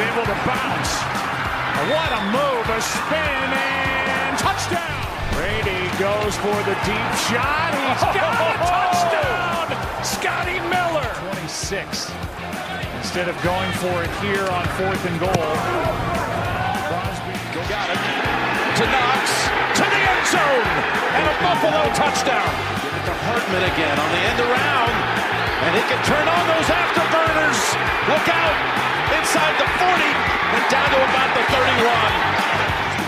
able to bounce. What a move, a spin, and touchdown. Brady goes for the deep shot. He's got a touchdown. Scotty Miller. 26. Instead of going for it here on fourth and goal. Crosby got it. To Knox. To the end zone. And a Buffalo touchdown. Give it to Hartman again on the end around. And he can turn on those afterburners. Look out. Inside the 40 and down to about the 31.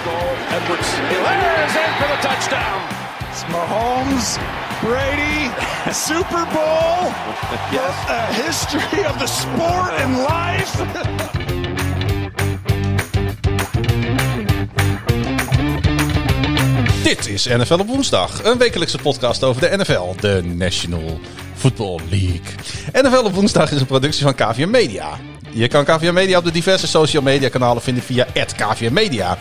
Goal. Edwards. Hilaire is in for the touchdown. It's Mahomes, Brady, Super Bowl, Yes. a history of the sport and life. Dit is NFL op woensdag, een wekelijkse podcast over de NFL, de National Football League. NFL op woensdag is een productie van KVM Media. Je kan KVM Media op de diverse social media kanalen vinden via KVM Media.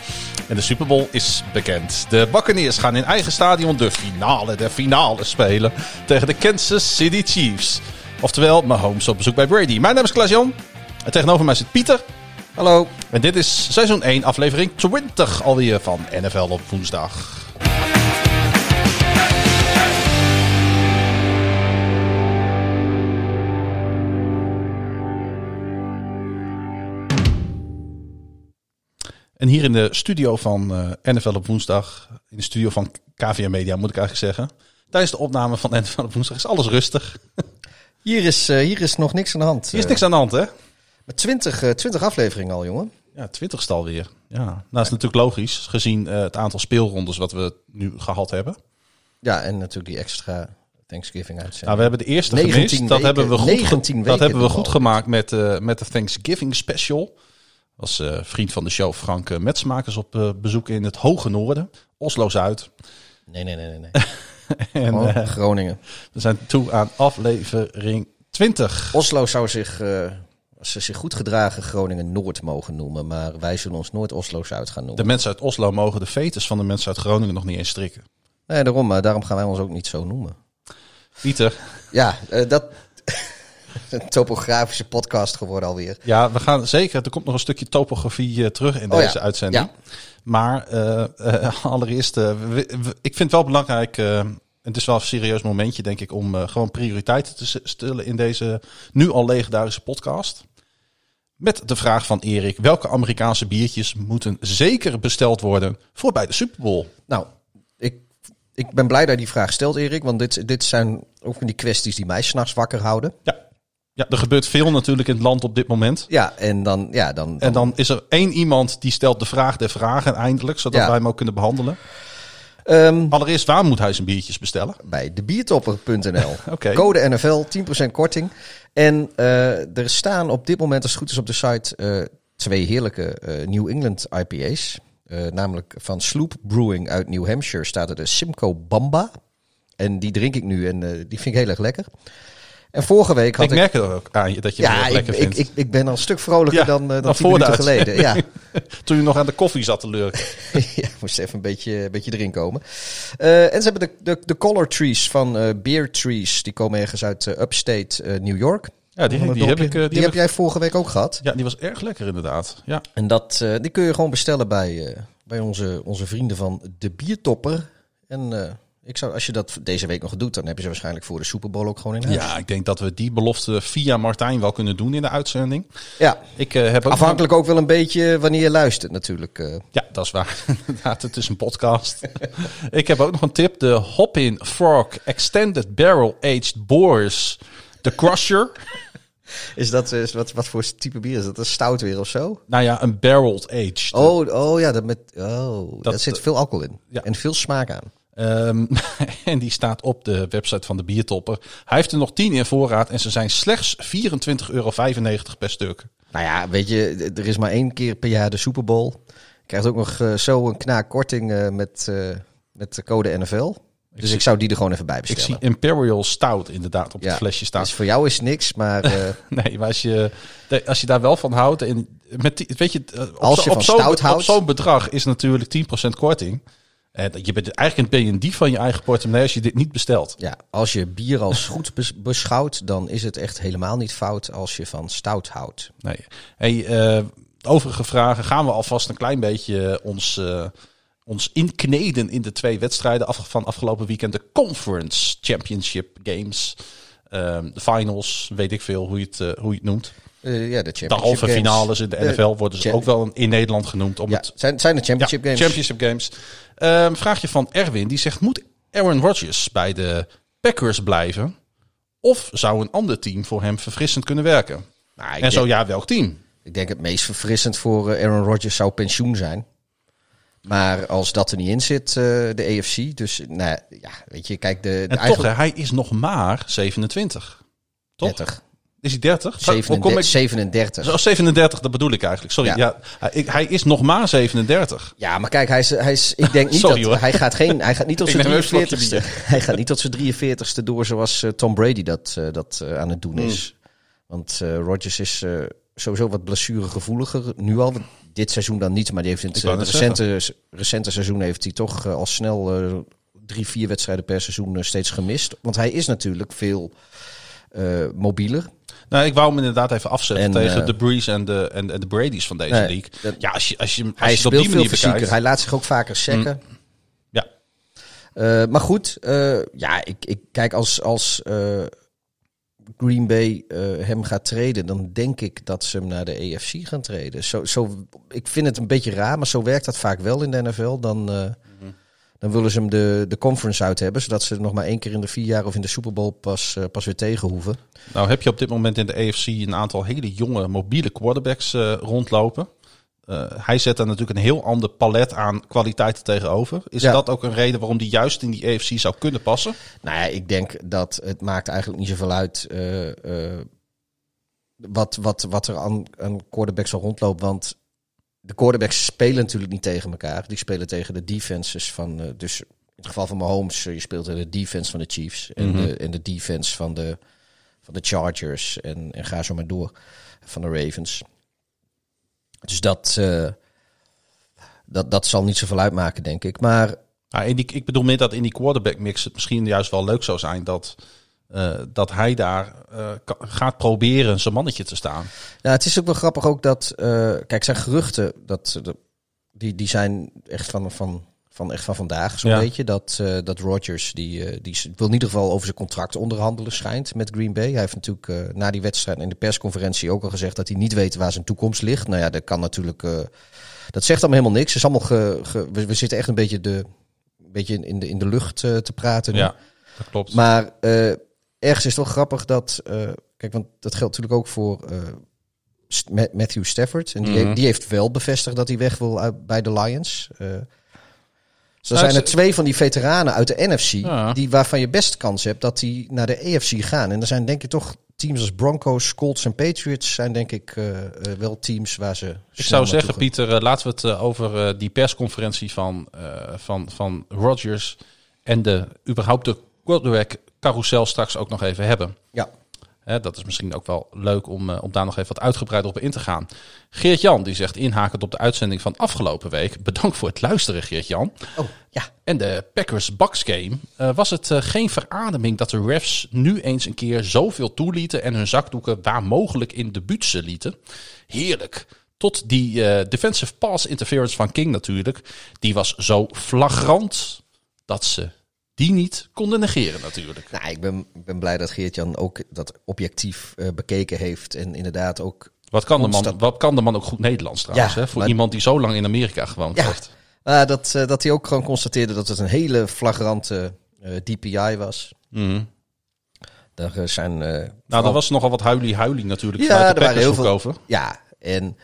En de Super Bowl is bekend. De Buccaneers gaan in eigen stadion de finale der finale spelen tegen de Kansas City Chiefs. Oftewel, Mahomes op bezoek bij Brady. Mijn naam is Klaas-Jan en tegenover mij zit Pieter. Hallo. En dit is seizoen 1, aflevering 20 alweer van NFL op woensdag. En hier in de studio van eh, NFL op woensdag, in de studio van KVM Media moet ik eigenlijk zeggen. Tijdens de opname van NFL op woensdag is alles rustig. Hier is, eh, hier is nog niks aan de hand. Hier is niks aan de hand, hè? Met 20, eh, 20 afleveringen al, jongen. Ja, twintigste alweer. Ja, nou is natuurlijk logisch, gezien eh, het aantal speelrondes wat we nu gehad hebben. Ja, en natuurlijk die extra Thanksgiving uitzending. Nou, we hebben de eerste 19 gemist. Dat weken- hebben we goed, 19 dat weken hebben we goed gemaakt met, eh, met de Thanksgiving special. Als eh, vriend van de show Frank uh, Metsmakers op eh, bezoek in het hoge noorden. Oslo-Zuid. Nee, nee, nee, nee. nee. En Oh, eh, Groningen. we zijn toe aan aflevering 20. Oslo zou zich, eh, als ze zich goed gedragen, Groningen Noord mogen noemen. Maar wij zullen ons nooit Oslo Zuid gaan De noemen. mensen uit Oslo mogen de fetus van de mensen uit Groningen nog niet eens strikken. Nee, daarom, daarom gaan wij ons ook niet zo noemen. Pieter, Ja, eh, dat... een topografische podcast geworden alweer. ja, we gaan zeker. Er komt nog een stukje topografie eh, terug in Oh ja, deze uitzending. ja. Maar eh, eh, allereerst, ik vind het wel belangrijk. het is wel een serieus momentje, denk ik, om gewoon prioriteiten te stellen in deze nu al legendarische podcast. Met de vraag van Erik: welke Amerikaanse biertjes moeten zeker besteld worden voor bij de Super Bowl? Nou, ik, ik ben blij dat je die vraag stelt, Erik. Want dit, dit zijn ook van die kwesties die mij s'nachts wakker houden. Ja. Ja, er gebeurt veel natuurlijk in het land op dit moment. Ja, en dan... Ja, dan, En dan is er één iemand die stelt de vraag der vragen eindelijk, zodat Ja. wij hem ook kunnen behandelen. Ehm, Allereerst, waar moet hij zijn biertjes bestellen? bij debiertopper.nl. Oké. Code NFL, 10% korting. En eh, er staan op dit moment, als het goed is op de site, eh, twee heerlijke eh, New England IPA's. Namelijk van Sloop Brewing uit New Hampshire staat er de Simcoe Bamba. En die drink ik nu en die vind ik heel erg lekker. En vorige week had Ik ik... merk het ook aan je dat je ja, ik, lekker ik, vindt. ik, ik ben al een stuk vrolijker Ja, dan, eh, dan tien minuten geleden. Ja. Toen je nog aan de koffie zat te lurken. ja, moest even een beetje, een beetje erin komen. Eh, en ze hebben de, de, de color trees van eh, Beer Trees. Die komen ergens uit upstate New York. Ja, die, die heb ik. Die, Die heb heb jij vorige week ook gehad. Ja, die was erg lekker inderdaad. Ja. En dat, die kun je gewoon bestellen bij, bij onze, onze vrienden van De Biertopper. En ik zou, als je dat deze week nog doet, dan heb je ze waarschijnlijk voor de Super Bowl ook gewoon in huis. ja, ik denk dat we die belofte via Martijn wel kunnen doen in de uitzending. Ja, Ik eh, heb ook afhankelijk ook wel een beetje wanneer je luistert natuurlijk. eh. Ja, dat is waar. Inderdaad, het is een podcast. ik heb ook nog een tip. De Hop-In Frog Extended Barrel Aged Boars. De Crusher. is dat, is, wat, wat voor type bier is dat? Een stout weer of zo? nou ja, een barreled aged. Oh, oh ja, dat met, oh, Dat- daar zit veel alcohol in. Ja. En veel smaak aan. Ehm, en die staat op de website van de Biertopper. Hij heeft er nog 10 in voorraad en ze zijn slechts 24,95 euro per stuk. Nou ja, weet je, er is maar één keer per jaar de Super Bowl. Je krijgt ook nog eh, zo een knaak korting eh, met, eh, met de code NFL. Dus zie- ik zou die er gewoon even bij Ik bestellen. zie Imperial Stout inderdaad op Ja, het flesje staan. Dus voor jou is niks, maar Nee, maar als je, als je daar wel van houdt. En met die, weet je, op Als je op van stout houdt. Op zo'n bedrag is natuurlijk 10% korting. En je bent, eigenlijk ben je een dief van je eigen portemonnee als je dit niet bestelt. Ja, als je bier als goed bes- beschouwt, dan is het echt helemaal niet fout als je van stout houdt. Nee. Hey, eh, overige vragen gaan we alvast een klein beetje ons, eh, ons inkneden in de twee wedstrijden af, van afgelopen weekend. De Conference Championship Games. Ehm, de finals, weet ik veel hoe je het, eh, hoe je het noemt. Eh, ja, de De halve games. finales in de NFL worden ze ook wel in Nederland genoemd. Om Ja, het zijn, zijn de championship ja, games. Championship Games. Ehm, vraagje van Erwin. Die zegt, moet Aaron Rodgers bij de Packers blijven? Of zou een ander team voor hem verfrissend kunnen werken? Nou, en denk, zo ja, welk team? ik denk het meest verfrissend voor eh, Aaron Rodgers zou pensioen zijn. Maar als dat er niet in zit, eh, de AFC. Dus nou, ja, weet je, kijk, de, de En toch, eigenlijk hè, hij is nog maar 27. Toch? 30, Is hij 30? Hoe kom 37, ik... 37. Zo, 37, dat bedoel ik eigenlijk. Sorry, ja. Ja. hij, is nog maar 37. Ja, maar kijk, hij is, hij is ik denk niet Sorry, dat hoor. hij gaat geen, hij gaat niet tot zijn neem even een slokje 43ste. Hij gaat niet tot zijn 43ste door zoals eh, Tom Brady dat, eh, dat eh, aan het doen Hmm. is. Want Rodgers is sowieso wat blessuregevoeliger nu al. Dit seizoen dan niet, maar die heeft in het, recente, recente seizoen heeft hij toch al snel drie, vier wedstrijden per seizoen steeds gemist. Want hij is natuurlijk veel mobieler. Nou, ik wou hem inderdaad even afzetten En, tegen eh, de Breeze en de, en, en de Brady's van deze Nee, league. dat- ja, als je, als je, als Hij je op speelt die veel manier fysieker. bekijkt. Hij laat zich ook vaker sekken. Ja. Eh, maar goed, eh, ja, ik, ik kijk als, als Green Bay hem gaat treden, dan denk ik dat ze hem naar de EFC gaan treden. Zo, zo, ik vind het een beetje raar, maar zo werkt dat vaak wel in de NFL. Dan, dan willen ze hem de, de conference uit hebben, zodat ze nog maar één keer in de vier jaar of in de Super Bowl pas, eh, pas weer tegen hoeven. Nou heb je op dit moment in de AFC een aantal hele jonge mobiele quarterbacks eh, rondlopen. Eh, hij zet daar natuurlijk een heel ander palet aan kwaliteiten tegenover. Is Ja. dat ook een reden waarom die juist in die AFC zou kunnen passen? Nou ja, ik denk dat het maakt eigenlijk niet zoveel uit wat, wat, wat er aan, aan quarterbacks zal rondlopen. Want de quarterbacks spelen natuurlijk niet tegen elkaar. Die spelen tegen de defenses van... eh, dus in het geval van Mahomes, eh, je speelt tegen de defense van de Chiefs. En, de, en de defense van de, van de Chargers. En, en ga zo maar door. Van de Ravens. Dus dat, eh, dat, dat zal niet zoveel uitmaken, denk ik. Maar Nou, in die, ik bedoel meer dat in die quarterback mix het misschien juist wel leuk zou zijn dat, eh, dat hij daar eh, gaat proberen zijn mannetje te staan. Ja, het is ook wel grappig ook dat, eh, kijk, zijn geruchten, dat, die, die zijn echt van, van, van, echt van vandaag, zo'n Ja. beetje. Dat, dat Rodgers, die, die wil in ieder geval over zijn contract onderhandelen schijnt met Green Bay. Hij heeft natuurlijk na die wedstrijd in de persconferentie ook al gezegd dat hij niet weet waar zijn toekomst ligt. Nou ja, dat kan natuurlijk, dat zegt allemaal helemaal niks. Het is allemaal ge, ge- we, we zitten echt een beetje, de, een beetje in, de, in de lucht te praten nu. Ja, dat klopt. Maar ergens is het wel grappig dat. eh, kijk, want dat geldt natuurlijk ook voor eh, Ma- Matthew Stafford. En die, Mhm. heeft, die heeft wel bevestigd dat hij weg wil uit, bij de Lions. Eh dus er Nou, zijn er twee van die veteranen uit de NFC. Ja. Die, waarvan je best kans hebt dat die naar de AFC gaan. En er zijn denk ik toch teams als Broncos, Colts en Patriots. zijn denk ik wel teams waar ze. Ik zou zeggen, Pieter, laten we het over die persconferentie van, eh, van, van Rodgers en de überhaupt de quarterback carousel straks ook nog even hebben. Ja. Dat is misschien ook wel leuk om, eh, om daar nog even wat uitgebreider op in te gaan. Geert-Jan die zegt inhakend op de uitzending van afgelopen week. Bedankt voor het luisteren Geert-Jan. Oh, ja. En de Packers-Bucks game eh, was het eh, geen verademing dat de refs nu eens een keer zoveel toelieten en hun zakdoeken waar mogelijk in de buutsen lieten. Heerlijk. Tot die defensive pass interference van King natuurlijk. Die was zo flagrant dat ze die niet konden negeren natuurlijk. Nou, ik ben, ik ben blij dat Geert-Jan ook dat objectief eh, bekeken heeft. En inderdaad ook Wat kan de man, wat kan de man ook goed Nederlands trouwens, Ja, hè? voor maar- iemand die zo lang in Amerika gewoond Ja. heeft. Ah, dat, eh, dat hij ook gewoon constateerde dat het een hele flagrante eh, DPI was. Mhm. Daar zijn. Nou, vooral- er was nogal wat huilie-huilie natuurlijk Ja, vanuit er de waren heel veel- over. Ja, en.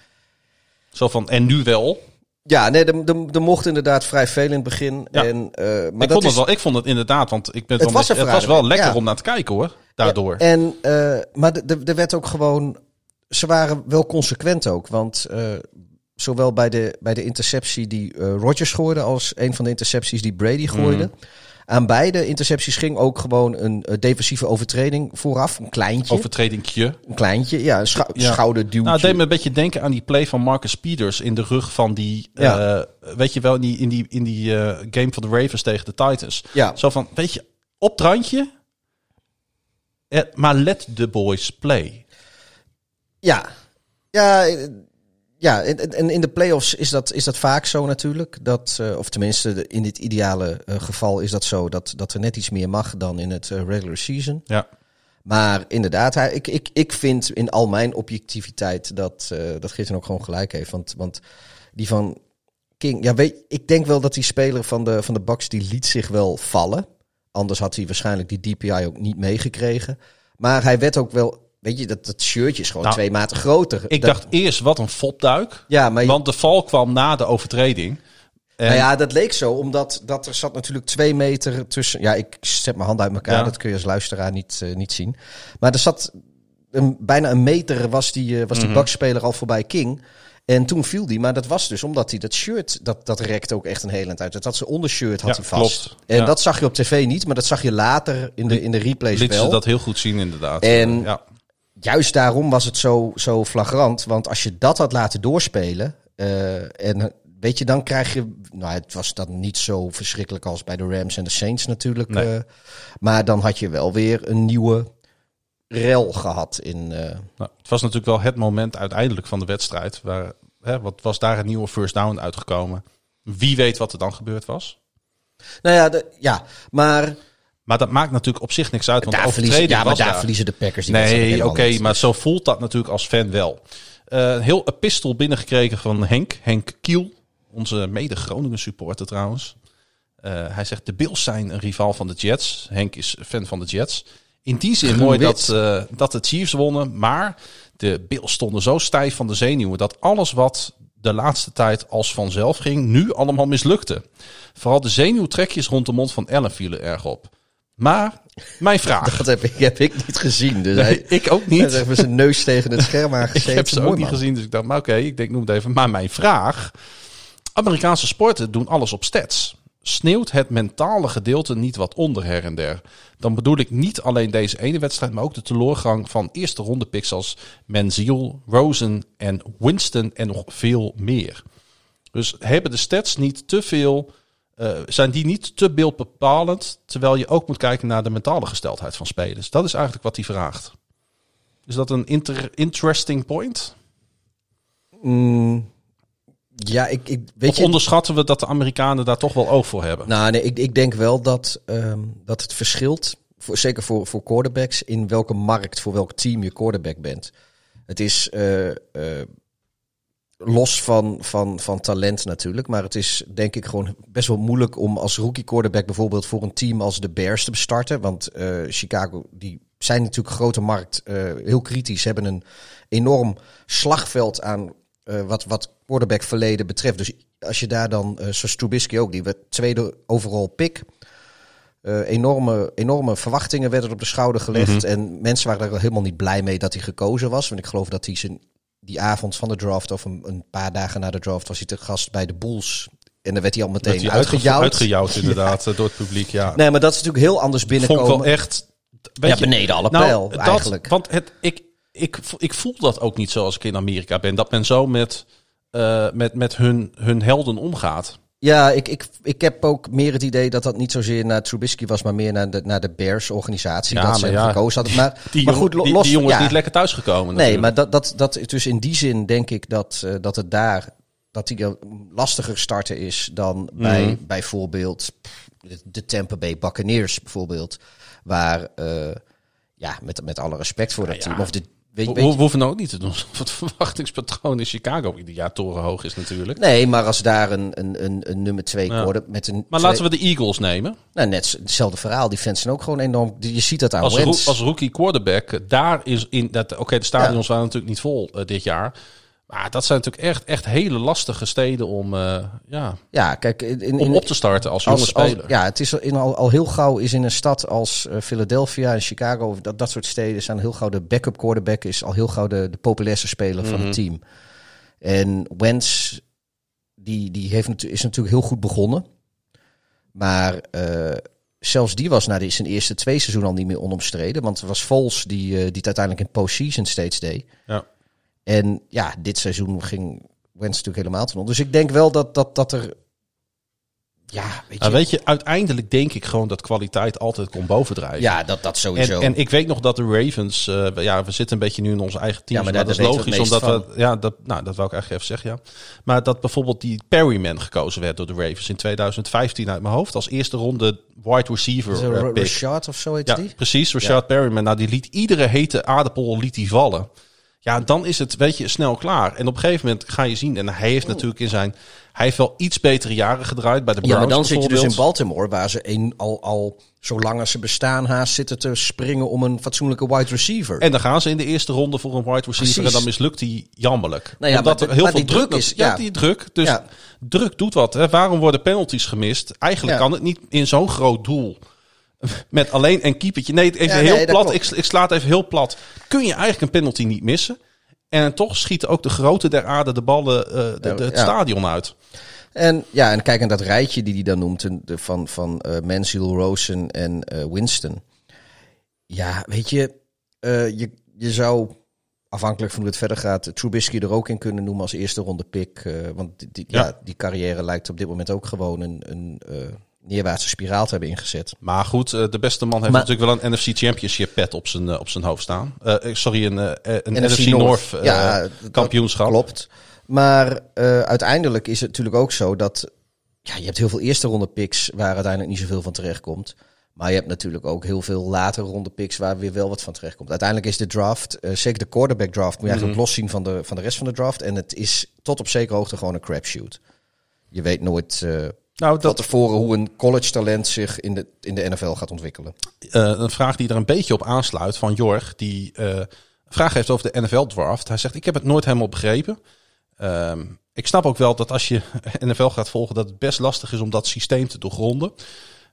Zo van, en nu wel. Ja, nee, er, er, er mocht inderdaad vrij veel in het begin. Ja. En, eh, maar ik, dat vond is, het wel, ik vond het inderdaad, want ik ben Het was wel, een het was wel verademing, lekker ja. om naar te kijken hoor. Daardoor. En, eh, maar de- de- er werd ook gewoon. Ze waren wel consequent ook. Want eh, zowel bij de, bij de interceptie die Rodgers gooide. als een van de intercepties die Brady gooide. Mhm. Aan beide intercepties ging ook gewoon een eh, defensieve overtreding vooraf. Een kleintje. Overtredingje. Een kleintje, ja. Een schou Ja. schouderduwtje. Nou, het deed me een beetje denken aan die play van Marcus Peters in de rug van die, Ja. eh, weet je wel, in die, in die, in die eh, game van de Ravens tegen de Titans. Ja. Zo van, weet je, op het randje, eh, maar let the boys play. Ja, ja, ja en, in de playoffs is dat, is dat vaak zo natuurlijk. Dat, eh, of tenminste, in dit ideale eh, geval is dat zo dat, dat er net iets meer mag dan in het eh, regular season. Ja. Maar inderdaad, hij, ik, ik, ik vind in al mijn objectiviteit dat, dat Gitten ook gewoon gelijk heeft. Want, want die van King, ja, weet, ik denk wel dat die speler van de, van de Bucks die liet zich wel vallen. Anders had hij waarschijnlijk die DPI ook niet meegekregen. Maar hij werd ook wel, weet je, dat, dat shirtje is gewoon Nou, twee maten groter. Ik Dat- dacht eerst, wat een fopduik. ja, maar Want de val kwam na de overtreding. En, nou ja, dat leek zo, omdat dat er zat natuurlijk twee meter tussen. Ja, ik zet mijn handen uit elkaar, Ja. dat kun je als luisteraar niet, eh, niet zien. Maar er zat een, bijna een meter was die, eh, was Mhm. die bakspeler al voorbij King. En toen viel die, maar dat was dus omdat hij dat shirt, dat, dat rekte ook echt een heel eind uit. Dat had zijn ondershirt had Ja, hij vast. klopt. En Ja. dat zag je op tv niet, maar dat zag je later in de, in de replays liet ze dat heel goed zien inderdaad. En- ja. Juist daarom was het zo, zo flagrant. Want als je dat had laten doorspelen. eh, en weet je, dan krijg je. Nou, het was dan niet zo verschrikkelijk als bij de Rams en de Saints natuurlijk. Nee. eh, maar dan had je wel weer een nieuwe rel gehad in. eh, Nou, het was natuurlijk wel het moment uiteindelijk van de wedstrijd. Waar, hè, wat was daar een nieuwe first down uitgekomen? Wie weet wat er dan gebeurd was? nou ja, de, ja, maar Maar dat maakt natuurlijk op zich niks uit. Want daar, verliezen, ja, maar was daar daar. verliezen de Packers. die Nee, oké, maar zo voelt dat natuurlijk als fan wel. Een heel epistel binnengekregen van Henk, Henk Kiel, onze mede-Groningen supporter trouwens. Eh, hij zegt, de Bills zijn een rivaal van de Jets. Henk is fan van de Jets. In die zin mooi dat, eh, dat de Chiefs wonnen, maar de Bills stonden zo stijf van de zenuwen dat alles wat de laatste tijd als vanzelf ging, nu allemaal mislukte. Vooral de zenuwtrekjes rond de mond van Ellen vielen erg op. Maar mijn vraag. Dat heb ik, heb ik niet gezien. Dus Nee, hij, ik ook hij niet. heeft met zijn neus tegen het scherm Ik aangezeten. heb ze ook niet man. gezien, dus ik dacht, maar oké, ik denk, noem het even. Maar mijn vraag. Amerikaanse sporten doen alles op stats. Sneeuwt het mentale gedeelte niet wat onder her en der? Dan bedoel ik niet alleen deze ene wedstrijd, maar ook de teleurgang van eerste ronde picks als Menziel, Rosen en Winston en nog veel meer. Dus hebben de stats niet te veel, eh, zijn die niet te beeldbepalend, terwijl je ook moet kijken naar de mentale gesteldheid van spelers? Dat is eigenlijk wat hij vraagt. Is dat een inter- interesting point? Mm, ja, ik, ik weet Of je. onderschatten we dat de Amerikanen daar toch wel oog voor hebben? Nou, nee, ik, ik denk wel dat, ehm, dat het verschilt, voor, zeker voor, voor quarterbacks, in welke markt, voor welk team je quarterback bent. Het is eh, eh, los van, van, van talent natuurlijk, maar het is denk ik gewoon best wel moeilijk om als rookie quarterback bijvoorbeeld voor een team als de Bears te starten. Want eh, Chicago, die zijn natuurlijk grote markt, eh, heel kritisch, hebben een enorm slagveld aan eh, wat, wat quarterback verleden betreft. Dus als je daar dan, zoals Trubisky ook, die werd tweede overal pick. Eh, enorme, enorme verwachtingen werden op de schouder gelegd. En mensen waren er helemaal niet blij mee dat hij gekozen was. Want ik geloof dat hij zijn, die avond van de draft, of een, een paar dagen na de draft, was hij te gast bij de Bulls. En dan werd hij al meteen uitge- uitgejouwd. Uitgejouwd, inderdaad, eh, door het publiek. Ja. Nee, maar dat is natuurlijk heel anders Vond ik binnenkomen. wel echt... Ja, je, beneden alle nou, pijl, dat- eigenlijk. Want het, ik, ik, ik voel dat ook niet zo als ik in Amerika ben. Dat men zo met, eh, met, met hun, hun helden omgaat. Ja, ik, ik, ik heb ook meer het idee dat dat niet zozeer naar Trubisky was, maar meer naar de, naar de Bears-organisatie. Ja, dat ze ja, gekozen hadden. Maar, Die, maar goed, lo- die, los die jongen ja. is niet lekker thuisgekomen Nee, natuurlijk. maar dat, dat, dat, dus in die zin denk ik dat, eh, dat het daar dat die lastiger starten is dan bij Mhm. bijvoorbeeld pff, de, Tampa Bay Buccaneers bijvoorbeeld. Waar, eh, ja, met, met alle respect voor dat team. Of de, weet, We, hoeven ook niet te doen het verwachtingspatroon in Chicago ieder jaar torenhoog is natuurlijk. nee, maar als daar een, een, een, een nummer twee Ja. worden met een... Maar twee- laten we de Eagles nemen. Nou, net hetzelfde verhaal. Die fans zijn ook gewoon enorm... Je ziet dat aan Als, als rookie quarterback, eh, daar is in dat. Oké, de stadions waren natuurlijk niet vol eh, dit jaar. Maar dat zijn natuurlijk echt, echt hele lastige steden om, eh, ja, Ja, kijk, in, in, om op te starten als jonge als, als- speler. ja, het is in al, al heel gauw is in een stad als eh, Philadelphia en Chicago, dat, dat soort steden, zijn heel gauw de backup quarterback is al heel gauw de, de populairste speler van Mhm. het team. En Wentz, die, die heeft, is natuurlijk heel goed begonnen. Maar eh, zelfs die was na de, zijn eerste twee seizoenen al niet meer onomstreden. Want het was Vols die, die het uiteindelijk in postseason steeds deed. Ja. En ja, dit seizoen ging Wentz natuurlijk helemaal ten onder. Dus ik denk wel dat, dat, dat er... Ja, weet je... Nou, weet je, uiteindelijk denk ik gewoon dat kwaliteit altijd komt bovendrijven. ja, dat, dat sowieso. En, en ik weet nog dat de Ravens, eh, ja, we zitten een beetje nu in onze eigen team, Ja, maar dat is we logisch, omdat we, ja, dat, nou, dat wou ik eigenlijk even zeggen, ja. Maar dat bijvoorbeeld die Perryman gekozen werd door de Ravens in 2015 uit mijn hoofd als eerste ronde wide receiver pick. Rashad of zo heet Ja, die? precies. Rashad Perryman. Nou, die liet iedere hete aardappel liet die vallen. Ja, dan is het, weet je, snel klaar. En op een gegeven moment ga je zien, en hij heeft natuurlijk in zijn, hij heeft wel iets betere jaren gedraaid bij de Browns Ja, maar dan zit je dus in. Baltimore, waar ze een, al, al zolang als ze bestaan haast zitten te springen om een fatsoenlijke wide receiver. En dan gaan ze in de eerste ronde voor een wide receiver Precies. en dan mislukt hij jammerlijk. Nou ja, Omdat maar er heel veel druk, druk is- Ja, ja. die druk. Dus Ja. druk doet wat. Hè. Waarom worden penalties gemist? Eigenlijk kan het niet in zo'n groot doel. Met alleen een keepertje. Nee, even Ja, heel nee, plat. Ik, ik sla het even heel plat. Kun je eigenlijk een penalty niet missen? En toch schieten ook de grote der aarde de ballen eh, de, de- het Ja. stadion uit. En ja, en kijk naar dat rijtje die hij dan noemt de, van, van Mansell, Rosen en eh, Winston. Ja, weet je, je, je zou afhankelijk van hoe het verder gaat, Trubisky er ook in kunnen noemen als eerste ronde pick. want die, die- ja. Ja. die carrière lijkt op dit moment ook gewoon een, een neerwaartse spiraal te hebben ingezet. Maar goed, eh, de beste man heeft Maar- natuurlijk wel een NFC Championship pet op zijn, eh, op zijn hoofd staan. Eh, sorry, een, een NFC NFC, North. North, Ja, kampioenschap. Klopt. Maar uiteindelijk is het natuurlijk ook zo dat ja, je hebt heel veel eerste ronde picks waar uiteindelijk niet zoveel van terecht komt. Maar je hebt natuurlijk ook heel veel latere ronde picks waar weer wel wat van terecht komt. Uiteindelijk is de draft, zeker de quarterback draft, moet je eigenlijk Mhm. loszien van de, van de rest van de draft. En het is tot op zekere hoogte gewoon een crapshoot. Je weet nooit Nou, van dat, tevoren hoe een college talent zich in de, in de NFL gaat ontwikkelen. eh, een vraag die er een beetje op aansluit van Jorg, die eh, een vraag heeft over de NFL draft. Hij zegt, ik heb het nooit helemaal begrepen. Ehm, ik snap ook wel dat als je NFL gaat volgen, dat het best lastig is om dat systeem te doorgronden.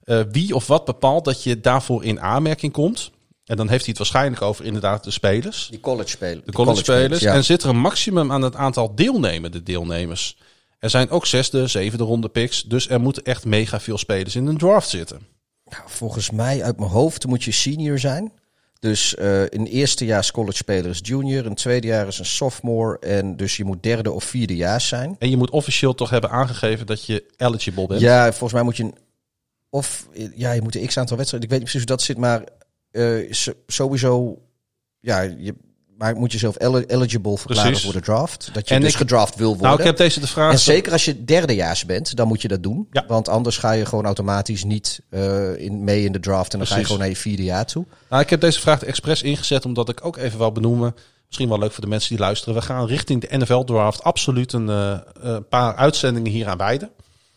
Eh, wie of wat bepaalt dat je daarvoor in aanmerking komt? En dan heeft hij het waarschijnlijk over inderdaad de spelers. Die college spelers. De college spelers. ja. En zit er een maximum aan het aantal deelnemende deelnemers? Er zijn ook zesde, zevende ronde picks. Dus er moeten echt mega veel spelers in een draft zitten. Nou, volgens mij uit mijn hoofd moet je senior zijn. Dus eh in eerste jaar college speler is junior, in tweede jaar is een sophomore en dus je moet derde of vierde jaar zijn. En je moet officieel toch hebben aangegeven dat je eligible bent. Ja, volgens mij moet je een, of ja, je moet een x aantal wedstrijden. Ik weet niet precies hoe dat zit, maar eh, sowieso ja, je maar moet jezelf eli- eligible verklaren Precies. voor de draft. Dat je En dus ik- gedraft wil worden. Nou, ik heb deze de vraag. En zeker als je derdejaars bent, dan moet je dat doen. Ja. Want anders ga je gewoon automatisch niet eh, in, mee in de draft. En dan ga je gewoon naar je vierde jaar toe. Nou, ik heb deze vraag expres ingezet omdat ik ook even wil benoemen. Misschien wel leuk voor de mensen die luisteren. We gaan richting de NFL draft absoluut een eh, een paar uitzendingen hier aan wijden.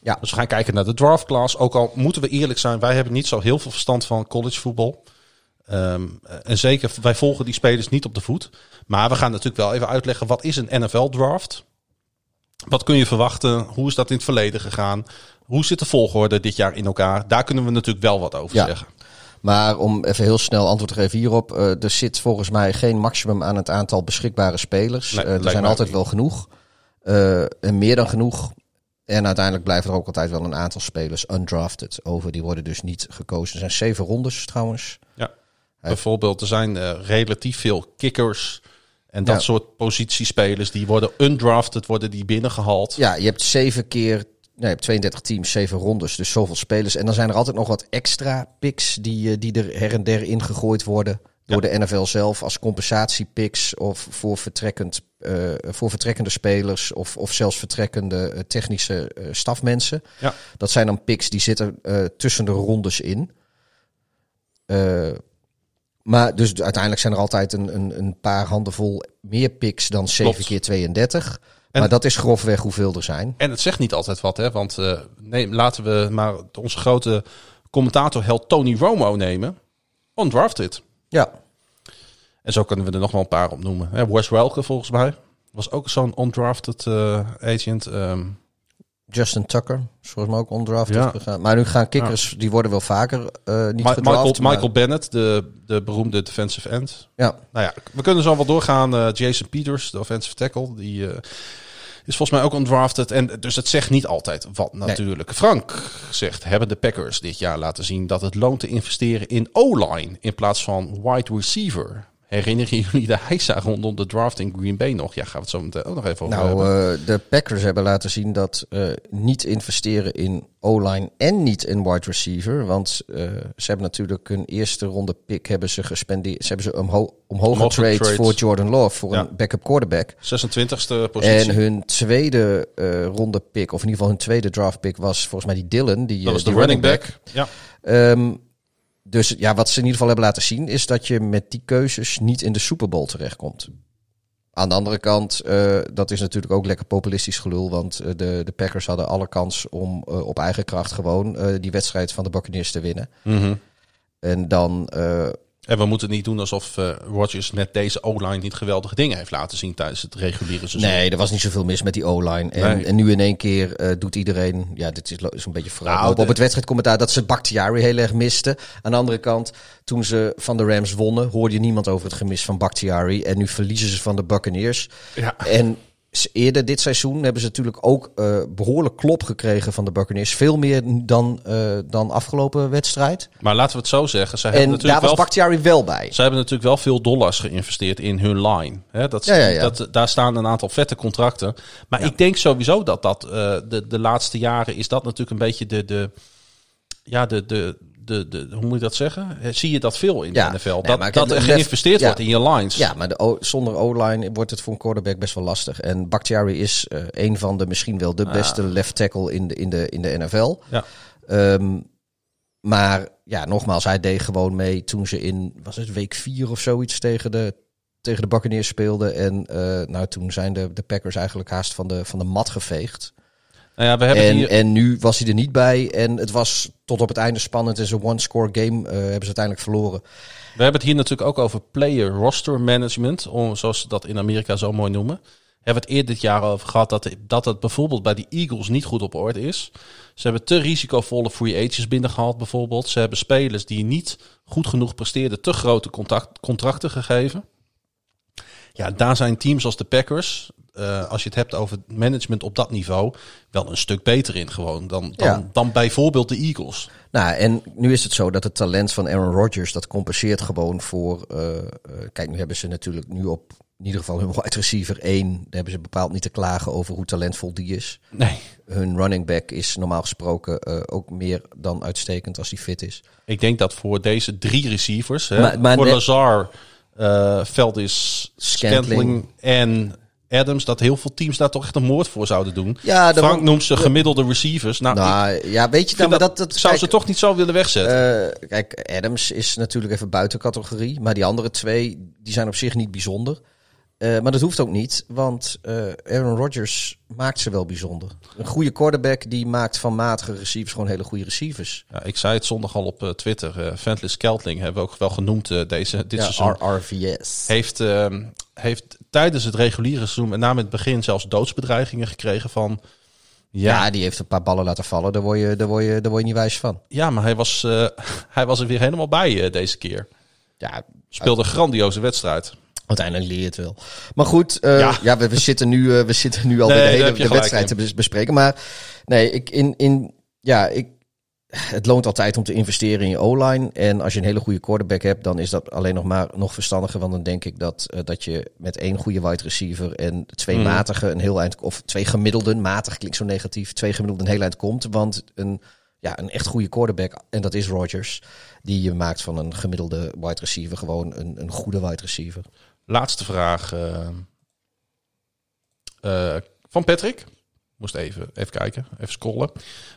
Ja. Dus we gaan kijken naar de draft class. Ook al moeten we eerlijk zijn, wij hebben niet zo heel veel verstand van college voetbal. Ehm, en zeker, wij volgen die spelers niet op de voet. Maar we gaan natuurlijk wel even uitleggen, wat is een NFL draft? Wat kun je verwachten? Hoe is dat in het verleden gegaan? Hoe zit de volgorde dit jaar in elkaar? Daar kunnen we natuurlijk wel wat over Ja. zeggen. Maar om even heel snel antwoord te geven hierop. eh, er zit volgens mij geen maximum aan het aantal beschikbare spelers. Nee, Eh, er zijn altijd wel genoeg. Eh, en meer dan genoeg. En uiteindelijk blijven er ook altijd wel een aantal spelers undrafted over. Die worden dus niet gekozen. Er zijn zeven rondes trouwens. Bijvoorbeeld, er zijn eh, relatief veel kickers en dat Ja. soort positiespelers die worden undrafted, worden die binnengehaald. Ja, je hebt zeven keer... Nee, je hebt 32 teams, zeven rondes, dus zoveel spelers. En dan zijn er altijd nog wat extra picks die, eh, die er her en der ingegooid worden door de NFL zelf als compensatiepicks of voor, vertrekkend, eh, voor vertrekkende spelers of, of zelfs vertrekkende technische stafmensen. Ja. Dat zijn dan picks die zitten tussen de rondes in. Eh, maar dus uiteindelijk zijn er altijd een, een, een paar handenvol meer picks dan 7 Klopt. keer 32. En- maar dat is grofweg hoeveel er zijn. En het zegt niet altijd wat, hè? Want eh, nee, laten we maar onze grote commentator held Tony Romo nemen. Undrafted. Ja, En zo kunnen we er nog wel een paar opnoemen. Hè, Wes Welke volgens mij was ook zo'n undrafted eh, agent. Ehm, Justin Tucker is volgens mij ook ondrafted Ja. gegaan. Maar nu gaan kickers, die worden wel vaker eh niet Ma- gedraft. Michael, maar- Michael Bennett, de, de beroemde defensive end. Ja, Nou ja, we kunnen zo wel doorgaan. Eh, Jason Peters, de offensive tackle, die, eh, Is volgens mij ook undrafted. En dus het zegt niet altijd wat natuurlijk. Frank zegt, hebben de Packers dit jaar laten zien dat het loont te investeren in O-line in plaats van wide receiver? Herinneren jullie de heisa rondom de draft in Green Bay nog? Ja, gaan we het zo meteen ook nog even over Nou, hebben. eh, de Packers hebben laten zien dat eh, niet investeren in O-line en niet in wide receiver. Want eh, ze hebben natuurlijk hun eerste ronde pick hebben ze gespendeerd. Ze hebben ze omho omhoog Omhoog getrade voor Jordan Love, voor Ja. een backup quarterback. 26e positie. En hun tweede ronde pick, of in ieder geval hun tweede draft pick, was volgens mij die Dylan. Die, dat was de running back. Ja. Ehm, dus ja, wat ze in ieder geval hebben laten zien, is dat je met die keuzes niet in de Super Bowl terechtkomt. Aan de andere kant, eh, dat is natuurlijk ook lekker populistisch gelul. Want eh, de, de Packers hadden alle kans om eh, op eigen kracht gewoon die wedstrijd van de Buccaneers te winnen. Mhm. En dan, En we moeten niet doen alsof eh Rodgers met deze O-line niet geweldige dingen heeft laten zien tijdens het reguliere seizoen. nee, er was niet zoveel mis met die O-line. En, Nee. en nu in één keer eh, doet iedereen, ja, dit is, is een beetje vooruit. Nou, op, het wedstrijdcommentaar dat ze Bakhtiari heel erg misten. Aan de andere kant, toen ze van de Rams wonnen, hoorde je niemand over het gemis van Bakhtiari. En nu verliezen ze van de Buccaneers. Ja. En eerder dit seizoen hebben ze natuurlijk ook eh, behoorlijk klop gekregen van de Buccaneers. Veel meer dan, eh, dan afgelopen wedstrijd. Maar laten we het zo zeggen. Ze hebben, En natuurlijk daar was Bakhtiari wel bij. ze hebben natuurlijk wel veel dollars geïnvesteerd in hun line. Dat, Ja, ja, ja. Dat, daar staan een aantal vette contracten. Maar ik denk sowieso dat dat eh, de, de laatste jaren is dat natuurlijk een beetje de... de ja, de, de, de, de, hoe moet je dat zeggen? Eh, Zie je dat veel in Ja. de NFL? Nee, Dat, er geïnvesteerd ja. wordt in je lines. Ja, maar de o- zonder O-line wordt het voor een quarterback best wel lastig. En Bakhtiari is eh, een van de misschien wel de beste left tackle in de, in de, in de NFL. Ja. Ehm, maar ja, nogmaals, hij deed gewoon mee toen ze in, was het week vier of zoiets tegen de, tegen de Buccaneers speelden. En eh, nou, toen zijn de, de Packers eigenlijk haast van de, van de mat geveegd. Nou ja, we hebben En, hier... en nu was hij er niet bij. En het was tot op het einde spannend. Het is een one-score game. eh, hebben ze uiteindelijk verloren. We hebben het hier natuurlijk ook over player roster management, om, zoals ze dat in Amerika zo mooi noemen. We hebben het eerder dit jaar over gehad dat, dat het bijvoorbeeld bij de Eagles niet goed op orde is. Ze hebben te risicovolle free agents binnengehaald bijvoorbeeld. Ze hebben spelers die niet goed genoeg presteerden te grote contracten gegeven. Ja, daar zijn teams als de Packers, eh, als je het hebt over management op dat niveau, wel een stuk beter in gewoon dan, dan, Ja. dan bijvoorbeeld de Eagles. Nou, en nu is het zo dat het talent van Aaron Rodgers, dat compenseert gewoon voor... eh, eh, kijk, nu hebben ze natuurlijk nu op in ieder geval hun wide receiver 1. Daar hebben ze bepaald niet te klagen over hoe talentvol die is. Nee, Hun running back is normaal gesproken ook meer dan uitstekend als die fit is. Ik denk dat voor deze drie receivers, hè, Maar- voor Lazar, eh Veldis, Scantling. Scantling en Adams, dat heel veel teams daar toch echt een moord voor zouden doen. Ja, Frank noemt ze gemiddelde receivers. Nou, Nou, ja, weet je, nou, maar dat, dat, dat zou kijk, ze toch niet zo willen wegzetten. eh, kijk, Adams is natuurlijk even buiten categorie. Maar die andere twee, die zijn op zich niet bijzonder. Eh, maar dat hoeft ook niet, want eh, Aaron Rodgers maakt ze wel bijzonder. Een goede quarterback die maakt van matige receivers gewoon hele goede receivers. ja, ik zei het zondag al op eh, Twitter. Ventless Keltling hebben we ook wel genoemd deze, dit Ja, seizoen. RRVS. Heeft, ehm, heeft tijdens het reguliere seizoen, met name in het begin, zelfs doodsbedreigingen gekregen van... Ja. Ja, die heeft een paar ballen laten vallen. Daar word je, daar word je, daar word je niet wijs van. ja maar hij was, hij was er weer helemaal bij deze keer. Ja, Speelde een grandioze wedstrijd. Uiteindelijk leer je het wel. Maar goed, eh, Ja. ja. we, we, zitten nu, eh, we zitten nu al Nee, de hele de wedstrijd in. te bes- bespreken. Maar nee, ik, in, in, ja, ik, het loont altijd om te investeren in je O-line. En als je een hele goede quarterback hebt, dan is dat alleen nog maar nog verstandiger. Want dan denk ik dat, eh, dat je met één goede wide receiver en twee Mhm. matige een heel eind, of twee gemiddelden, matig klinkt zo negatief, twee gemiddelden een heel eind komt. Want een, ja, een echt goede quarterback, en dat is Rodgers, die je maakt van een gemiddelde wide receiver gewoon een, een goede wide receiver. Laatste vraag eh, eh, van Patrick. Moest even, even kijken, even scrollen.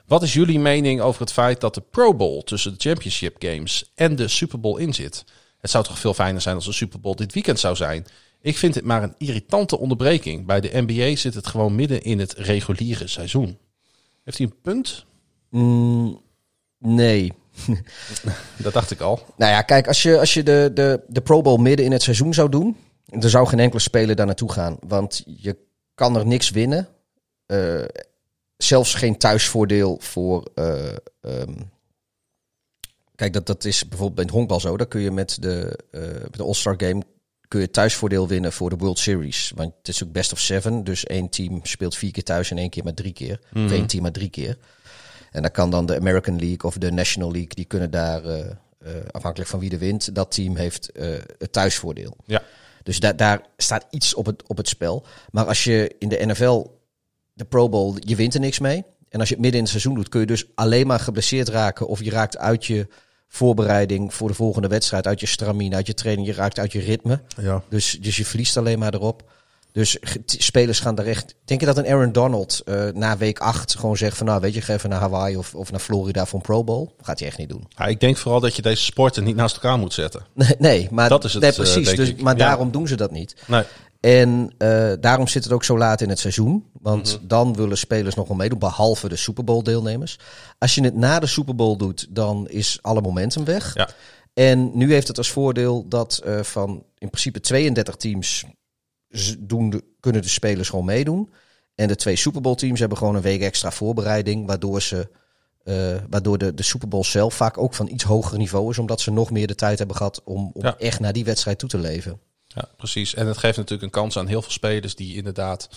Wat is jullie mening over het feit dat de Pro Bowl tussen de Championship Games en de Super Bowl in zit? Het zou toch veel fijner zijn als de Super Bowl dit weekend zou zijn? Ik vind het maar een irritante onderbreking. Bij de NBA zit het gewoon midden in het reguliere seizoen. Heeft hij een punt? Mm, nee. Dat dacht ik al. Nou ja, kijk, als je, als je de, de, de Pro Bowl midden in het seizoen zou doen, dan zou geen enkele speler daar naartoe gaan. Want je kan er niks winnen. Eh, zelfs geen thuisvoordeel voor. eh, ehm, kijk, dat, dat is bijvoorbeeld bij het honkbal zo. Dan kun je met de, eh, met de All-Star Game kun je thuisvoordeel winnen voor de World Series. Want het is ook best of seven. Dus één team speelt vier keer thuis en één keer maar drie keer. Of één team maar drie keer. En dan kan dan de American League of de National League, die kunnen daar, eh, eh, afhankelijk van wie er wint, dat team heeft eh, het thuisvoordeel. Ja. Dus da daar staat iets op het, op het spel. Maar als je in de NFL de Pro Bowl, je wint er niks mee. En als je het midden in het seizoen doet, kun je dus alleen maar geblesseerd raken. Of je raakt uit je voorbereiding voor de volgende wedstrijd, uit je stramine, uit je training. Je raakt uit je ritme. Ja. Dus, dus je verliest alleen maar erop. Dus spelers gaan daar echt. Denk je dat een Aaron Donald eh, na week 8 gewoon zegt van nou weet je, ga even naar Hawaii of, of naar Florida voor een Pro Bowl? Gaat hij echt niet doen. Ja, ik denk vooral dat je deze sporten niet naast elkaar moet zetten. Nee, nee maar Dat is het, nee, eh, precies. dus, maar Ja. daarom doen ze dat niet. Nee. En eh, daarom zit het ook zo laat in het seizoen. Want Mhm. dan willen spelers nog wel meedoen, behalve de Super Bowl deelnemers. Als je het na de Super Bowl doet, dan is alle momentum weg. Ja. En nu heeft het als voordeel dat van in principe 32 teams doen de, kunnen de spelers gewoon meedoen. En de twee Super Bowl teams hebben gewoon een week extra voorbereiding, waardoor ze eh, waardoor de, de Super Bowl zelf vaak ook van iets hoger niveau is, omdat ze nog meer de tijd hebben gehad om, om Ja. echt naar die wedstrijd toe te leven. Ja, precies. En het geeft natuurlijk een kans aan heel veel spelers die inderdaad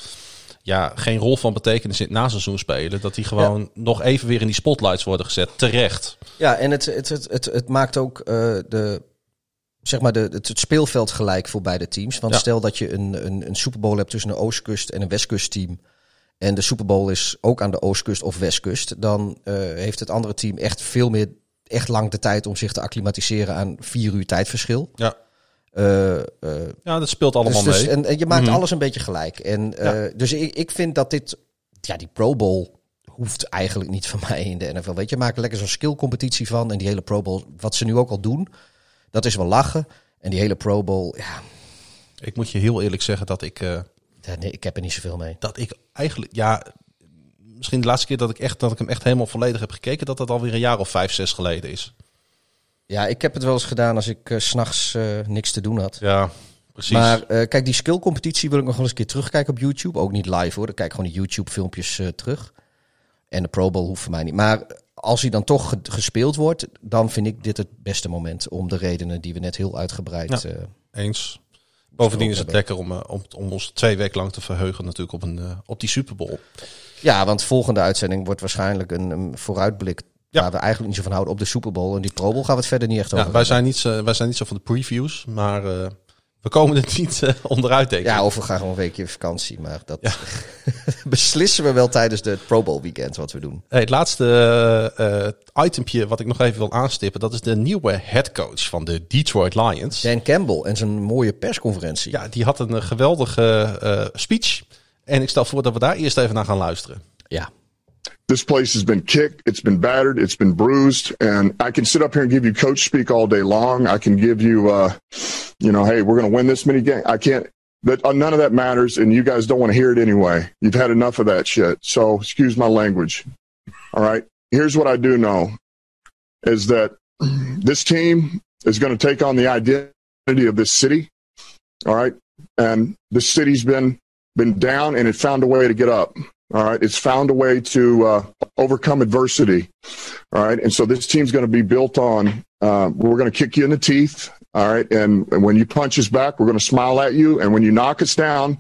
ja, geen rol van betekenis in het naseizoen spelen. Dat die gewoon nog even weer in die spotlights worden gezet. Terecht. Ja, en het, het, het, het, het maakt ook eh, de, zeg maar de, het, speelveld gelijk voor beide teams. Want Ja. stel dat je een, een, een Super Bowl hebt tussen een Oostkust en een Westkust team. En de Super Bowl is ook aan de Oostkust of Westkust. Dan eh, heeft het andere team echt veel meer, echt lang de tijd om zich te acclimatiseren aan vier uur tijdverschil. Ja, Eh, eh, ja dat speelt allemaal dus, dus- mee. en, en je maakt Mhm. alles een beetje gelijk. En, Dus ik, ik vind dat dit, ja, die Pro Bowl hoeft eigenlijk niet van mij in de NFL. Weet je, maak er lekker zo'n skillcompetitie van. En die hele Pro Bowl, wat ze nu ook al doen, dat is wel lachen. En die hele Pro Bowl, ja, Ik moet je heel eerlijk zeggen dat ik, eh, ja, nee, ik heb er niet zoveel mee. dat ik eigenlijk, ja, misschien de laatste keer dat ik, echt, dat ik hem echt helemaal volledig heb gekeken, dat dat alweer een jaar of vijf, zes geleden is. Ja, ik heb het wel eens gedaan als ik eh, s s'nachts eh, niks te doen had. Ja, precies. Maar kijk, die skillcompetitie wil ik nog wel eens een keer terugkijken op YouTube. Ook niet live hoor, dan kijk ik gewoon die YouTube filmpjes eh, terug. En de Pro Bowl hoeft voor mij niet. Maar als hij dan toch ge- gespeeld wordt, dan vind ik dit het beste moment. Om de redenen die we net heel uitgebreid... Ja. eh, Eens. Bovendien is het lekker om, eh, om, om ons twee weken lang te verheugen natuurlijk op, een, eh, op die Super Bowl. Ja, want volgende uitzending wordt waarschijnlijk een, een vooruitblik Ja. waar we eigenlijk niet zo van houden op de Super Bowl. En die Pro Bowl gaan we het verder niet echt over Ja, wij, zijn niet, zo- wij zijn niet zo van de previews, maar we komen er niet eh, onderuit, denk ik. Ja, of we gaan gewoon een weekje vakantie. Maar dat beslissen we wel tijdens de Pro Bowl weekend wat we doen. Hey, het laatste eh, itempje wat ik nog even wil aanstippen, dat is de nieuwe headcoach van de Detroit Lions. Dan Campbell en zijn mooie persconferentie. Ja, die had een geweldige speech. En ik stel voor dat we daar eerst even naar gaan luisteren. ja. This place has been kicked, it's been battered, it's been bruised, and I can sit up here and give you coach speak all day long. I can give you, uh, you know, hey, we're going to win this many games. I can't. But uh, none of that matters, and you guys don't want to hear it anyway. You've had enough of that shit. So excuse my language. All right. Here's what I do know: is that this team is going to take on the identity of this city. All right, and the city's been been down, and it found a way to get up. All right. It's found a way to uh, overcome adversity. All right. And so this team's going to be built on, uh, we're going to kick you in the teeth. All right. And, and when you punch us back, we're going to smile at you. And when you knock us down,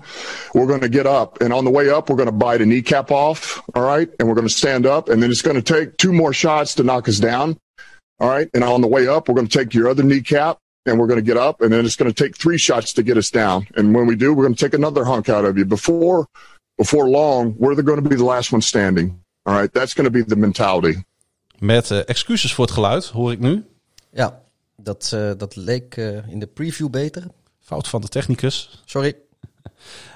we're going to get up. And on the way up, we're going to bite a kneecap off. All right. And we're going to stand up. And then it's going to take two more shots to knock us down. All right. And on the way up, we're going to take your other kneecap and we're going to get up. And then it's going to take three shots to get us down. And when we do, we're going to take another hunk out of you. Before before long, we're going to be the last one standing. All right, that's going to be the mentality. Met eh, excuses voor het geluid, hoor ik nu. Ja, dat, eh, dat leek eh, in de preview beter. Fout van de technicus. Sorry.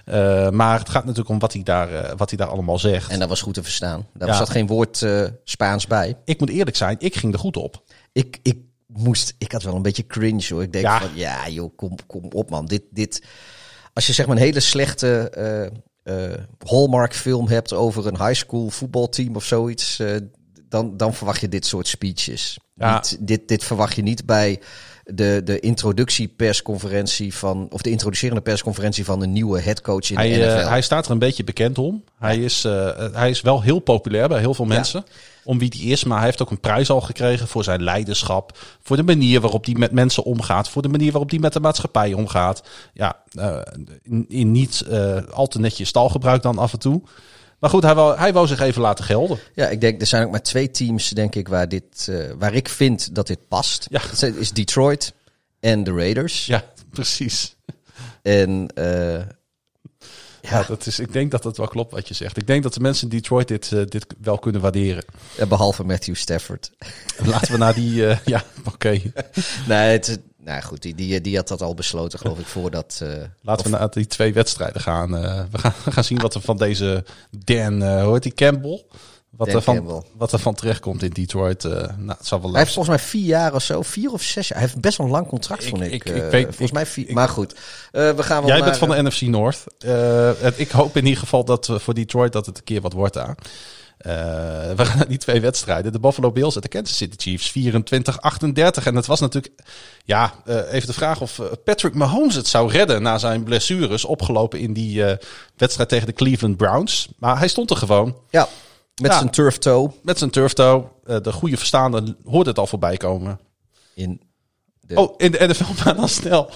Eh, maar het gaat natuurlijk om wat hij daar, eh, wat hij daar allemaal zegt. En dat was goed te verstaan. Daar Ja. zat geen woord eh, Spaans bij. ik moet eerlijk zijn, ik ging er goed op. Ik, ik moest, ik had wel een beetje cringe hoor. Ik denk Ja. van, ja joh, kom, kom op man. Dit, dit, als je zeg maar een hele slechte eh, Hallmark film hebt over een high school voetbalteam of zoiets, eh, dan, dan verwacht je dit soort speeches. Ja. Niet, dit, dit verwacht je niet bij de, de introductiepersconferentie van, of de introducerende persconferentie van een nieuwe headcoach in Hij, de eh, NFL. hij staat er een beetje bekend om. Hij, is, eh, hij is wel heel populair bij heel veel mensen. Om wie die is. Maar hij heeft ook een prijs al gekregen voor zijn leiderschap. Voor de manier waarop hij met mensen omgaat. Voor de manier waarop hij met de maatschappij omgaat. Ja, eh, in, in niet eh, al te netjes taalgebruik dan af en toe. Maar goed, hij wou, hij wou zich even laten gelden. Ja, ik denk er zijn ook maar twee teams, denk ik, waar, dit, eh, waar ik vind dat dit past. Ja. Dat is Detroit en de Raiders. Ja, precies. En eh, Ja, dat is, ik denk dat dat wel klopt wat je zegt. Ik denk dat de mensen in Detroit dit, eh, dit wel kunnen waarderen. ja, behalve Matthew Stafford. Laten we naar die... ja, oké. nee, het nou goed, die, die, die had dat al besloten, geloof ik, voordat. eh, Laten we naar die twee wedstrijden gaan. Eh, we, gaan we gaan zien wat er van deze Dan, eh hoe heet die, Campbell? Wat, er van, wat er van terechtkomt in Detroit. nou, het zal wel Hij heeft volgens mij vier jaar of zo, vier of zes jaar. Hij heeft best wel een lang contract, Ik- vond ik. ik- ik weet- volgens mij vier. maar goed, we gaan wel Jij naar, bent van de NFC North. Het- ik hoop in ieder geval dat eh, voor Detroit dat het een keer wat wordt daar. Eh, we gaan naar die twee wedstrijden. De Buffalo Bills en de Kansas City Chiefs. 24-38. En het was natuurlijk... Ja, eh, even de vraag of eh, Patrick Mahomes het zou redden... na zijn blessures opgelopen in die wedstrijd tegen de Cleveland Browns. Maar hij stond er gewoon. Ja, met Ja. zijn turf toe Met zijn turf toe. De goede verstaande hoorde het al voorbij komen. in de... Oh, in de NFL maar dan snel.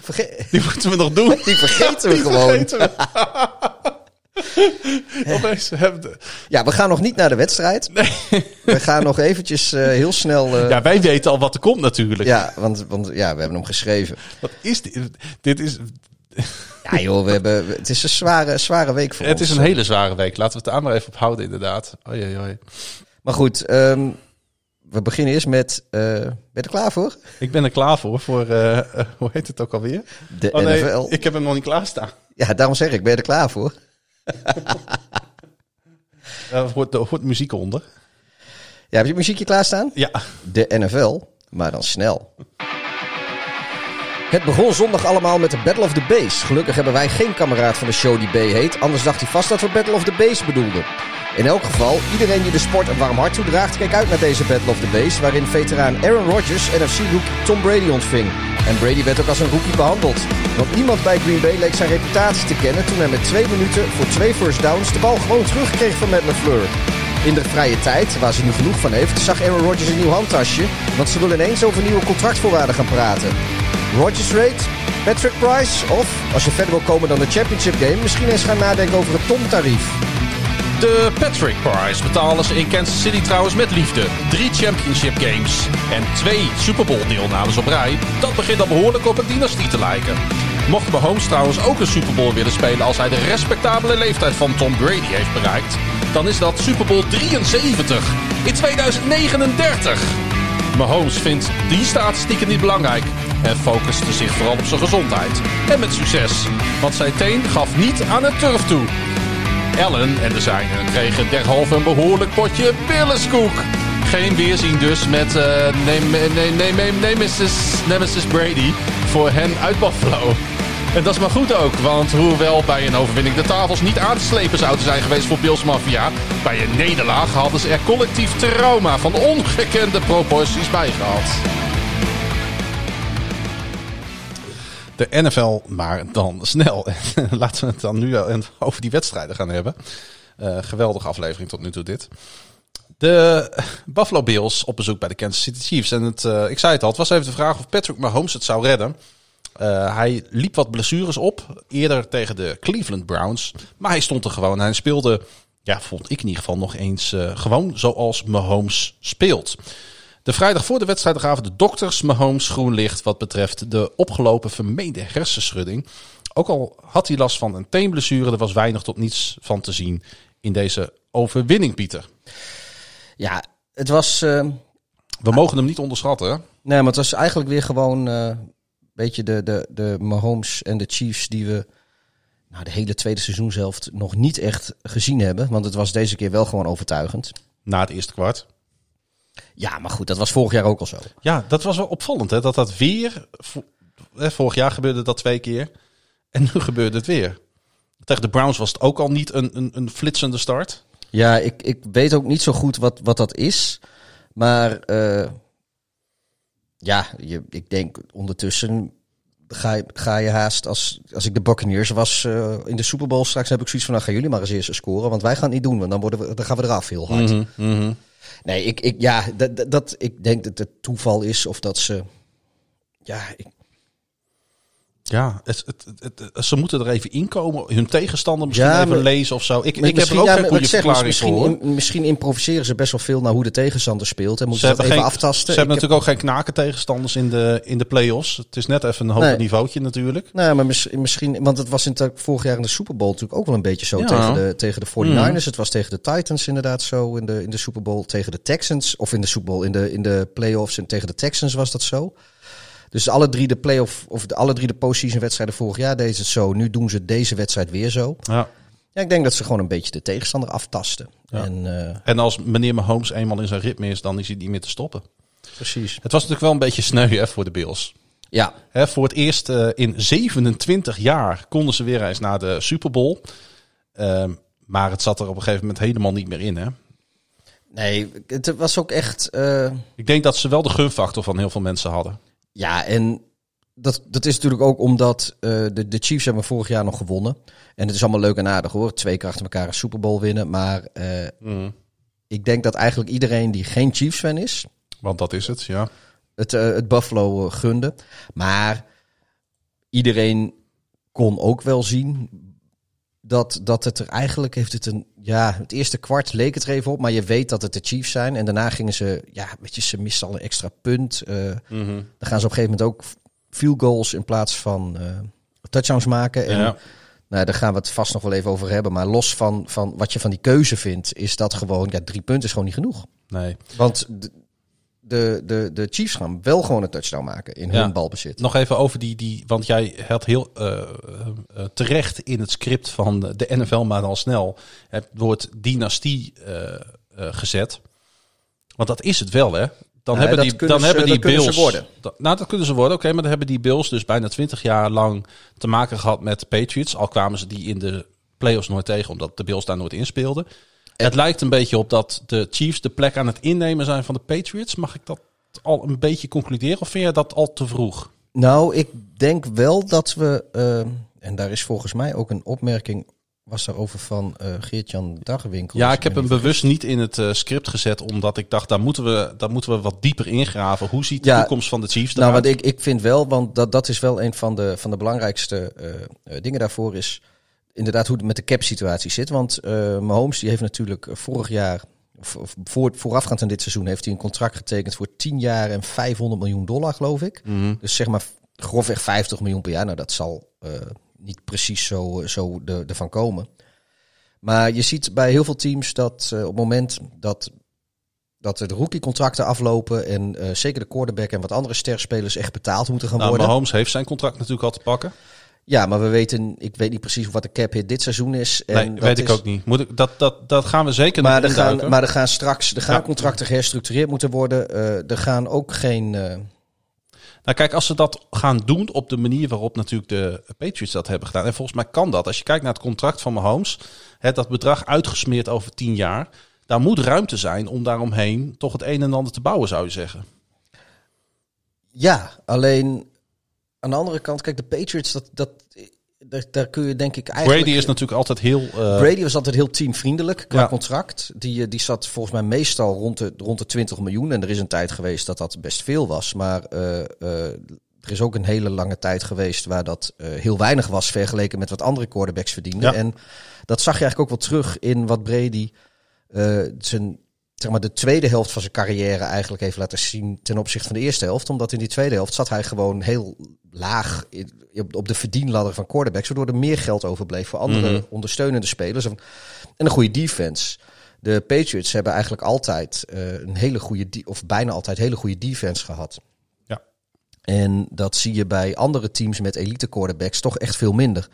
Verge- Die moeten we nog doen. die vergeten we gewoon. Vergeten we. Opeens hebben de- Ja, we gaan nog niet naar de wedstrijd. We gaan nog eventjes eh, heel snel... eh, Ja, wij weten al wat er komt natuurlijk. ja, want, want ja, we hebben hem geschreven. Wat is dit? Dit is, Ja joh, we hebben, het is een zware, zware week voor het ons. is een hele zware week. Laten we het daar maar even op houden inderdaad. Oei, oei. Maar goed, ehm, we beginnen eerst met... eh, ben je er klaar voor? Ik ben er klaar voor. voor hoe heet het ook alweer? De Oh nee, NFL. ik heb hem nog niet klaarstaan. Ja, daarom zeg ik, ben je er klaar voor? Er hoort, hoort muziek onder. Ja, heb je muziekje klaarstaan? Ja, De NFL, maar dan snel. Het begon zondag allemaal met de Battle of the Base. Gelukkig hebben wij geen kameraad van de show die B heet. Anders dacht hij vast dat we Battle of the Base bedoelden. In elk geval, iedereen die de sport een warm hart toedraagt... keek uit naar deze Battle of the Base... waarin veteraan Aaron Rodgers NFC-rookie Tom Brady ontving. En Brady werd ook als een rookie behandeld. Want niemand bij Green Bay leek zijn reputatie te kennen... toen hij met twee minuten voor twee first downs... de bal gewoon terugkreeg van Matt LaFleur. In de vrije tijd, waar ze nu genoeg van heeft, zag Aaron Rodgers een nieuw handtasje. Want ze wil ineens over nieuwe contractvoorwaarden gaan praten. Rodgers rate, Patrick Price of, als je verder wil komen dan de championship game, misschien eens gaan nadenken over het ton-tarief. De Patrick Prize betalen ze in Kansas City trouwens met liefde. Drie championship games en twee Super Bowl deelnames op rij. Dat begint al behoorlijk op een dynastie te lijken. Mocht Mahomes trouwens ook een Super Bowl willen spelen als hij de respectabele leeftijd van Tom Brady heeft bereikt, dan is dat Super Bowl 73 in 2039. Mahomes vindt die statistieken niet belangrijk en focuste zich vooral op zijn gezondheid. En met succes, want zijn teen gaf niet aan het turf toe. Ellen en de zijnen kregen derhalve een behoorlijk potje billenskoek. Geen weerzien dus met eh Nemesis, Nemesis Brady voor hen uit Buffalo. En dat is maar goed ook, want hoewel bij een overwinning de tafels niet aan te slepen zouden zijn geweest voor Bills Mafia, bij een nederlaag hadden ze er collectief trauma van ongekende proporties bij gehad. De NFL, maar dan snel. Laten we het dan nu over die wedstrijden gaan hebben. Eh, geweldige aflevering tot nu toe dit. De Buffalo Bills op bezoek bij de Kansas City Chiefs. En het, eh, ik zei het al, het was even de vraag of Patrick Mahomes het zou redden. Eh, hij liep wat blessures op, eerder tegen de Cleveland Browns. Maar hij stond er gewoon. Hij speelde, ja, vond ik in ieder geval nog eens eh, gewoon zoals Mahomes speelt. De vrijdag voor de wedstrijd gaven de dokters Mahomes groen licht wat betreft de opgelopen vermeende hersenschudding. Ook al had hij last van een teenblessure, er was weinig tot niets van te zien in deze overwinning, Pieter. Ja, het was, eh, We mogen hem niet onderschatten. hè? nee, maar het was eigenlijk weer gewoon beetje de, de, de Mahomes en de Chiefs die we nou, de hele tweede seizoenshelft nog niet echt gezien hebben. Want het was deze keer wel gewoon overtuigend. Na het eerste kwart. Ja, maar goed, dat was vorig jaar ook al zo. Ja, dat was wel opvallend, hè? Dat dat weer. Vorig jaar gebeurde dat twee keer. En nu gebeurde het weer. Tegen de Browns was het ook al niet een, een, een flitsende start. Ja, ik, ik weet ook niet zo goed wat, wat dat is. Maar eh, ja, je, ik denk ondertussen ga, je- ga je haast, als, als ik de Buccaneers was eh, in de Super Bowl straks, heb ik zoiets van, nou gaan jullie maar eens eerst scoren, want wij gaan het niet doen, want dan, worden we, dan gaan we eraf heel hard. Mhm, mhm. Nee, ik, ik, ja, dat- dat, ik denk dat het toeval is of dat ze, ja, ik, Ja, het, het, het- het- ze moeten er even inkomen. Hun tegenstander misschien Ja, even lezen of zo. Ik, ik heb er ook ja, geen goede ik zeg, verklaring misschien, voor. in- misschien improviseren ze best wel veel naar hoe de tegenstander speelt en moeten ze dat even geen, aftasten. ze hebben heb- natuurlijk ook geen knaken tegenstanders in de, in de play-offs. Het is net even een hoger Nee. niveautje natuurlijk. Nou, maar mis- misschien, want het was in het, vorig jaar in de Super Bowl natuurlijk ook wel een beetje zo Ja. tegen, de, tegen de 49ers. Mhm. Het was tegen de Titans inderdaad zo in de, in de Super Bowl. Tegen de Texans, of in de Super Bowl, in de, in de playoffs en tegen de Texans was dat zo. Dus alle drie de playoff, of de, alle drie de postseason wedstrijden vorig jaar deden ze het zo. Nu doen ze deze wedstrijd weer zo. Ja. Ja, ik denk dat ze gewoon een beetje de tegenstander aftasten. Ja. En, eh, En als meneer Mahomes eenmaal in zijn ritme is, dan is hij niet meer te stoppen. precies. Het was natuurlijk wel een beetje sneu hè, voor de Bills. Ja, Hè, voor het eerst eh, in 27 jaar konden ze weer eens naar de Super Bowl. Ehm, maar het zat er op een gegeven moment helemaal niet meer in. Hè? nee, het was ook echt... eh, Ik denk dat ze wel de gunfactor van heel veel mensen hadden. Ja, en dat, dat is natuurlijk ook omdat eh, de, de Chiefs hebben vorig jaar nog gewonnen. En het is allemaal leuk en aardig hoor. Twee keer achter elkaar een Super Bowl winnen. Maar eh, ik denk dat eigenlijk iedereen die geen Chiefs fan is, Want dat is het, ja. het, eh, het Buffalo gunde. Maar iedereen kon ook wel zien dat, dat het er eigenlijk heeft het een... Ja, het eerste kwart leek het er even op, maar je weet dat het de Chiefs zijn. En daarna gingen ze... Ja, weet je, ze misten al een extra punt. eh, Dan gaan ze op een gegeven moment ook field goals in plaats van eh, touchdowns maken. En Ja. nou, daar gaan we het vast nog wel even over hebben. Maar los van, van wat je van die keuze vindt, is dat gewoon, ja, drie punten is gewoon niet genoeg. Nee. Want de, de, de, Chiefs gaan wel gewoon een touchdown maken in Ja. hun balbezit. Nog even over die, die want jij had heel eh, eh, terecht in het script van de NFL, maar al snel het woord dynastie eh, eh, gezet. Want dat is het wel, hè? Dan Ja, hebben die, dan ze- hebben die Bills. ze worden. Da- nou, dat kunnen ze worden, oké, maar dan hebben die Bills dus bijna twintig jaar lang te maken gehad met de Patriots. Al kwamen ze die in de playoffs nooit tegen, omdat de Bills daar nooit in speelden. Het lijkt een beetje op dat de Chiefs de plek aan het innemen zijn van de Patriots. Mag ik dat al een beetje concluderen of vind je dat al te vroeg? Nou, ik denk wel dat we, eh, en daar is volgens mij ook een opmerking, was daarover van eh Geert-Jan Dagwinkel. Ja, ik heb hem bewust niet in het eh, script gezet, omdat ik dacht, daar moeten, we, daar moeten we wat dieper ingraven. Hoe ziet de Ja, toekomst van de Chiefs Nou, eruit? wat ik, ik vind wel, want dat, dat is wel een van de, van de belangrijkste dingen daarvoor is inderdaad hoe het met de cap-situatie zit. Want eh Mahomes die heeft natuurlijk eh, vorig jaar, voor, voorafgaand aan dit seizoen, heeft hij een contract getekend voor 10 jaar en 500 miljoen dollar, geloof ik. Mhm. Dus zeg maar grofweg 50 miljoen per jaar. Nou, dat zal eh, niet precies zo, zo de, ervan komen. Maar je ziet bij heel veel teams dat op het moment dat, dat de rookie-contracten aflopen... en zeker de quarterback en wat andere sterspelers echt betaald moeten gaan Nou, worden... Mahomes heeft zijn contract natuurlijk al te pakken. Ja, maar we weten, ik weet niet precies wat de cap hit dit seizoen is. En nee, dat weet ik is- ook niet. Moet ik, dat, dat, dat gaan we zeker Maar nog er, gaan, maar er gaan straks er gaan Ja. contracten geherstructureerd moeten worden. Eh, er gaan ook geen... eh, Nou, kijk, als ze dat gaan doen op de manier waarop natuurlijk de Patriots dat hebben gedaan. En volgens mij kan dat. Als je kijkt naar het contract van Mahomes, hè, dat bedrag uitgesmeerd over 10 jaar. Daar moet ruimte zijn om daaromheen toch het een en ander te bouwen, zou je zeggen. Ja, alleen aan de andere kant, kijk, de Patriots, dat, dat, daar, daar kun je denk ik eigenlijk... Brady is natuurlijk altijd heel. eh, Brady was altijd heel teamvriendelijk qua Ja. contract. Die, eh, die zat volgens mij meestal rond de, rond de 20 miljoen. En er is een tijd geweest dat dat best veel was. Maar eh, er is ook een hele lange tijd geweest waar dat heel weinig was vergeleken met wat andere quarterbacks verdienden. Ja. En dat zag je eigenlijk ook wel terug in wat Brady zijn, zeg maar, de tweede helft van zijn carrière eigenlijk heeft laten zien ten opzichte van de eerste helft. Omdat in die tweede helft zat hij gewoon heel laag op, de verdienladder van quarterbacks. Waardoor er meer geld overbleef voor andere Mhm. ondersteunende spelers. En, en een goede defense. De Patriots hebben eigenlijk altijd eh, een hele goede, de- of bijna altijd hele goede defense gehad. Ja. En dat zie je bij andere teams met elite quarterbacks toch echt veel minder.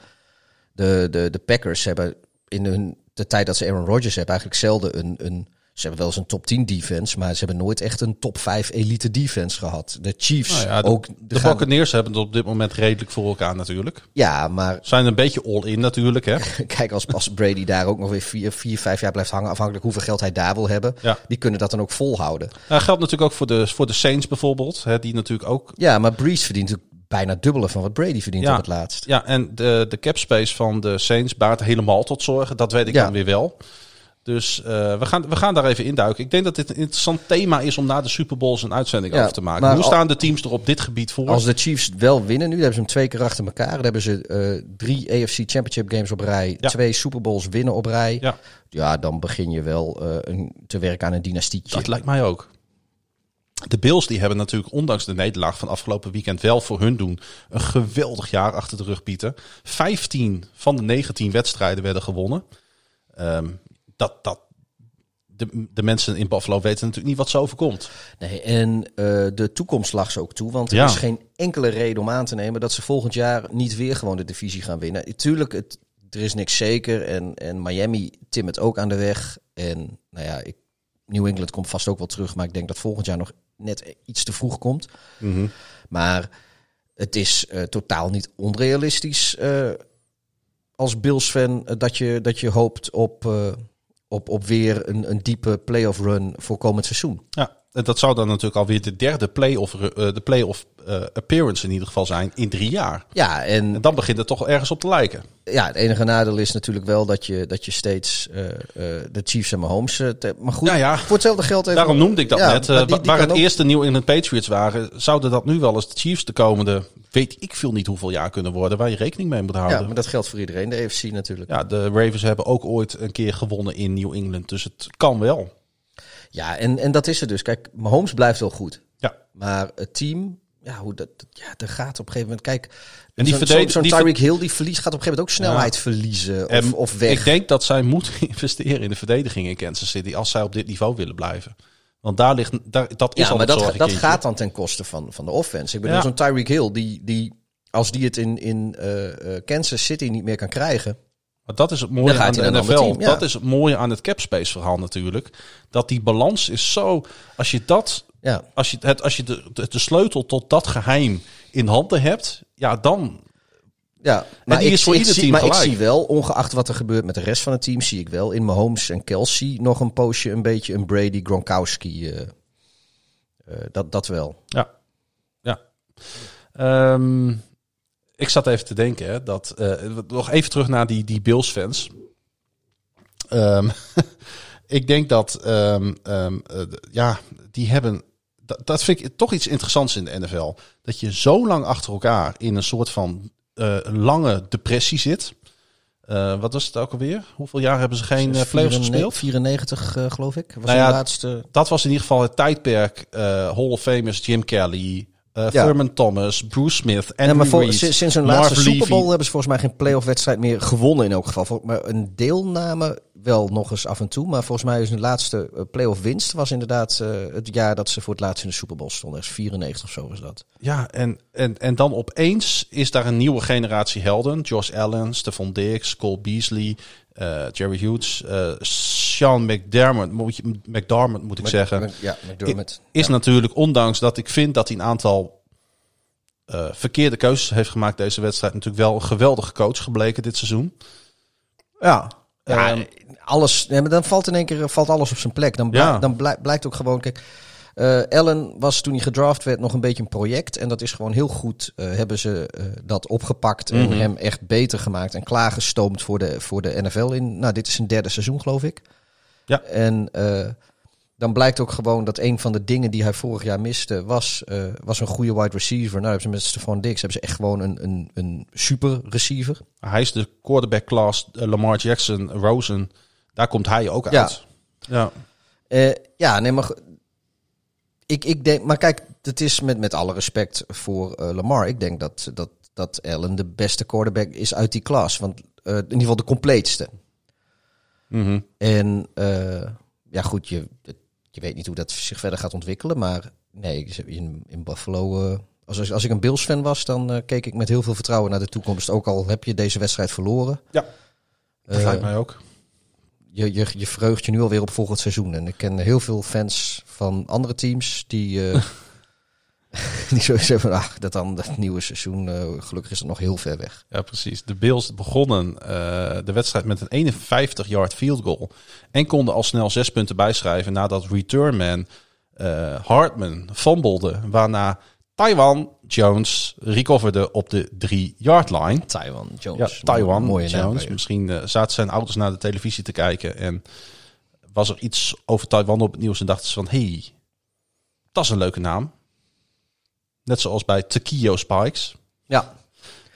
De, de, de Packers hebben in hun, de tijd dat ze Aaron Rodgers hebben eigenlijk zelden een, een Ze hebben wel eens een top 10 defense, maar ze hebben nooit echt een top 5 elite defense gehad. De Chiefs Nou ja, de, ook. de gaan- Buccaneers hebben het op dit moment redelijk voor elkaar natuurlijk. Ja, maar Zijn een beetje all-in natuurlijk, hè? kijk, als, als Brady daar ook nog weer vier, vier, vijf jaar blijft hangen, afhankelijk hoeveel geld hij daar wil hebben, Ja. die kunnen dat dan ook volhouden. Dat geldt natuurlijk ook voor de, voor de Saints bijvoorbeeld. Hè, die natuurlijk ook... Ja, maar Breeze verdient bijna dubbele van wat Brady verdient Ja. op het laatst. Ja, en de, de cap space van de Saints baart helemaal tot zorgen. Dat weet ik dan weer wel. Dus eh, we, gaan, we gaan daar even induiken. Ik denk dat dit een interessant thema is om na de Super Bowls een uitzending Ja, over te maken. Hoe al- staan de teams er op dit gebied voor? Als de Chiefs wel winnen nu, dan hebben ze hem twee keer achter elkaar. Dan hebben ze eh, drie AFC Championship games op rij, Ja. twee Super Bowls winnen op rij. Ja. Ja, dan begin je wel eh, een, te werken aan een dynastietje. Dat lijkt mij ook. De Bills die hebben natuurlijk ondanks de nederlaag van afgelopen weekend wel voor hun doen een geweldig jaar achter de rug bieten. 15 van de 19 wedstrijden werden gewonnen. Ehm, dat, dat, de, de mensen in Buffalo weten natuurlijk niet wat ze overkomt. Nee, en eh, de toekomst lag ze ook toe. Want er Ja. is geen enkele reden om aan te nemen dat ze volgend jaar niet weer gewoon de divisie gaan winnen. Tuurlijk, het, er is niks zeker. En, en Miami timmert ook aan de weg. En nou ja, ik, New England komt vast ook wel terug. Maar ik denk dat volgend jaar nog net iets te vroeg komt. Maar het is eh, totaal niet onrealistisch eh, als Bills-fan dat, je, dat je hoopt op, op, op weer een, een diepe playoff run voor komend seizoen. Ja, dat zou dan natuurlijk alweer de derde playoff, eh de playoff eh appearance in ieder geval zijn in drie jaar. Ja, en En dan begint het toch ergens op te lijken. ja, het enige nadeel is natuurlijk wel dat je, dat je steeds eh, de Chiefs en Mahomes... te- maar goed, Ja, ja. voor hetzelfde geld even... Daarom noemde ik dat Ja, net. die- die wa- waar het ook- eerste New England Patriots waren, zouden dat nu wel eens de Chiefs de komende, weet ik veel niet hoeveel jaar kunnen worden, waar je rekening mee moet Ja, houden. maar dat geldt voor iedereen, de AFC natuurlijk. Ja, de Ravens hebben ook ooit een keer gewonnen in New England, dus het kan wel. Ja, en, en dat is het dus. Kijk, Mahomes blijft wel goed. Ja. Maar het team, ja, hoe dat, ja, er gaat op een gegeven moment. Kijk, En die zo'n die Tyreek Hill die verliest, gaat op een gegeven moment ook snelheid verliezen of, En of weg. Ik denk dat zij moeten investeren in de verdediging in Kansas City als zij op dit niveau willen blijven. Want daar ligt, daar, dat is ja, al maar dat, dat gaat dan ten koste van, van de offense. Ik bedoel, Ja. zo'n Tyreek Hill, die, die, als die het in, in eh, eh, Kansas City niet meer kan krijgen. Maar dat is het mooie aan de NFL. ander team, ja. Dat is het mooie aan het capspace verhaal natuurlijk. Dat die balans is zo... Als je dat... Ja, Als je, het, als je de, de, de sleutel tot dat geheim in handen hebt... Ja, dan... ja. maar die ik, is voor ik ieder zie, team Maar gelijk. ik zie wel, ongeacht wat er gebeurt met de rest van het team, zie ik wel in Mahomes en Kelsey nog een poosje een beetje een Brady Gronkowski. eh, eh, dat, dat wel. Ja. Ja. Ehm, ik zat even te denken hè, dat... eh, nog even terug naar die, die Bills fans. Ehm, ik denk dat... ehm, ehm, eh, ja, die hebben... Dat, dat vind ik toch iets interessants in de NFL. Dat je zo lang achter elkaar in een soort van eh, lange depressie zit. Wat was het ook alweer? Hoeveel jaar hebben ze geen uh, playoffs gespeeld? 94, uh, geloof ik. Was Nou ja, de laatste... Dat was in ieder geval het tijdperk. Hall of Famers Jim Kelly, uh, Ja. Thurman Thomas, Bruce Smith, Andrew Ja, maar voor, Reid, sinds hun laatste Super. Bowl hebben ze volgens mij geen playoff wedstrijd meer gewonnen in elk geval. Maar een deelname wel nog eens af en toe. Maar volgens mij is hun laatste eh, playoff winst was inderdaad eh, het jaar dat ze voor het laatst in de Super Bowl stonden. Is 94 of zo was dat. Ja, en, en, en dan opeens is daar een nieuwe generatie helden. Josh Allen, Stephon Diggs, Cole Beasley, eh, Jerry Hughes, Sean McDermott, moet, je, McDermott moet ik zeggen. Ja, McDermott. is natuurlijk, ondanks dat ik vind dat hij een aantal verkeerde keuzes heeft gemaakt deze wedstrijd, natuurlijk wel een geweldige coach gebleken dit seizoen. Ja. Ja, Ehm, alles, nee, maar dan valt in één keer valt alles op zijn plek. Dan, blij- Ja. dan blij- blijkt ook gewoon, kijk, eh Allen was toen hij gedraft werd nog een beetje een project. En dat is gewoon heel goed, eh, hebben ze eh, dat opgepakt en Mhm. hem echt beter gemaakt en klaargestoomd voor de, voor de NFL. In, nou, dit is zijn derde seizoen, geloof ik. Ja. En eh, dan blijkt ook gewoon dat een van de dingen die hij vorig jaar miste, was, eh, was een goede wide receiver. Nou, hebben ze met Stephon Diggs hebben ze echt gewoon een, een, een super receiver. Hij is de quarterback class, eh, Lamar Jackson, Rosen. Daar komt hij ook Ja. uit. Ja. Eh, ja, nee, maar. Ik, ik denk, maar kijk, het is met, met alle respect voor Lamar. Ik denk dat, dat, dat Allen de beste quarterback is uit die klas. Want in ieder geval de compleetste. Mhm. En ja, goed, je, je weet niet hoe dat zich verder gaat ontwikkelen. Maar nee, in, in Buffalo. eh, als, als- als ik een Bills-fan was, dan eh, keek ik met heel veel vertrouwen naar de toekomst. Ook al heb je deze wedstrijd verloren. Ja. Dat Eh, lijkt mij ook. je, je, je verheugt je nu alweer op volgend seizoen. En ik ken heel veel fans van andere teams die, eh die sowieso van, ach, dat dan het nieuwe seizoen, eh, gelukkig is het nog heel ver weg. Ja, precies. De Bills begonnen eh, de wedstrijd met een 51-yard field goal. En konden al snel zes punten bijschrijven nadat returnman eh Hartman fumblede. Waarna Taiwan Jones recoverde op de 3-yard line. Taiwan Ja, Jones. Taiwan Mooie Jones. Misschien zaten zijn ouders naar de televisie te kijken en was er iets over Taiwan op het nieuws en dachten ze van, hey, dat is een leuke naam. Net zoals bij Tequio Spikes. Ja,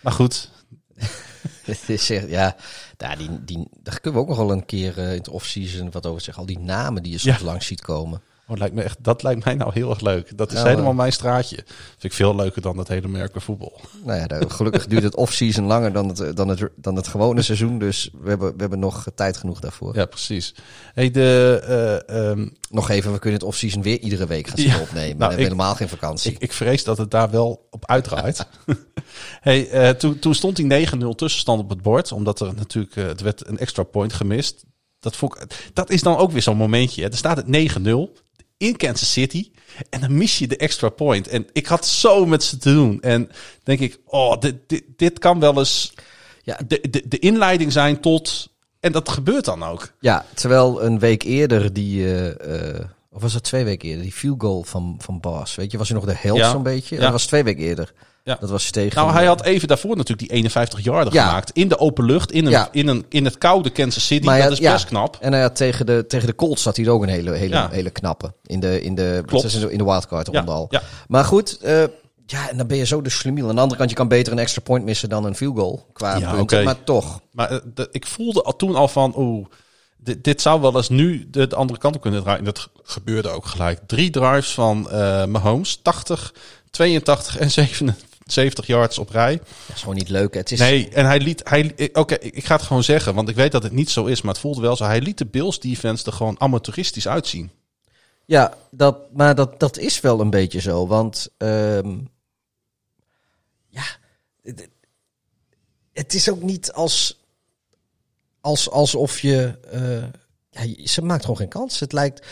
Maar goed, het is echt, ja, daar, die, die, daar kunnen we ook nog wel een keer eh, in het off-season wat over zeggen. Al die namen die je soms Ja. langs ziet komen. Oh, lijkt me echt, dat lijkt mij nou heel erg leuk. Dat is Ja, helemaal mijn straatje. Vind ik veel leuker dan dat hele merken voetbal. Nou ja, daar- gelukkig duurt het off-season langer dan het, dan, het, dan het gewone seizoen. Dus we hebben, we hebben nog tijd genoeg daarvoor. Ja, precies. Hey, de, eh, ehm, Nog even, we kunnen het off-season weer iedere week gaan Ja, opnemen. nou, we hebben ik- helemaal geen vakantie. ik, ik vrees dat het daar wel op uitdraait. hey, eh, toen, toen stond die 9-0 tussenstand op het bord. Omdat er natuurlijk, eh, het werd een extra point gemist. Dat, vond ik, dat is dan ook weer zo'n momentje. Hè. Er staat het 9-0 in Kansas City. En dan mis je de extra point. En ik had zo met ze te doen. En denk ik, oh, dit, dit, dit kan wel eens Ja. de, de, de inleiding zijn tot... En dat gebeurt dan ook. Ja, terwijl een week eerder die, eh, eh, of was het twee weken eerder, die field goal van, van Bas, weet je, was hij nog de helft Ja. zo'n beetje? Ja. Dat was twee weken eerder. Ja. Dat was tegen... Nou, hij had even daarvoor natuurlijk die 51 yarder Ja. gemaakt. In de open lucht, in, een, Ja. in, een, in het koude Kansas City. Maar dat is best knap. En hij had tegen de, tegen de Colts had hij ook een hele, hele, hele knappe. In de, in de, Klopt. in de wildcard ronde al. Maar goed, eh, ja, en dan ben je zo de slimiel. Aan de andere kant, je kan beter een extra point missen dan een field goal. Qua Ja, punten, maar toch. Maar eh, de- ik voelde al toen al van, oeh, dit, dit zou wel eens nu de, de andere kant op kunnen draaien. En dat ge- gebeurde ook gelijk. Drie drives van eh Mahomes, 80, 82 en 77 yards op rij. Dat is gewoon niet leuk. Het is, Nee, en hij liet, hij, oké, ik ik ga het gewoon zeggen, want ik weet dat het niet zo is, maar het voelde wel zo. Hij liet de Bills defense er gewoon amateuristisch uitzien. Ja, dat, maar dat, dat is wel een beetje zo. Want ehm, ja, het, is ook niet als, als, alsof je... eh, ja, ze maakt gewoon geen kans. Het lijkt...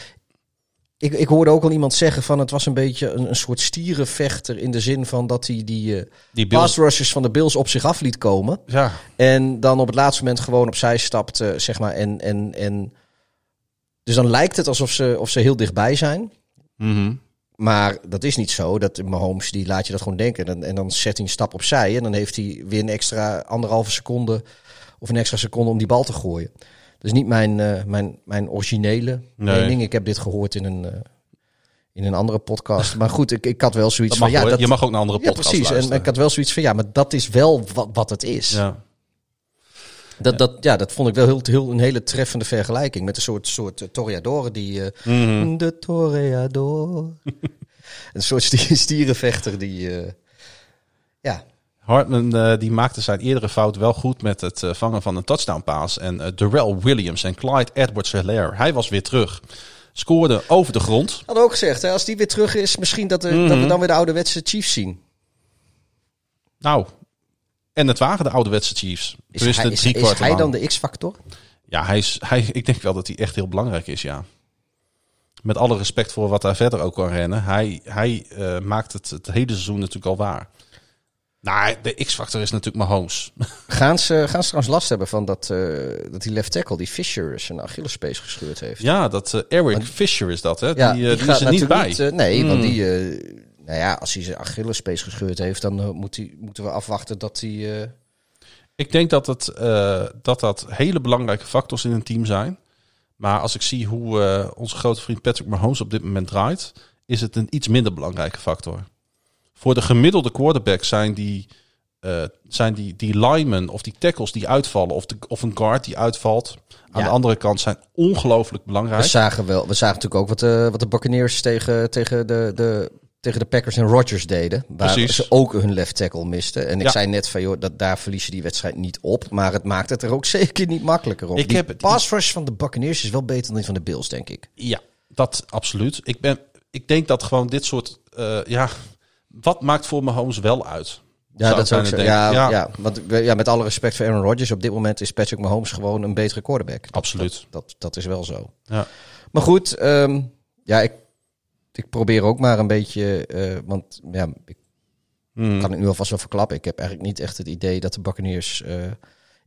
Ik, ik hoorde ook al iemand zeggen van het was een beetje een, een soort stierenvechter in de zin van dat hij die Die pass rushers van de Bills op zich af liet komen. ja, En dan op het laatste moment gewoon opzij stapt, zeg maar. En, en, en dus dan lijkt het alsof ze, of ze heel dichtbij zijn. mhm. Maar dat is niet zo. Dat Mahomes, die laat je dat gewoon denken. En, en dan zet hij een stap opzij. En dan heeft hij weer een extra anderhalve seconde of een extra seconde om die bal te gooien. Dat is niet mijn, eh, mijn, mijn originele Nee. mening. Ik heb dit gehoord in een, eh, in een andere podcast. Maar goed, ik, ik had wel zoiets van... Ja, dat, je mag ook naar andere ja, podcasts precies. En ik had wel zoiets van... Ja, maar dat is wel wat, wat het is. ja. Dat, dat, ja, dat vond ik wel heel, heel, een hele treffende vergelijking. Met een soort, soort uh, die... Mhm. De toreador. een soort stier- stierenvechter die... eh, ja, Hartman eh, die maakte zijn eerdere fout wel goed met het eh, vangen van een touchdown pass. En Darrell Williams en Clyde Edwards-Helaire, hij was weer terug. Scoorde over de grond. hadden ook gezegd, hè, als die weer terug is... Misschien dat, er, Mhm. dat we dan weer de ouderwetse Chiefs zien. Nou, en het waren de ouderwetse Chiefs. Is hij, is, drie is kwart hij dan de X-factor? Ja, hij is, hij, ik denk wel dat hij echt heel belangrijk is, ja. Met alle respect voor wat hij verder ook kan rennen. Hij, hij maakt het het hele seizoen natuurlijk al waar. Nou, de X-factor is natuurlijk Mahomes. Gaan ze, gaan ze trouwens last hebben van dat, eh, dat die left tackle, die Fisher, zijn Achillespees gescheurd heeft? Ja, dat eh, Eric Fisher is dat, hè? Ja, die, eh, die is er niet bij. eh, nee, want Hmm. die... eh, nou ja, als hij zijn Achillespees gescheurd heeft, dan eh, moet moeten we afwachten dat hij... eh, Ik denk dat, het, eh, dat dat hele belangrijke factors in een team zijn. Maar als ik zie hoe eh, onze grote vriend Patrick Mahomes op dit moment draait, is het een iets minder belangrijke factor. Voor de gemiddelde quarterback zijn die, eh, zijn die, die linemen of die tackles die uitvallen, of, de, of een guard die uitvalt, aan Ja. de andere kant zijn ongelooflijk we, belangrijk. zagen wel, we zagen natuurlijk ook wat de, wat de Buccaneers tegen, tegen, de, de, tegen de Packers en Rodgers deden. Waar Precies. ze ook hun left tackle misten. En ik Ja. zei net van, joh, dat, daar verliezen die wedstrijd niet op. Maar het maakt het er ook zeker niet makkelijker op. Ik die heb het- pass rush van de Buccaneers is wel beter dan die van de Bills, denk ik. Ja, dat absoluut. Ik, ben, ik denk dat gewoon dit soort, eh, ja, wat maakt voor Mahomes wel uit? Ja, dat zou ik zeggen. Ja, denken. ja. want ja, met alle respect voor Aaron Rodgers, op dit moment is Patrick Mahomes gewoon een betere quarterback. Dat, Absoluut. Dat, dat, dat is wel zo. Ja. Maar goed, ehm, ja, ik, ik probeer ook maar een beetje, eh, want ja, ik Hmm. kan het nu alvast wel verklappen. Ik heb eigenlijk niet echt het idee dat de Buccaneers, eh,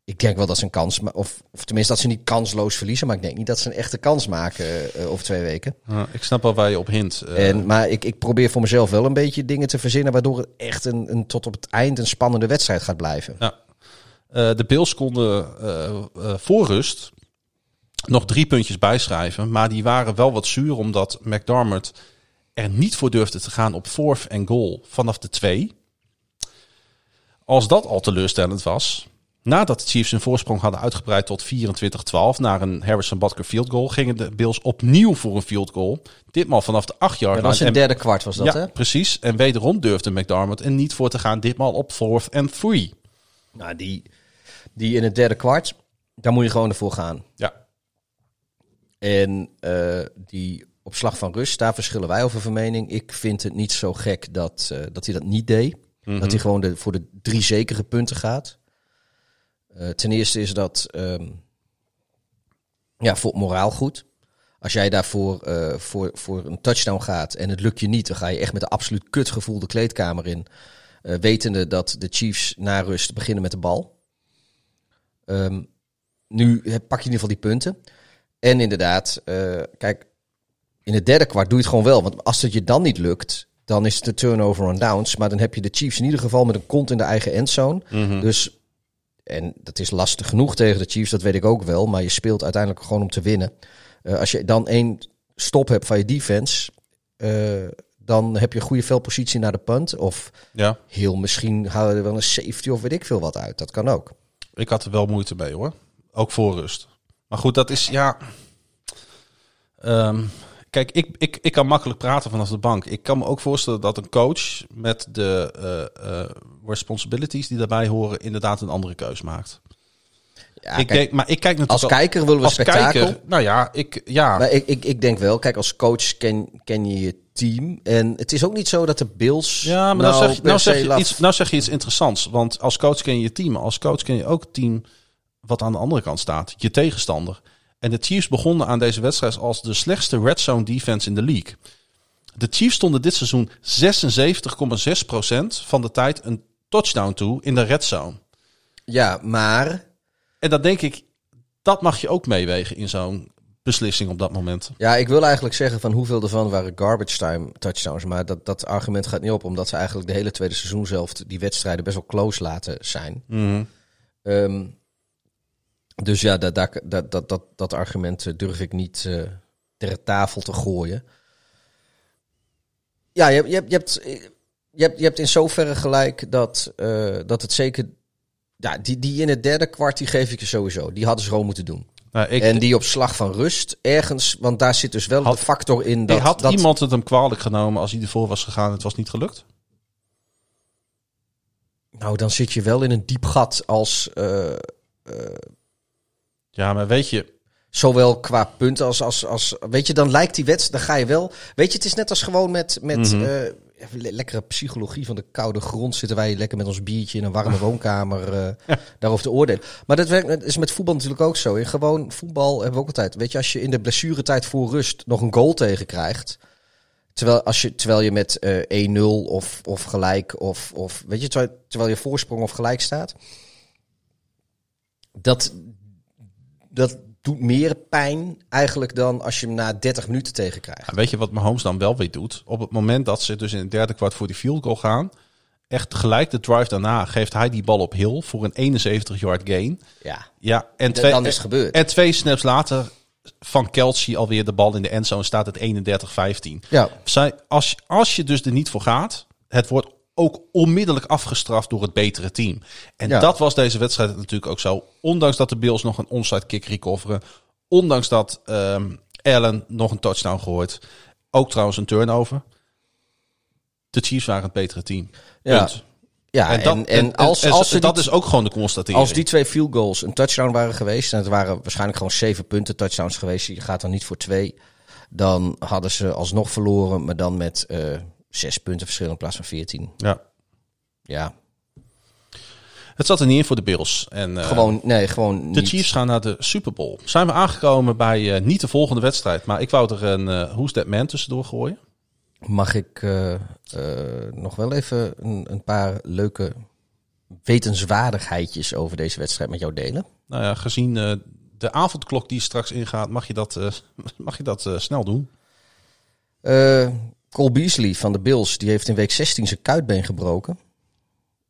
ik denk wel dat ze een kans, of, of tenminste dat ze niet kansloos verliezen, maar ik denk niet dat ze een echte kans maken eh, over twee weken. Ja, ik snap wel waar je op hint. Eh, En, maar ik, ik probeer voor mezelf wel een beetje dingen te verzinnen waardoor het echt een, een, tot op het eind een spannende wedstrijd gaat blijven. Ja. Eh, de Bills konden eh, eh, voor rust nog drie puntjes bijschrijven. Maar die waren wel wat zuur omdat McDermott er niet voor durfde te gaan op fourth en goal vanaf de twee. Als dat al teleurstellend was, nadat de Chiefs hun voorsprong hadden uitgebreid tot 24-12 naar een Harrison Butker field goal, gingen de Bills opnieuw voor een field goal. Ditmaal vanaf de 8 yard Dat was in het En- derde kwart was dat, ja, hè? precies. En wederom durfde McDermott er niet voor te gaan, ditmaal op fourth and three. Nou, die, die in het derde kwart, daar moet je gewoon ervoor gaan. Ja, En eh, die op slag van rust, daar verschillen wij over van mening. Ik vind het niet zo gek dat, eh, dat hij dat niet deed. Dat hij gewoon de, voor de drie zekere punten gaat. Eh, ten eerste is dat ehm, ja, voor het moraal goed. Als jij daarvoor eh, voor, voor een touchdown gaat en het lukt je niet, dan ga je echt met een absoluut kutgevoel de kleedkamer in. eh, wetende dat de Chiefs na rust beginnen met de bal. Ehm, nu pak je in ieder geval die punten. En inderdaad, kijk, in het derde kwart doe je het gewoon wel. Want als het je dan niet lukt, dan is het de turnover on downs. Maar dan heb je de Chiefs in ieder geval met een kont in de eigen endzone. Dus, en dat is lastig genoeg tegen de Chiefs, dat weet ik ook wel. Maar je speelt uiteindelijk gewoon om te winnen. Eh, als je dan één stop hebt van je defense, eh, dan heb je een goede veldpositie naar de punt. Of ja. heel misschien halen er wel een safety of weet ik veel wat uit. Dat kan ook. Ik had er wel moeite mee hoor. Ook voor rust. Maar goed, dat is ja. Ehm, kijk, ik, ik, ik kan makkelijk praten vanaf de bank. Ik kan me ook voorstellen dat een coach met de eh, eh, responsibilities die daarbij horen, inderdaad een andere keus maakt. Ja, ik kijk, denk, maar ik kijk natuurlijk als kijker willen we als spektakel. kijker, nou ja, ik ja. Maar ik, ik, ik denk wel, kijk, als coach ken, ken je je team. En het is ook niet zo dat de Bills. Ja, maar nou, zeg, je- nou, zeg je laf- iets, nou zeg je iets interessants. Want als coach ken je je team. Als coach ken je ook het team wat aan de andere kant staat. Je tegenstander. En de Chiefs begonnen aan deze wedstrijd als de slechtste red zone defense in de league. De Chiefs stonden dit seizoen 76,6% van de tijd een touchdown toe in de red zone. Ja, maar. En dat denk ik, dat mag je ook meewegen in zo'n beslissing op dat moment. Ja, ik wil eigenlijk zeggen van hoeveel ervan waren garbage time touchdowns. Maar dat, dat argument gaat niet op, omdat ze eigenlijk de hele tweede seizoen zelf die wedstrijden best wel close laten zijn. Ehm, dus ja, dat, dat, dat, dat, dat, argument eh, durf ik niet eh, ter tafel te gooien. Ja, je, hebt- je, je, hebt, je, hebt, je hebt in zoverre gelijk dat, eh, dat het zeker... Ja, die, die in het derde kwart, die geef ik je sowieso. Die hadden ze gewoon moeten doen. Nou, ik, en die op slag van rust ergens, want daar zit dus wel Had- de factor in dat... had dat iemand het hem kwalijk genomen als hij ervoor was gegaan en het was niet gelukt? Nou, dan zit je wel in een diep gat als... eh, Ja, maar weet je, Zowel qua punten als, als, als... Weet je, dan lijkt die wedstrijd... Dan ga je wel... Weet je, het is net als gewoon met... met Mhm. eh, le- lekkere psychologie van de koude grond zitten wij lekker met ons biertje in een warme woonkamer eh, daarover te oordelen. Maar dat werkt, is met voetbal natuurlijk ook zo. In gewoon voetbal hebben we ook altijd. Weet je, als je in de blessuretijd voor rust nog een goal tegen krijgt. Terwijl, als je, terwijl je met eh 1-0 of, of gelijk of, of weet je, terwijl, terwijl je voorsprong of gelijk staat. Dat, dat doet meer pijn eigenlijk dan als je hem na 30 minuten tegenkrijgt. Ja, weet je wat Mahomes dan wel weer doet? Op het moment dat ze dus in het derde kwart voor die field goal gaan, echt gelijk de drive daarna geeft hij die bal op Hill voor een 71 yard gain. Ja, Ja, en twee, dan is het gebeurd. En twee snaps later van Kelsey alweer de bal in de endzone staat het 31-15. ja. Zij, als, als je dus er niet voor gaat, het wordt ook onmiddellijk afgestraft door het betere team. En Ja. dat was deze wedstrijd natuurlijk ook zo. Ondanks dat de Bills nog een onside kick recoveren. Ondanks dat ehm, Allen nog een touchdown gooit. Ook trouwens een turnover. De Chiefs waren het betere team. Ja. Punt. Ja, en, en, en- als, en als, ze dat die, is ook gewoon de constatering. als die twee field goals een touchdown waren geweest, en het waren waarschijnlijk gewoon zeven punten touchdowns geweest, je gaat dan niet voor twee, dan hadden ze alsnog verloren, maar dan met eh, zes punten verschil in plaats van veertien. ja. Ja. Het zat er niet in voor de Bills. En, uh, gewoon, nee, gewoon De niet. Chiefs gaan naar de Super Bowl. Zijn we aangekomen bij uh, niet de volgende wedstrijd, maar ik wou er een uh, Who's That Man tussendoor gooien. Mag ik nog wel even een, een, paar leuke wetenswaardigheidjes over deze wedstrijd met jou delen? Nou ja, gezien de avondklok die straks ingaat, mag je dat, mag je dat snel doen. Cole Beasley van de Bills, die heeft in week 16 zijn kuitbeen gebroken.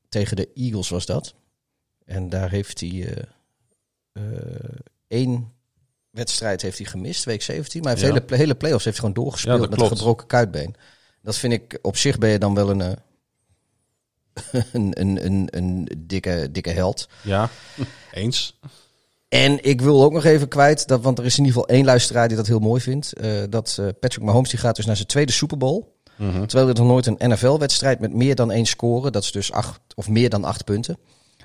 Tegen de Eagles was dat. En daar heeft hij uh, uh, één wedstrijd heeft hij gemist, week 17. Maar hij heeft ja. hele, hele playoffs heeft hij gewoon doorgespeeld ja, met een gebroken kuitbeen. Dat vind ik, op zich ben je dan wel een, uh, een, een, een, een dikke, dikke held. Ja, eens. En ik wil ook nog even kwijt, dat, want er is in ieder geval één luisteraar die dat heel mooi vindt. Uh, dat uh, Patrick Mahomes die gaat dus naar zijn tweede Super Bowl. Mm -hmm. Terwijl er nog nooit een NFL-wedstrijd met meer dan één score, dat is dus acht of meer dan acht punten.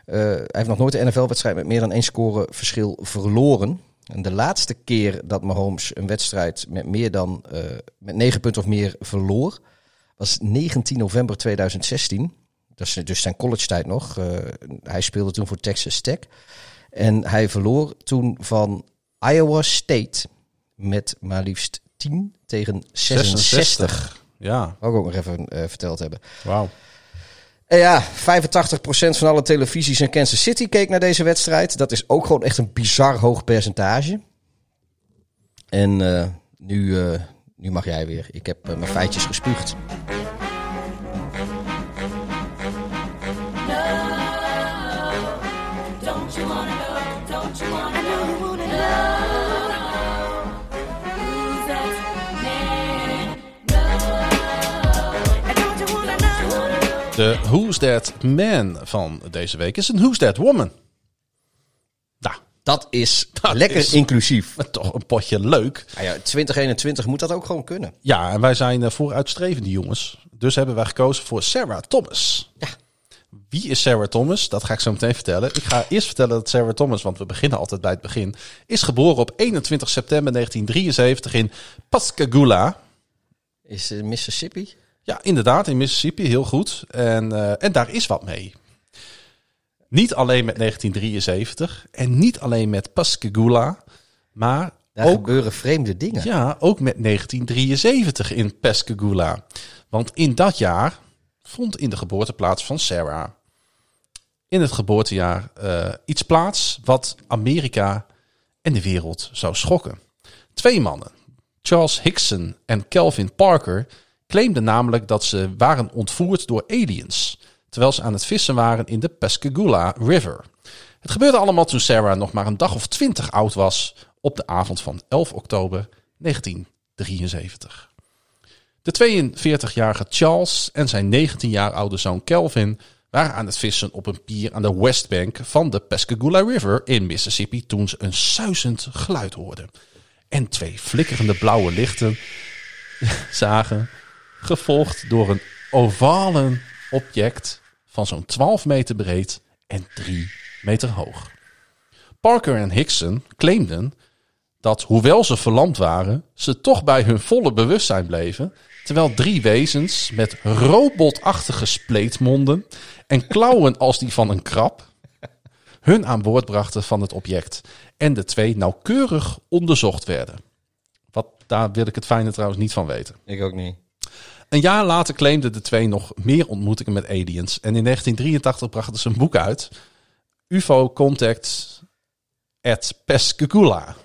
Uh, hij heeft nog nooit een NFL-wedstrijd met meer dan één score verschil verloren. En de laatste keer dat Mahomes een wedstrijd met meer dan met negen punten of meer verloor, was 19 november 2016. Dat is dus zijn college tijd nog. Hij speelde toen voor Texas Tech. En hij verloor toen van Iowa State met maar liefst 10 tegen 66. 66. Ja. Ik ook nog even uh, verteld hebben. Wauw. En ja, 85% van alle televisies in Kansas City keek naar deze wedstrijd. Dat is ook gewoon echt een bizar hoog percentage. En uh, nu, uh, nu mag jij weer. Ik heb mijn feitjes gespuugd. De Who's That Man van deze week is een Who's That Woman. Nou, dat is dat lekker is inclusief. Toch een potje leuk. Nou ja, 2021 moet dat ook gewoon kunnen. Ja, en wij zijn uh, vooruitstrevende jongens. Dus hebben wij gekozen voor Sarah Thomas. Ja. Wie is Sarah Thomas? Dat ga ik zo meteen vertellen. Ik ga eerst vertellen dat Sarah Thomas, want we beginnen altijd bij het begin, is geboren op 21 september 1973 in Pascagoula. Is uh, Mississippi? Ja, inderdaad, in Mississippi, heel goed. En, uh, en daar is wat mee. Niet alleen met 1973 en niet alleen met Pascagoula, maar daar ook, gebeuren vreemde dingen. Ja, ook met 1973 in Pascagoula. Want in dat jaar vond in de geboorteplaats van Sarah in het geboortejaar uh, iets plaats wat Amerika en de wereld zou schokken. Twee mannen, Charles Hickson en Kelvin Parker, claimden namelijk dat ze waren ontvoerd door aliens, terwijl ze aan het vissen waren in de Pascagoula River. Het gebeurde allemaal toen Sarah nog maar een dag of twintig oud was op de avond van 11 oktober 1973. De 42-jarige Charles en zijn 19 jaar oude zoon Kelvin waren aan het vissen op een pier aan de westbank van de Pascagoula River in Mississippi toen ze een suizend geluid hoorden. En twee flikkerende blauwe lichten zagen, gevolgd door een ovalen object van zo'n 12 meter breed en 3 meter hoog. Parker en Hickson claimden dat, hoewel ze verlamd waren, ze toch bij hun volle bewustzijn bleven, terwijl drie wezens met robotachtige spleetmonden en klauwen als die van een krab hun aan boord brachten van het object en de twee nauwkeurig onderzocht werden. Wat, daar wil ik het fijne trouwens niet van weten. Ik ook niet. Een jaar later claimden de twee nog meer ontmoetingen met aliens. En in 1983 brachten ze een boek uit. UFO Contact at Pascagoula.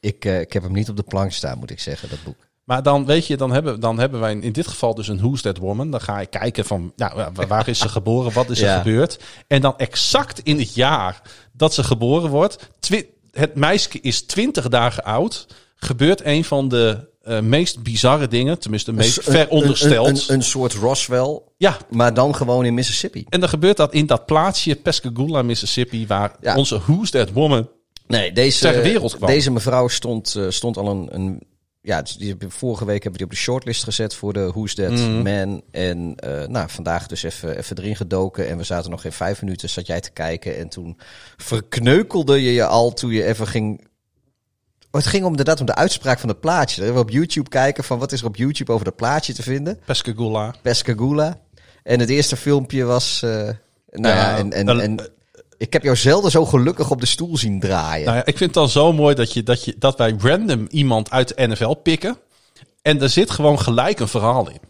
Ik, uh, ik heb hem niet op de plank staan, moet ik zeggen, dat boek. Maar dan weet je, dan hebben, dan hebben wij in dit geval dus een Who's That Woman. Dan ga ik kijken van, nou, waar is ze geboren? Wat is er Ja. gebeurd? En dan exact in het jaar dat ze geboren wordt. het meisje is 20 dagen oud. Gebeurt een van de eh, meest bizarre dingen. Tenminste, meest Een- verondersteld. Een, een, een soort Roswell, ja, maar dan gewoon in Mississippi. en dan gebeurt dat in dat plaatsje Pascagoula, Mississippi. Waar Ja. onze Who's That Woman Nee, deze, ter wereld kwam. deze mevrouw stond, eh, stond al een, een ja, die, vorige week hebben we die op de shortlist gezet voor de Who's That Mhm. Man. En eh, nou, vandaag dus even, even erin gedoken. En we zaten nog geen vijf minuten, zat jij te kijken. En toen verkneukelde je je al toen je even ging... Oh, het ging om, inderdaad om de uitspraak van het plaatje. We op YouTube kijken van wat is er op YouTube over dat plaatje te vinden. Pascagoula. Pascagoula. En het eerste filmpje was... eh, Nou ja, Ja, en, en ik heb jou zelden zo gelukkig op de stoel zien draaien. Nou ja, ik vind het dan zo mooi dat, je, dat, je, dat wij random iemand uit de NFL pikken. En er zit gewoon gelijk een verhaal in.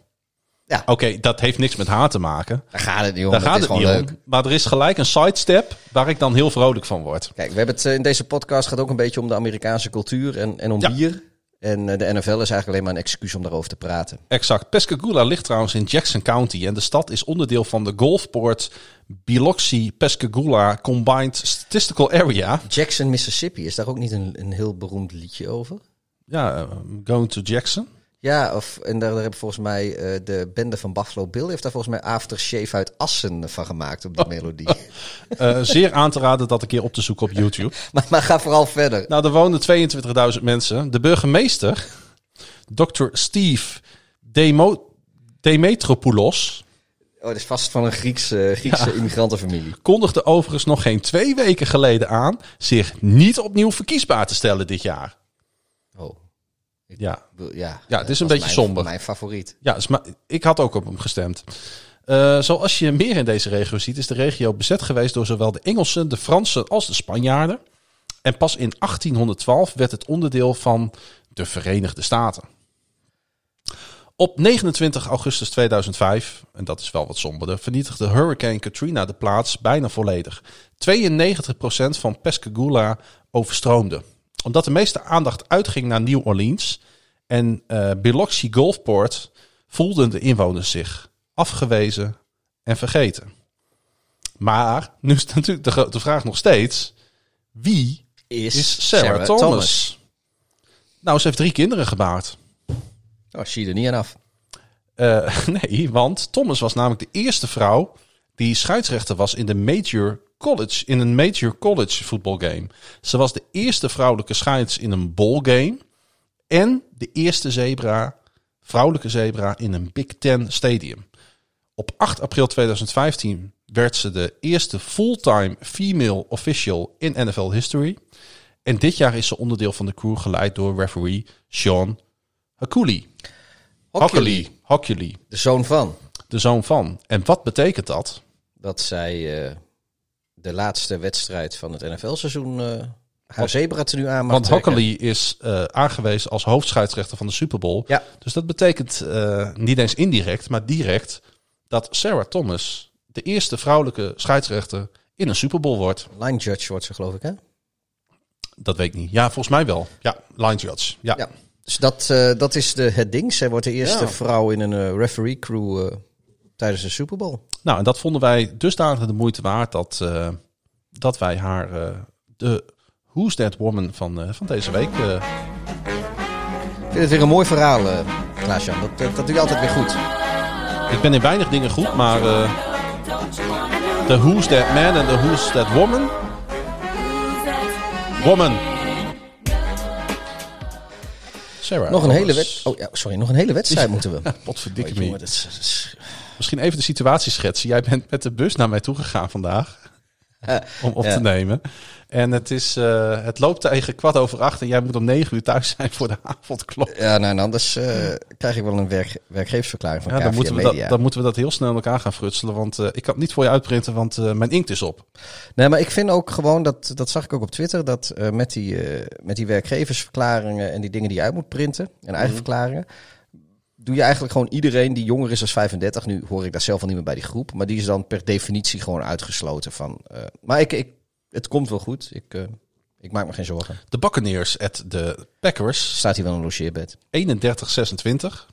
Ja. Oké, dat heeft niks met haar te maken. Daar gaat het niet om. Daar gaat is het niet gewoon om. leuk. Maar er is gelijk een sidestep waar ik dan heel vrolijk van word. Kijk, we hebben het eh, in deze podcast gaat ook een beetje om de Amerikaanse cultuur en, en om Ja. bier. En eh, de NFL is eigenlijk alleen maar een excuus om daarover te praten. Exact. Pascagoula ligt trouwens in Jackson County. En de stad is onderdeel van de Gulfport Biloxi Pascagoula Combined Statistical Area. Jackson, Mississippi, is daar ook niet een, een heel beroemd liedje over? Ja, eh, going to Jackson. Ja, of, en daar, daar hebben volgens mij eh, de bende van Buffalo Bill heeft daar volgens mij Aftershave uit Assen van gemaakt op die melodie. Eh, zeer aan te raden dat een keer op te zoeken op YouTube. maar, maar ga vooral verder. Nou, er wonen 22.000 mensen. De burgemeester, Dr. Steve Demo Demetropoulos, Oh, dat is vast van een Griekse, Griekse immigrantenfamilie. kondigde overigens nog geen twee weken geleden aan zich niet opnieuw verkiesbaar te stellen dit jaar. Ja, ja. Ja, het is een beetje mijn, somber. Mijn favoriet. ja ik had ook op hem gestemd. Eh, zoals je meer in deze regio ziet, is de regio bezet geweest door zowel de Engelsen, de Fransen als de Spanjaarden. En pas in 1812 werd het onderdeel van de Verenigde Staten. Op 29 augustus 2005, en dat is wel wat somberder, vernietigde Hurricane Katrina de plaats bijna volledig. 92% van Pascagoula overstroomde. Omdat de meeste aandacht uitging naar New Orleans en eh Biloxi Gulfport, voelden de inwoners zich afgewezen en vergeten. Maar nu is natuurlijk de, vraag nog steeds: wie Is, is Sarah, Thomas? Nou, ze heeft drie kinderen gebaard. Oh, zie je er niet aan af. Eh, nee, want Thomas was namelijk de eerste vrouw die scheidsrechter was in de Major College, in een Major College voetbalgame. Ze was de eerste vrouwelijke scheids in een ballgame en de eerste zebra, vrouwelijke zebra in een Big Ten stadium. Op 8 april 2015 werd ze de eerste fulltime female official in NFL history. En dit jaar is ze onderdeel van de crew geleid door referee Sean Hakuli. Hockey. Hockey. De zoon van. De zoon van. En wat betekent dat? Dat zij eh, de laatste wedstrijd van het NFL-seizoen eh haar zebra nu aan Want. Hockley is eh, aangewezen als hoofdscheidsrechter van de Super Bowl. Ja. Dus dat betekent eh, niet eens indirect, maar direct dat Sarah Thomas de eerste vrouwelijke scheidsrechter in een Super Bowl wordt. Line judge wordt ze, geloof ik, hè? Dat weet ik niet. Ja, volgens mij wel. Ja, line judge. Ja. Ja. Dus dat, dat is de, het ding. Zij wordt de eerste Ja. vrouw in een referee crew tijdens de Super Bowl. Nou, en dat vonden wij dusdanig de moeite waard dat, eh, dat wij haar eh, de Who's That Woman van, eh, van deze week Ik vind het weer een mooi verhaal, Klaas-Jan. Dat, dat, doe je altijd weer goed. Ik ben in weinig dingen goed, maar de Who's That Man en de Who's That Woman. Woman. Sarah. Nog een hele, Thomas. wed oh, ja, sorry, nog een hele wedstrijd moeten we. Potverdikke Oh, me. jongen, dat is- dat is- Misschien even de situatie schetsen. Jij bent met de bus naar mij toe gegaan vandaag. om op Ja. te nemen. En het, is, eh, het loopt tegen kwart over acht. En jij moet om negen uur thuis zijn voor de avondklok. Ja, nou, en anders eh, krijg ik wel een werk, werkgeversverklaring van Ja, dan, moeten we Media. dat, dan moeten we dat heel snel in elkaar gaan frutselen. Want eh, ik kan het niet voor je uitprinten, want mijn inkt is op. Nee, maar ik vind ook gewoon, dat, dat zag ik ook op Twitter, dat met, die, met die werkgeversverklaringen en die dingen die je uit moet printen, en eigen verklaringen, doe je eigenlijk gewoon iedereen die jonger is dan 35, nu hoor ik daar zelf al niet meer bij die groep, maar die is dan per definitie gewoon uitgesloten van. eh, maar ik, ik, het komt wel goed, ik, eh, ik maak me geen zorgen. De Buccaneers at de Packers Staat hier wel een logeerbed. 31-26.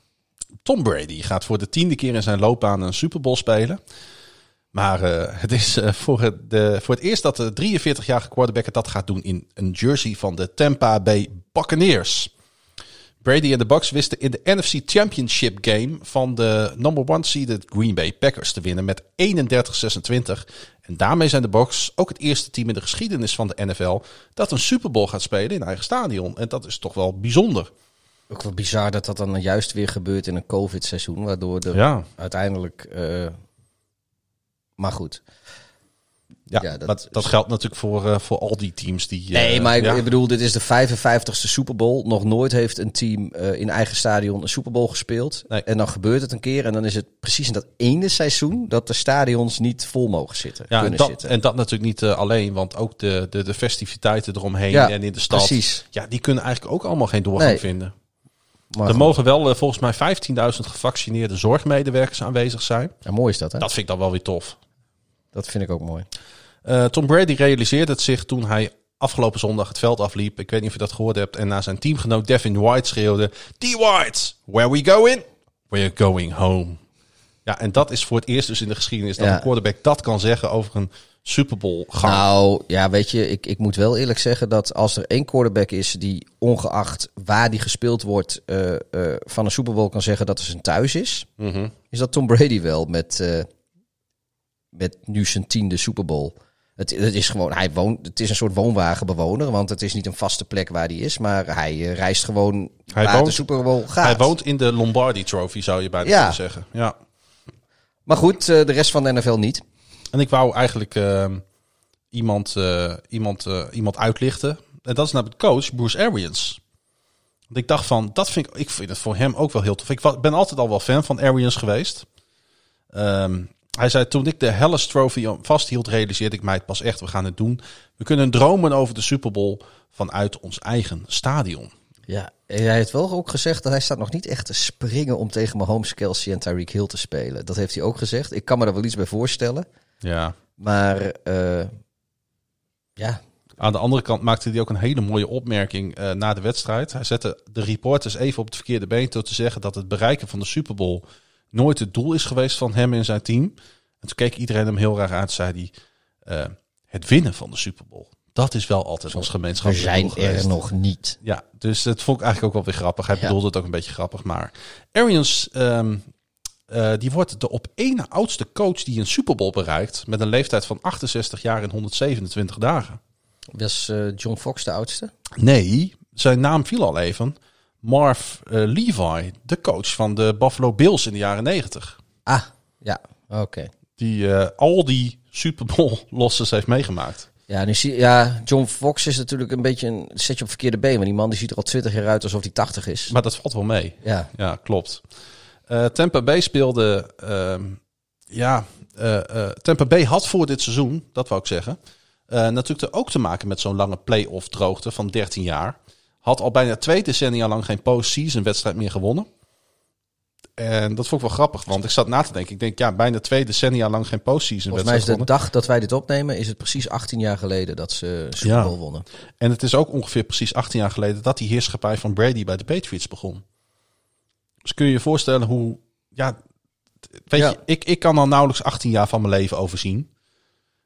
Tom Brady gaat voor de tiende keer in zijn loopbaan een Super Bowl spelen. Maar eh, het is voor, het, de, voor het eerst dat de 43-jarige quarterback dat gaat doen in een jersey van de Tampa Bay Buccaneers. Brady en de Bucks wisten in de NFC Championship game van de number one seeded Green Bay Packers te winnen met 31-26. En daarmee zijn de Bucks ook het eerste team in de geschiedenis van de NFL dat een Super Bowl gaat spelen in eigen stadion. En dat is toch wel bijzonder. Ook wel bizar dat dat dan juist weer gebeurt in een COVID-seizoen, waardoor er Ja. uiteindelijk. eh, maar goed. Ja, Ja, dat dat, dat, geldt natuurlijk voor, eh, voor al die teams die... eh, Nee, maar ik, ja. bedoel, dit is de 55ste Super Bowl. Nog nooit heeft een team eh, in eigen stadion een Super Bowl gespeeld. Nee. En dan gebeurt het een keer. En dan is het precies in dat ene seizoen dat de stadions niet vol mogen zitten. Ja, en kunnen dat, zitten. en dat natuurlijk niet alleen, want ook de, de, de festiviteiten eromheen Ja, en in de stad. precies. Ja, die kunnen eigenlijk ook allemaal geen doorgang Nee. vinden. Maar er goed, mogen wel volgens mij 15.000 gevaccineerde zorgmedewerkers aanwezig zijn. ja, mooi is dat, hè? Dat vind ik dan wel weer tof. Dat vind ik ook mooi. Eh, Tom Brady realiseerde het zich toen hij afgelopen zondag het veld afliep. Ik weet niet of je dat gehoord hebt. En naar zijn teamgenoot Devin White schreeuwde... D. White, where we going? We're going home. Ja, en dat is voor het eerst dus in de geschiedenis dat Ja. een quarterback dat kan zeggen over een Super Bowl gang. Nou, ja, weet je, ik, ik moet wel eerlijk zeggen dat als er één quarterback is die ongeacht waar die gespeeld wordt eh, eh, van een Super Bowl kan zeggen dat het zijn thuis is, Mhm. is dat Tom Brady wel met, met nu zijn tiende Super Bowl. Het, het is gewoon, hij woont, het is een soort woonwagenbewoner, want het is niet een vaste plek waar hij is, maar hij eh, reist gewoon Hij waar de woont- Super Bowl gaat. Hij woont in de Lombardi Trophy, zou je bijna Ja. kunnen zeggen. Ja. Maar goed, eh, de rest van de NFL niet. En ik wou eigenlijk ehm, iemand, eh, iemand, iemand uitlichten. En dat is namelijk de coach, Bruce Arians. Want ik dacht van, dat vind ik, ik vind het voor hem ook wel heel tof. Ik ben altijd al wel fan van Arians geweest. Ehm, hij zei, toen ik de Hellas Trophy vasthield, realiseerde ik mij het pas echt. We gaan het doen. We kunnen dromen over de Super Bowl vanuit ons eigen stadion. Ja, en hij heeft wel ook gezegd dat hij staat nog niet echt te springen om tegen Mahomes, Kelsey en Tyreek Hill te spelen. Dat heeft hij ook gezegd. Ik kan me er wel iets bij voorstellen. Ja. Maar eh, ja, Aan de andere kant maakte hij ook een hele mooie opmerking eh, na de wedstrijd. Hij zette de reporters even op het verkeerde been door te zeggen dat het bereiken van de Super Bowl nooit het doel is geweest van hem en zijn team. En toen keek iedereen hem heel raar aan. Zei hij: eh, het winnen van de Super Bowl. Dat is wel altijd ons we gemeenschappelijk zijn er nog niet. Ja, dus dat vond ik eigenlijk ook wel weer grappig. Hij Ja. bedoelde het ook een beetje grappig. Maar Arians, ehm, eh, die wordt de op één oudste coach die een Super Bowl bereikt. Met een leeftijd van 68 jaar en 127 dagen. Was eh, John Fox de oudste? Nee, zijn naam viel al even. Marv eh, Levi, de coach van de Buffalo Bills in de jaren 90. Ah, ja, oké. Die eh, al die Super Bowl losses heeft meegemaakt. Ja, nu zie, ja, John Fox is natuurlijk een beetje een zetje op verkeerde been. Want die man die ziet er al twintig jaar uit alsof hij 80 is. Maar dat valt wel mee. Ja, Ja, klopt. Eh Tampa Bay speelde. ehm, ja, Tampa Bay had voor dit seizoen, dat wou ik zeggen. natuurlijk ook te maken met zo'n lange play-off droogte van 13 jaar. Had al bijna twee decennia lang geen postseason wedstrijd meer gewonnen. En dat vond ik wel grappig, want ik zat na te denken. Ik denk, ja, bijna twee decennia lang geen postseason volgens mij is wedstrijd de dag dat wij dit opnemen, is het precies 18 jaar geleden dat ze Super Ja. Wonnen. En het is ook ongeveer precies 18 jaar geleden dat die heerschappij van Brady bij de Patriots begon. Dus kun je je voorstellen hoe, ja, weet Ja. je, ik, ik kan al nauwelijks 18 jaar van mijn leven overzien.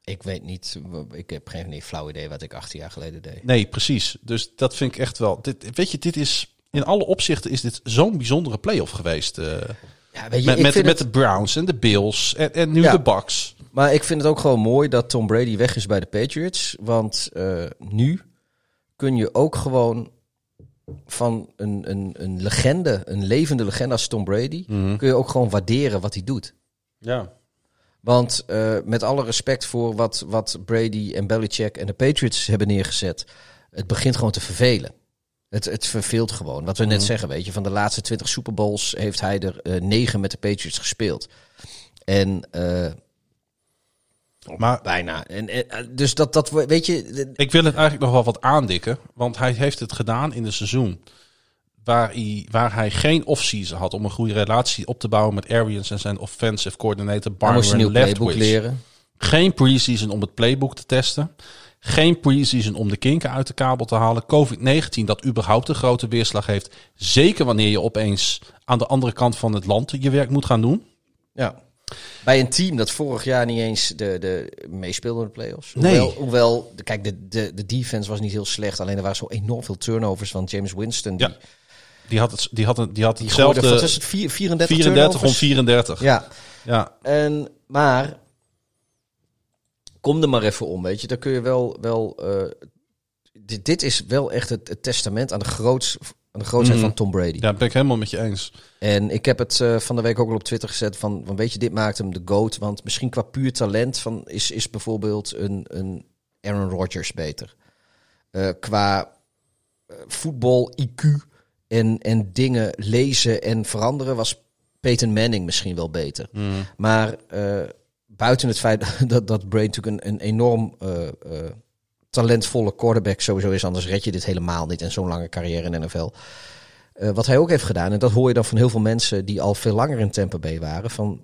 Ik weet niet, ik heb geen flauw idee wat ik 18 jaar geleden deed. Nee, precies. Dus dat vind ik echt wel. Dit, weet je, dit is in alle opzichten is dit zo'n bijzondere playoff geweest. eh, Ja, weet je, met ik met, vind met het- de Browns en de Bills en, en nu Ja. de Bucks. Maar ik vind het ook gewoon mooi dat Tom Brady weg is bij de Patriots. Want eh, nu kun je ook gewoon van een, een, een legende, een levende legende als Tom Brady, kun je ook gewoon waarderen wat hij doet. Ja. Want eh, met alle respect voor wat, wat Brady en Belichick en de Patriots hebben neergezet, het begint gewoon te vervelen. Het, het verveelt gewoon. Wat we net zeggen, weet je, van de laatste 20 Super Bowls heeft hij er eh, negen met de Patriots gespeeld. En eh, Maar bijna. En, en, dus dat, dat, weet je, ik wil het eigenlijk nog wel wat aandikken, want hij heeft het gedaan in een seizoen waar hij, waar hij geen offseason had om een goede relatie op te bouwen met Arians en zijn offensive coordinator Byron nieuw playbook Leftwich. leren. Geen preseason om het playbook te testen. Geen preseason om de kinken uit de kabel te halen. COVID-19 dat überhaupt een grote weerslag heeft. Zeker wanneer je opeens aan de andere kant van het land je werk moet gaan doen. Ja. Bij een team dat vorig jaar niet eens de, de meespeelde in de playoffs. Nee. Hoewel, hoewel de, kijk, de, de, de defense was niet heel slecht. Alleen er waren zo enorm veel turnovers van James Winston. Die, Ja. Die had, het, die had, een, die had die hetzelfde wat is het, Vier- 34, 34 om turnovers? 34. Ja, ja. en, maar kom er maar even om, weet je. Dan kun je wel... wel eh, dit, dit is wel echt het, het testament aan de groots, Aan de grootheid Mhm. van Tom Brady. Ja, ben ik helemaal met je eens. En ik heb het eh, van de week ook al op Twitter gezet van, van weet je, dit maakt hem de GOAT. Want misschien qua puur talent van, is, is bijvoorbeeld een, een Aaron Rodgers beter. Eh, qua voetbal, IQ en, en dingen lezen en veranderen was Peyton Manning misschien wel beter. Maar eh, buiten het feit dat, dat Brady natuurlijk een, een enorm eh, eh, talentvolle quarterback sowieso is, anders red je dit helemaal niet en zo'n lange carrière in de NFL. Wat hij ook heeft gedaan, en dat hoor je dan van heel veel mensen die al veel langer in Tampa Bay waren, van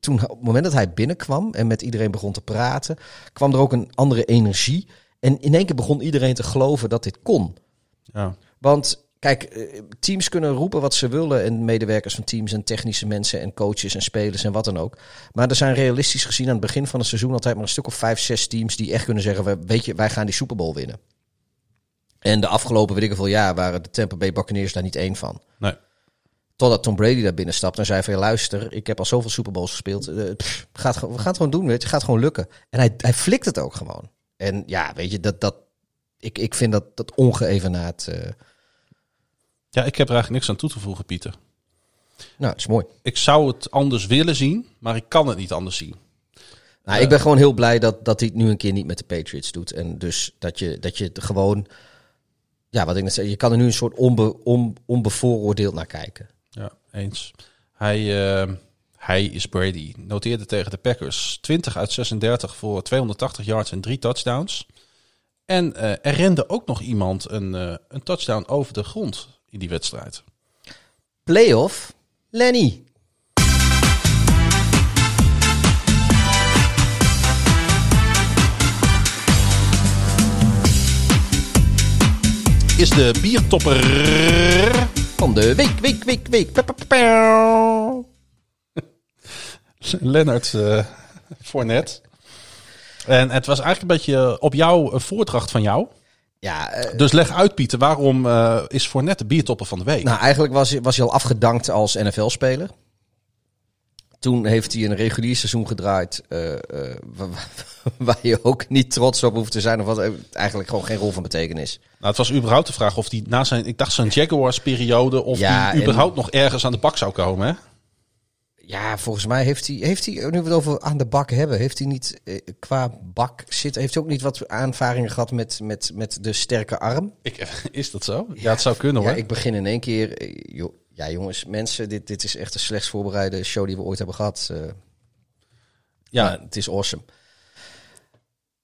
toen op het moment dat hij binnenkwam en met iedereen begon te praten, kwam er ook een andere energie. En in één keer begon iedereen te geloven dat dit kon. Ja. Want kijk, eh, teams kunnen roepen wat ze willen. En medewerkers van teams en technische mensen en coaches en spelers en wat dan ook. Maar er zijn realistisch gezien aan het begin van het seizoen altijd maar een stuk of vijf, zes teams die echt kunnen zeggen: "We- weet je, wij gaan die Super Bowl winnen. En de afgelopen, weet ik hoeveel jaar, waren de Tampa Bay Buccaneers daar niet één van. Nee. Totdat Tom Brady daar binnen stapt en zei van ja, luister, ik heb al zoveel Super Bowls gespeeld. pff, gaat, we gaan het gewoon doen, weet je. Het gaat gewoon lukken. En hij, hij flikt het ook gewoon. En ja, weet je, dat, dat, ik, ik vind dat, dat ongeëvenaard. eh ja, ik heb er eigenlijk niks aan toe te voegen, Pieter. nou, het is mooi. Ik zou het anders willen zien, maar ik kan het niet anders zien. Nou, ik ben gewoon heel blij dat, dat hij het nu een keer niet met de Patriots doet. En dus dat je, dat je het gewoon... Ja, wat ik net zei, je kan er nu een soort onbe, on, onbevooroordeeld naar kijken. Ja, eens. Hij, eh, hij is Brady. Noteerde tegen de Packers 20 uit 36 voor 280 yards en drie touchdowns. En eh, er rende ook nog iemand een, eh, een touchdown over de grond in die wedstrijd. Playoff, Lenny. Is de biertopper Van de week, week, week, week. Pa. Leonard eh Fournette. En het was eigenlijk een beetje op jou een voordracht van jou. Ja, eh, Dus leg uit, Pieter, waarom eh, is Fournette de biertopper van de week? nou eigenlijk was, hij- was hij al afgedankt als NFL-speler. Toen heeft hij een regulier seizoen gedraaid. eh, eh, wa- wa- waar je ook niet trots op hoeft te zijn. Of wat eigenlijk gewoon geen rol van betekenis. Nou, het was überhaupt de vraag of hij na zijn, ik dacht zijn Jaguars-periode, of Ja, en- überhaupt nog ergens aan de bak zou komen. Hè? Ja, volgens mij heeft hij, heeft hij, nu we het over aan de bak hebben, heeft hij niet eh, qua bak zit, heeft hij ook niet wat aanvaringen gehad met, met, met de sterke arm? Ik, is dat zo? Ja, het zou kunnen Ja, hoor. ik begin in één keer, eh, joh, ja jongens, mensen, dit, dit is echt de slechtst voorbereide show die we ooit hebben gehad. eh. ja, Maar het is awesome.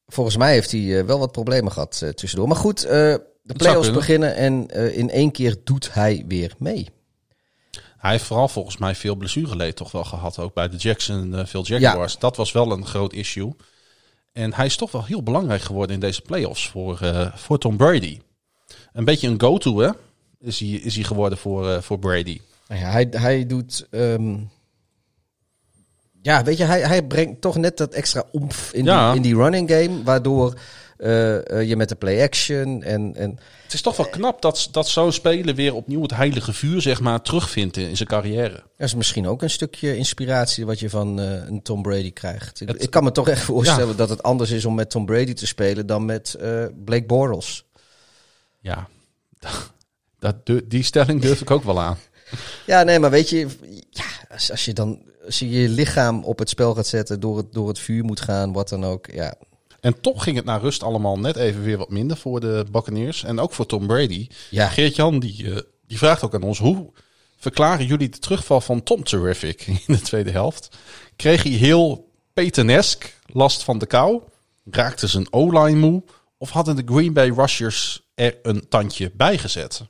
Volgens mij heeft hij wel wat problemen gehad eh, tussendoor. Maar goed, de play-offs beginnen en in één keer doet hij weer mee. Hij heeft vooral volgens mij veel blessureleed toch wel gehad, ook bij de Jacksonville Jaguars. Dat was wel een groot issue. En hij is toch wel heel belangrijk geworden in deze playoffs voor, eh, voor Tom Brady. Een beetje een go-to, hè? Is hij, is hij geworden voor, eh, voor Brady. Nou ja, hij, hij doet. ehm, ja, weet je, hij, hij brengt toch net dat extra omf in, Ja. die, in die running game. Waardoor eh, eh, je met de play-action en, en. Het is toch wel knap dat, dat zo'n speler weer opnieuw het heilige vuur zeg maar, terugvindt in, in zijn carrière. Dat is misschien ook een stukje inspiratie wat je van eh, een Tom Brady krijgt. Ik, Het- ik kan me toch echt voorstellen dat het anders is om met Tom Brady te spelen dan met eh, Blake Bortles. Ja, dat, die stelling durf ik ook wel aan. Ja, nee, maar weet je, ja, als, als je dan als je je lichaam op het spel gaat zetten, door het, door het vuur moet gaan, wat dan ook. Ja, En toch ging het naar rust allemaal net even weer wat minder voor de Buccaneers. En ook voor Tom Brady. Ja. Geert-Jan die, eh, die vraagt ook aan ons... hoe verklaren jullie de terugval van Tom Terrific in de tweede helft? Kreeg hij heel Petenesk last van de kou? Raakte zijn O-line moe? Of hadden de Green Bay Rushers er een tandje bij gezet?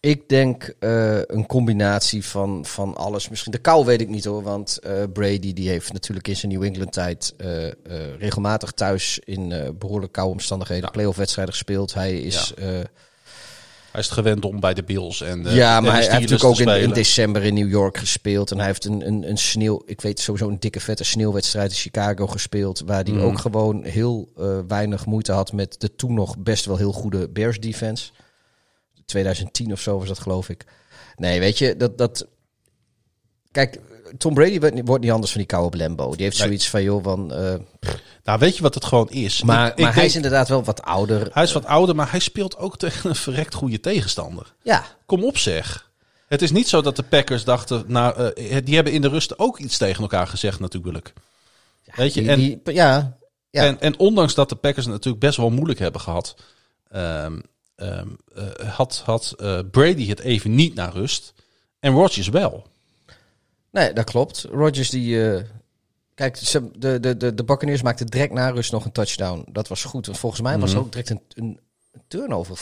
Ik denk eh, een combinatie van, van alles. Misschien de kou weet ik niet hoor. Want eh, Brady die heeft natuurlijk in zijn New England tijd eh, regelmatig thuis in eh, behoorlijk koude omstandigheden playoff wedstrijden gespeeld. Hij is Ja. Hij is het gewend om bij de Bills en de ja maar hij, hij heeft natuurlijk ook in, in december in New York gespeeld. En hij heeft een, een, een sneeuw, ik weet sowieso een dikke vette sneeuwwedstrijd in Chicago gespeeld. Waar hij Mhm. ook gewoon heel weinig moeite had met de toen nog best wel heel goede Bears defense. 2010 of zo was dat geloof ik. Nee, weet je, dat... dat Kijk, Tom Brady wordt niet, wordt niet anders van die koude Lambo. Die heeft Nee. zoiets van, joh, van... eh, Nou, weet je wat het gewoon is? Maar, Ik- ik maar hij denk- is inderdaad wel wat ouder. hij is wat ouder, maar hij speelt ook tegen een verrekt goede tegenstander. Ja, Kom op zeg. Het is niet zo dat de Packers dachten, nou, eh, die hebben in de rust ook iets tegen elkaar gezegd natuurlijk. Weet je, die- en, die- ja, ja. en, en ondanks dat de Packers het natuurlijk best wel moeilijk hebben gehad, ehm, ehm, eh, had, had eh, Brady het even niet naar rust. En Rodgers wel. Nee, dat klopt. Rodgers die... eh, kijk, de, de, de, de Buccaneers maakten direct na rust nog een touchdown. Dat was goed. Want volgens mij was er ook direct een, een turnover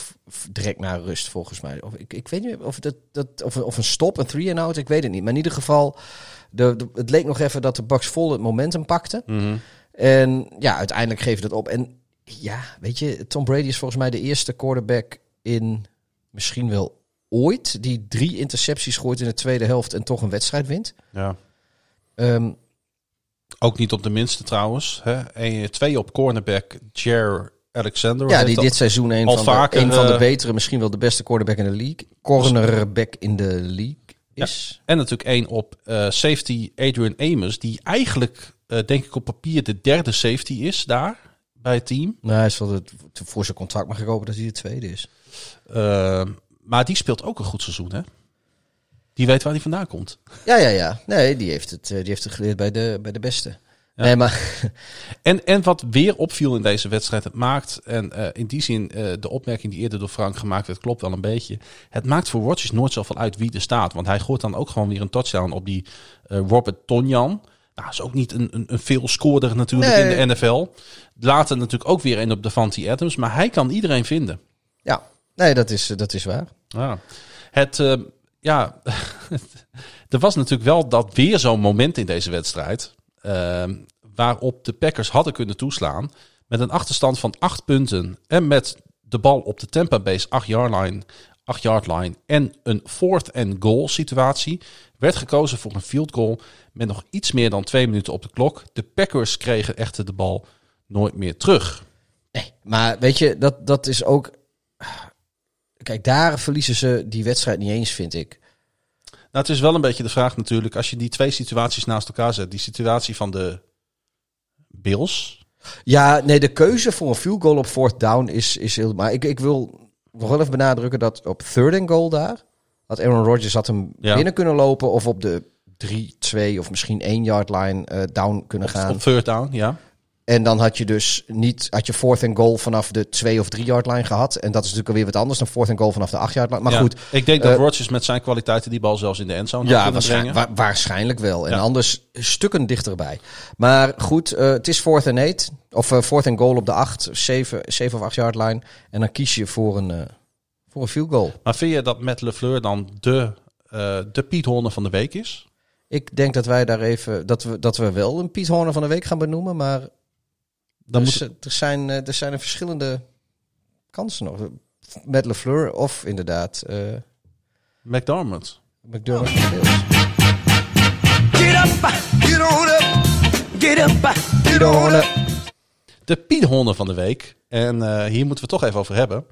direct na rust, volgens mij. Of, ik, ik weet niet of, dat, dat, of, of een stop, een three and out, ik weet het niet. Maar in ieder geval, de, de- het leek nog even dat de Bucks vol het momentum pakten. En ja, uiteindelijk geven dat op. En ja, weet je, Tom Brady is volgens mij de eerste quarterback in misschien wel ooit die drie intercepties gooit in de tweede helft en toch een wedstrijd wint. Ja. Ehm, Ook niet op de minste trouwens. Hè? En twee op cornerback, Jer Alexander. ja, die dit seizoen een, van, vaker, de, een van de eh, betere, misschien wel de beste quarterback in de league. Cornerback in de league is. En natuurlijk één op eh, safety Adrian Amos, die eigenlijk, eh, denk ik op papier, de derde safety is daar bij het team. Nou, hij is wel het, voor zijn contract mag ik hopen dat hij de tweede is. Eh, maar die speelt ook een goed seizoen, hè? Die weet waar hij vandaan komt. Ja, ja, ja. Nee, die heeft het, eh, die heeft het geleerd bij de, bij de beste. Nee, maar En, en wat weer opviel in deze wedstrijd, het maakt, en eh, in die zin eh, de opmerking die eerder door Frank gemaakt werd, klopt wel een beetje. Het maakt voor Rodgers nooit zoveel uit wie er staat. Want hij gooit dan ook gewoon weer een touchdown op die eh, Robert Tonjan. Nou, is ook niet een, een, een veel scoorder natuurlijk Nee. in de NFL. Later natuurlijk ook weer een op Davante Adams. Maar hij kan iedereen vinden. ja, nee, dat is, dat is waar. Ja. Het, eh, ja, er was natuurlijk wel dat weer zo'n moment in deze wedstrijd. eh, waarop de Packers hadden kunnen toeslaan. Met een achterstand van acht punten. En met de bal op de Tampa Base 8 yard line, 8 yard line. En een fourth and goal situatie. Werd gekozen voor een field goal. Met nog iets meer dan twee minuten op de klok. De Packers kregen echter de bal nooit meer terug. Nee, maar weet je, dat, dat is ook... Kijk, daar verliezen ze die wedstrijd niet eens, vind ik. Nou, het is wel een beetje de vraag natuurlijk, als je die twee situaties naast elkaar zet. Die situatie van de Bills. Ja, nee, de keuze voor een field goal op fourth down is, is heel... Maar ik, ik wil nog wel even benadrukken dat op third and goal daar... had Aaron Rodgers had hem Ja. binnen kunnen lopen... of op de 3, 2 of misschien 1 yard line eh, down kunnen gaan. Op third down, ja. En dan had je dus niet, had je fourth and goal vanaf de 2 of 3 yard line gehad. En dat is natuurlijk alweer wat anders dan fourth and goal vanaf de 8 yard line. Maar Ja. goed, Ik denk dat eh, Rodgers met zijn kwaliteiten die bal zelfs in de endzone ja, waarschijnlijk, brengen. wa- waarschijnlijk wel. En Ja. anders stukken dichterbij. Maar goed, eh, het is fourth and eight. Of eh, fourth and goal op de 8, 7, 7 of 8 yard line. En dan kies je voor een, voor een field goal. Maar vind je dat Matt LeFleur dan de, de Piet Horner van de week is? Ik denk dat wij daar even, dat we, dat we wel een Piet Horner van de week gaan benoemen. Maar Dan er, moet, is- er, zijn, eh, er zijn er verschillende kansen nog. Met LeFleur of inderdaad eh McDermott. Bills. Get up, get on up, get up, get on up. De Piet Horner van de week. En eh, hier moeten we het toch even over hebben.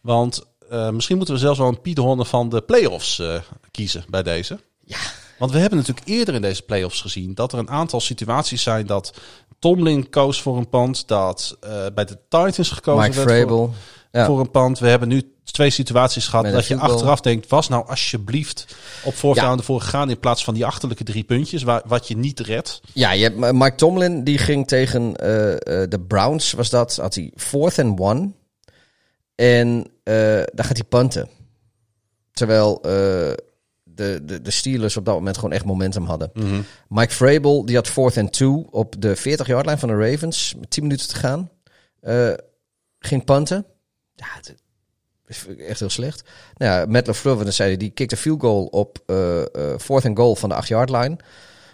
Want eh, misschien moeten we zelfs wel een Piet Horner van de playoffs eh kiezen bij deze. Ja. Want we hebben natuurlijk eerder in deze playoffs gezien dat er een aantal situaties zijn dat Tomlin koos voor een pand, dat eh, bij de Titans gekozen Mike werd voor. Ja. voor een pand. We hebben nu twee situaties gehad Met dat je achteraf denkt, was nou alsjeblieft op fourth Ja. ervoor gegaan in plaats van die achterlijke drie puntjes waar, wat je niet redt. Ja, je hebt, Mike Tomlin die ging tegen eh, eh, de Browns, was dat, had hij fourth and one. En daar gaat hij punten. Terwijl de, de, de Steelers op dat moment gewoon echt momentum hadden. Mike Vrabel die had fourth and two op de 40-yard line van de Ravens. Met 10 minuten te gaan. Eh, ging punten. Ja, het is echt heel slecht. Nou ja, Matt dan zei hij, die kickte field goal op eh, eh, fourth and goal van de 8-yard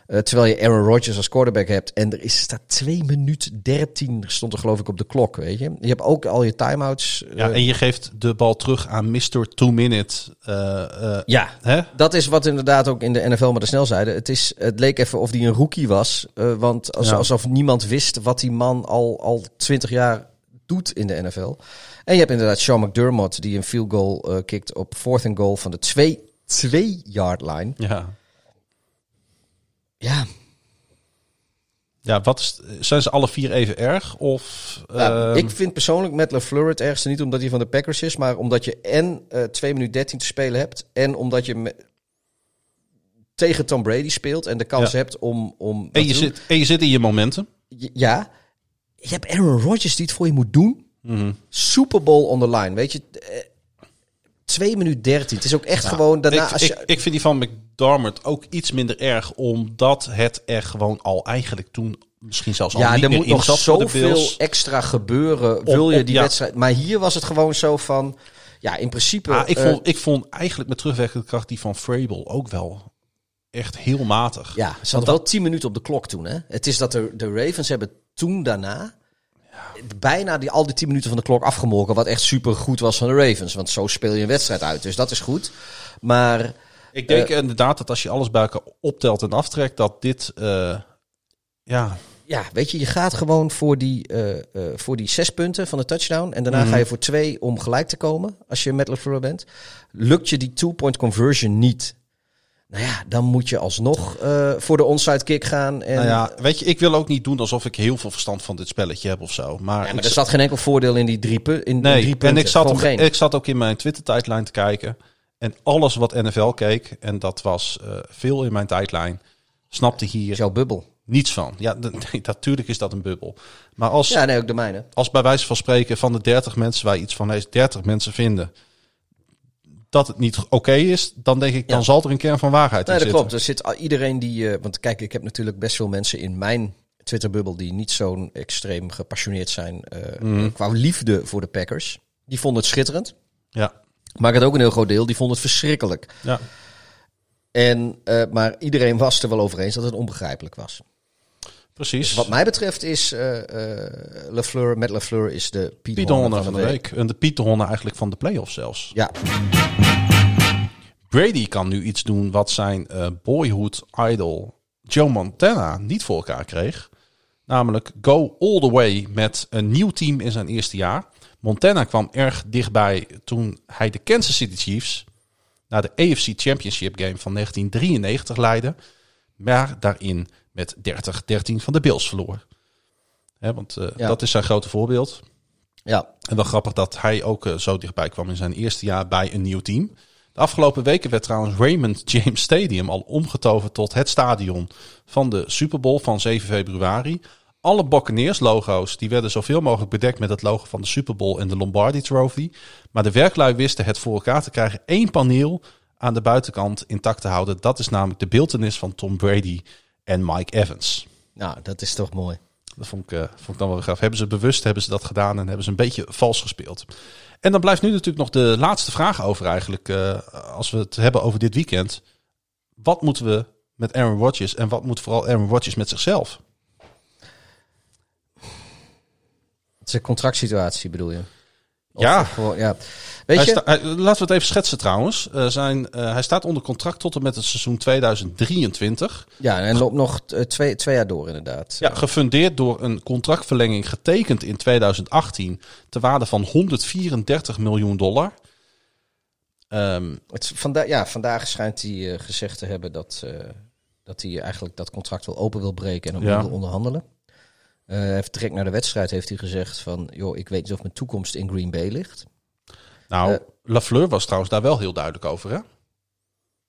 Eh, terwijl je Aaron Rodgers als quarterback hebt. En er is, staat 2 minuten 13 stond er geloof ik op de klok, weet je. Je hebt ook al je timeouts. Ja, eh, en je geeft de bal terug aan Mr. Two Minute. eh, ja, hè? dat is wat inderdaad ook in de NFL maar de snel zeiden. Het, is, het leek even of die een rookie was. want als, Ja. alsof niemand wist wat die man al, al 20 jaar doet in de NFL. En je hebt inderdaad Sean McDermott die een field goal kikt op fourth and goal van de 2 yard line. Ja. Ja, Ja, wat is, zijn ze alle vier even erg? Of, Nou, ehm, ik vind persoonlijk met LaFleur het ergste niet omdat hij van de Packers is, maar omdat je en eh 2 minuten 13 te spelen hebt en omdat je me- tegen Tom Brady speelt en de kans Ja. hebt om... om en, je doen. zit, en je zit in je momentum. J- Ja, je hebt Aaron Rodgers die het voor je moet doen. Mhm. Super Bowl on the line, weet je. Eh, 2 minuten 13. Het is ook echt gewoon daarna... ik, als je, ik, ik vind die van McDermott ook iets minder erg, omdat het er gewoon al eigenlijk toen misschien zelfs al ja, niet er moet nog zoveel extra gebeuren. Wil je die ja. wedstrijd... Maar hier was het gewoon zo van... Ja, in principe... Ah, ik, eh, vond, ik vond eigenlijk met terugwerkende kracht die van Vrabel ook wel echt heel matig. Ja, ze hadden wel 10 minuten op de klok toen. Hè? Het is dat de, de Ravens hebben toen daarna bijna die, al die 10 minuten van de klok afgemolken. Wat echt super goed was van de Ravens. Want zo speel je een wedstrijd uit. Dus dat is goed. Maar Ik denk Eh, inderdaad dat als je alles bij elkaar optelt en aftrekt, dat dit, eh, ja, ja, weet je, je gaat gewoon voor die, eh, voor die zes punten van de touchdown. En daarna Mhm. ga je voor twee om gelijk te komen. Als je met LaFleur bent. Lukt je die two-point conversion niet. Nou ja, dan moet je alsnog eh, voor de onside kick gaan. En, nou ja, weet je, ik wil ook niet doen alsof ik heel veel verstand van dit spelletje heb of zo. Maar, Ja, maar er zat geen enkel voordeel in die drie, pu- in, Nee, drie punten. en ik zat, ik zat ook in mijn Twitter-tijdlijn te kijken. En alles wat NFL keek, en dat was eh, veel in mijn tijdlijn, snapte is hier jouw bubbel. niets van. Ja, nee, natuurlijk is dat een bubbel. Maar als, Ja, nee, ook de mijne. als bij wijze van spreken van de 30 mensen waar iets van heeft, 30 mensen vinden dat het niet oké is, dan denk ik, dan Ja. zal er een kern van waarheid Nee, in dat zitten. klopt. Er zit iedereen die... eh, want kijk, ik heb natuurlijk best veel mensen in mijn Twitterbubbel... die niet zo'n extreem gepassioneerd zijn eh, Mhm. qua liefde voor de Packers. Die vonden het schitterend. Ja, Maar ik had ook een heel groot deel, die vonden het verschrikkelijk. ja. En, eh, maar iedereen was er wel over eens dat het onbegrijpelijk was. precies. Dus wat mij betreft is eh eh LaFleur, met LaFleur is de Horner Honne van de week. En de Piet Honne eigenlijk van de playoffs zelfs. Ja, Brady kan nu iets doen wat zijn eh, boyhood idol Joe Montana niet voor elkaar kreeg. Namelijk go all the way met een nieuw team in zijn eerste jaar. Montana kwam erg dichtbij toen hij de Kansas City Chiefs naar de AFC Championship game van 1993 leidde. Maar daarin met 30-13 van de Bills verloor. Want eh, Ja. dat is zijn grote voorbeeld. ja. En wel grappig dat hij ook eh, zo dichtbij kwam in zijn eerste jaar bij een nieuw team. De afgelopen weken werd trouwens Raymond James Stadium al omgetoverd tot het stadion van de Super Bowl van 7 februari. Alle Buccaneers logo's die werden zoveel mogelijk bedekt met het logo van de Super Bowl en de Lombardi Trophy. Maar de werklui wisten het voor elkaar te krijgen één paneel aan de buitenkant intact te houden. Dat is namelijk de beeltenis van Tom Brady en Mike Evans. Nou, dat is toch mooi. Dat vond ik, eh, vond ik dan wel gaaf. Hebben ze bewust hebben ze dat gedaan en hebben ze een beetje vals gespeeld. En dan blijft nu natuurlijk nog de laatste vraag over eigenlijk. eh, als we het hebben over dit weekend. Wat moeten we met Aaron Rodgers en wat moet vooral Aaron Rodgers met zichzelf? Een contractsituatie, bedoel je? Ja. gewoon, ja. Weet Hij je? sta- hij- laten we het even schetsen trouwens. Eh, zijn, eh, hij staat onder contract tot en met het seizoen 2023. Ja, en loopt nog eh, twee, twee jaar door inderdaad. Ja, gefundeerd door een contractverlenging getekend in 2018 ter waarde van 134 miljoen dollar. Ehm, Het, vanda ja, vandaag schijnt hij gezegd te hebben dat, dat hij eigenlijk dat contract wel open wil breken en opnieuw Ja. wil onderhandelen. Eh, hij heeft direct naar de wedstrijd heeft hij gezegd van, joh, ik weet niet of mijn toekomst in Green Bay ligt. Nou, Eh. Lafleur was trouwens daar wel heel duidelijk over, hè?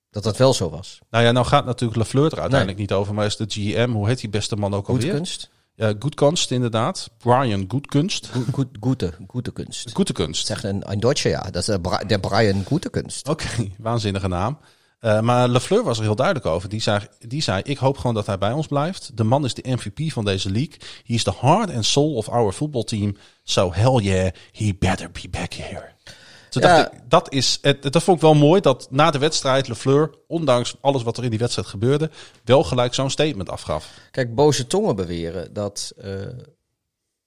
Dat dat wel zo was. Nou ja, nou gaat natuurlijk Lafleur er uiteindelijk niet over, maar is de GM, hoe heet die beste man ook alweer? kunst. Ja, Goedkunst inderdaad. Brian Goedkunst. Goed, goed, goede, goede kunst. Goede kunst. Zegt een, een Deutsche, ja. Dat is de, Bra- de Brian Goede kunst. Oké, waanzinnige naam. Eh, maar Lafleur was er heel duidelijk over. Die zei, die zei, ik hoop gewoon dat hij bij ons blijft. De man is de MVP van deze league. He is the heart and soul of our football team. So hell yeah, he better be back here. Toen Ja. dacht ik, dat, is, dat vond ik wel mooi dat na de wedstrijd Lafleur, ondanks alles wat er in die wedstrijd gebeurde, wel gelijk zo'n statement afgaf. Kijk, boze tongen beweren dat eh,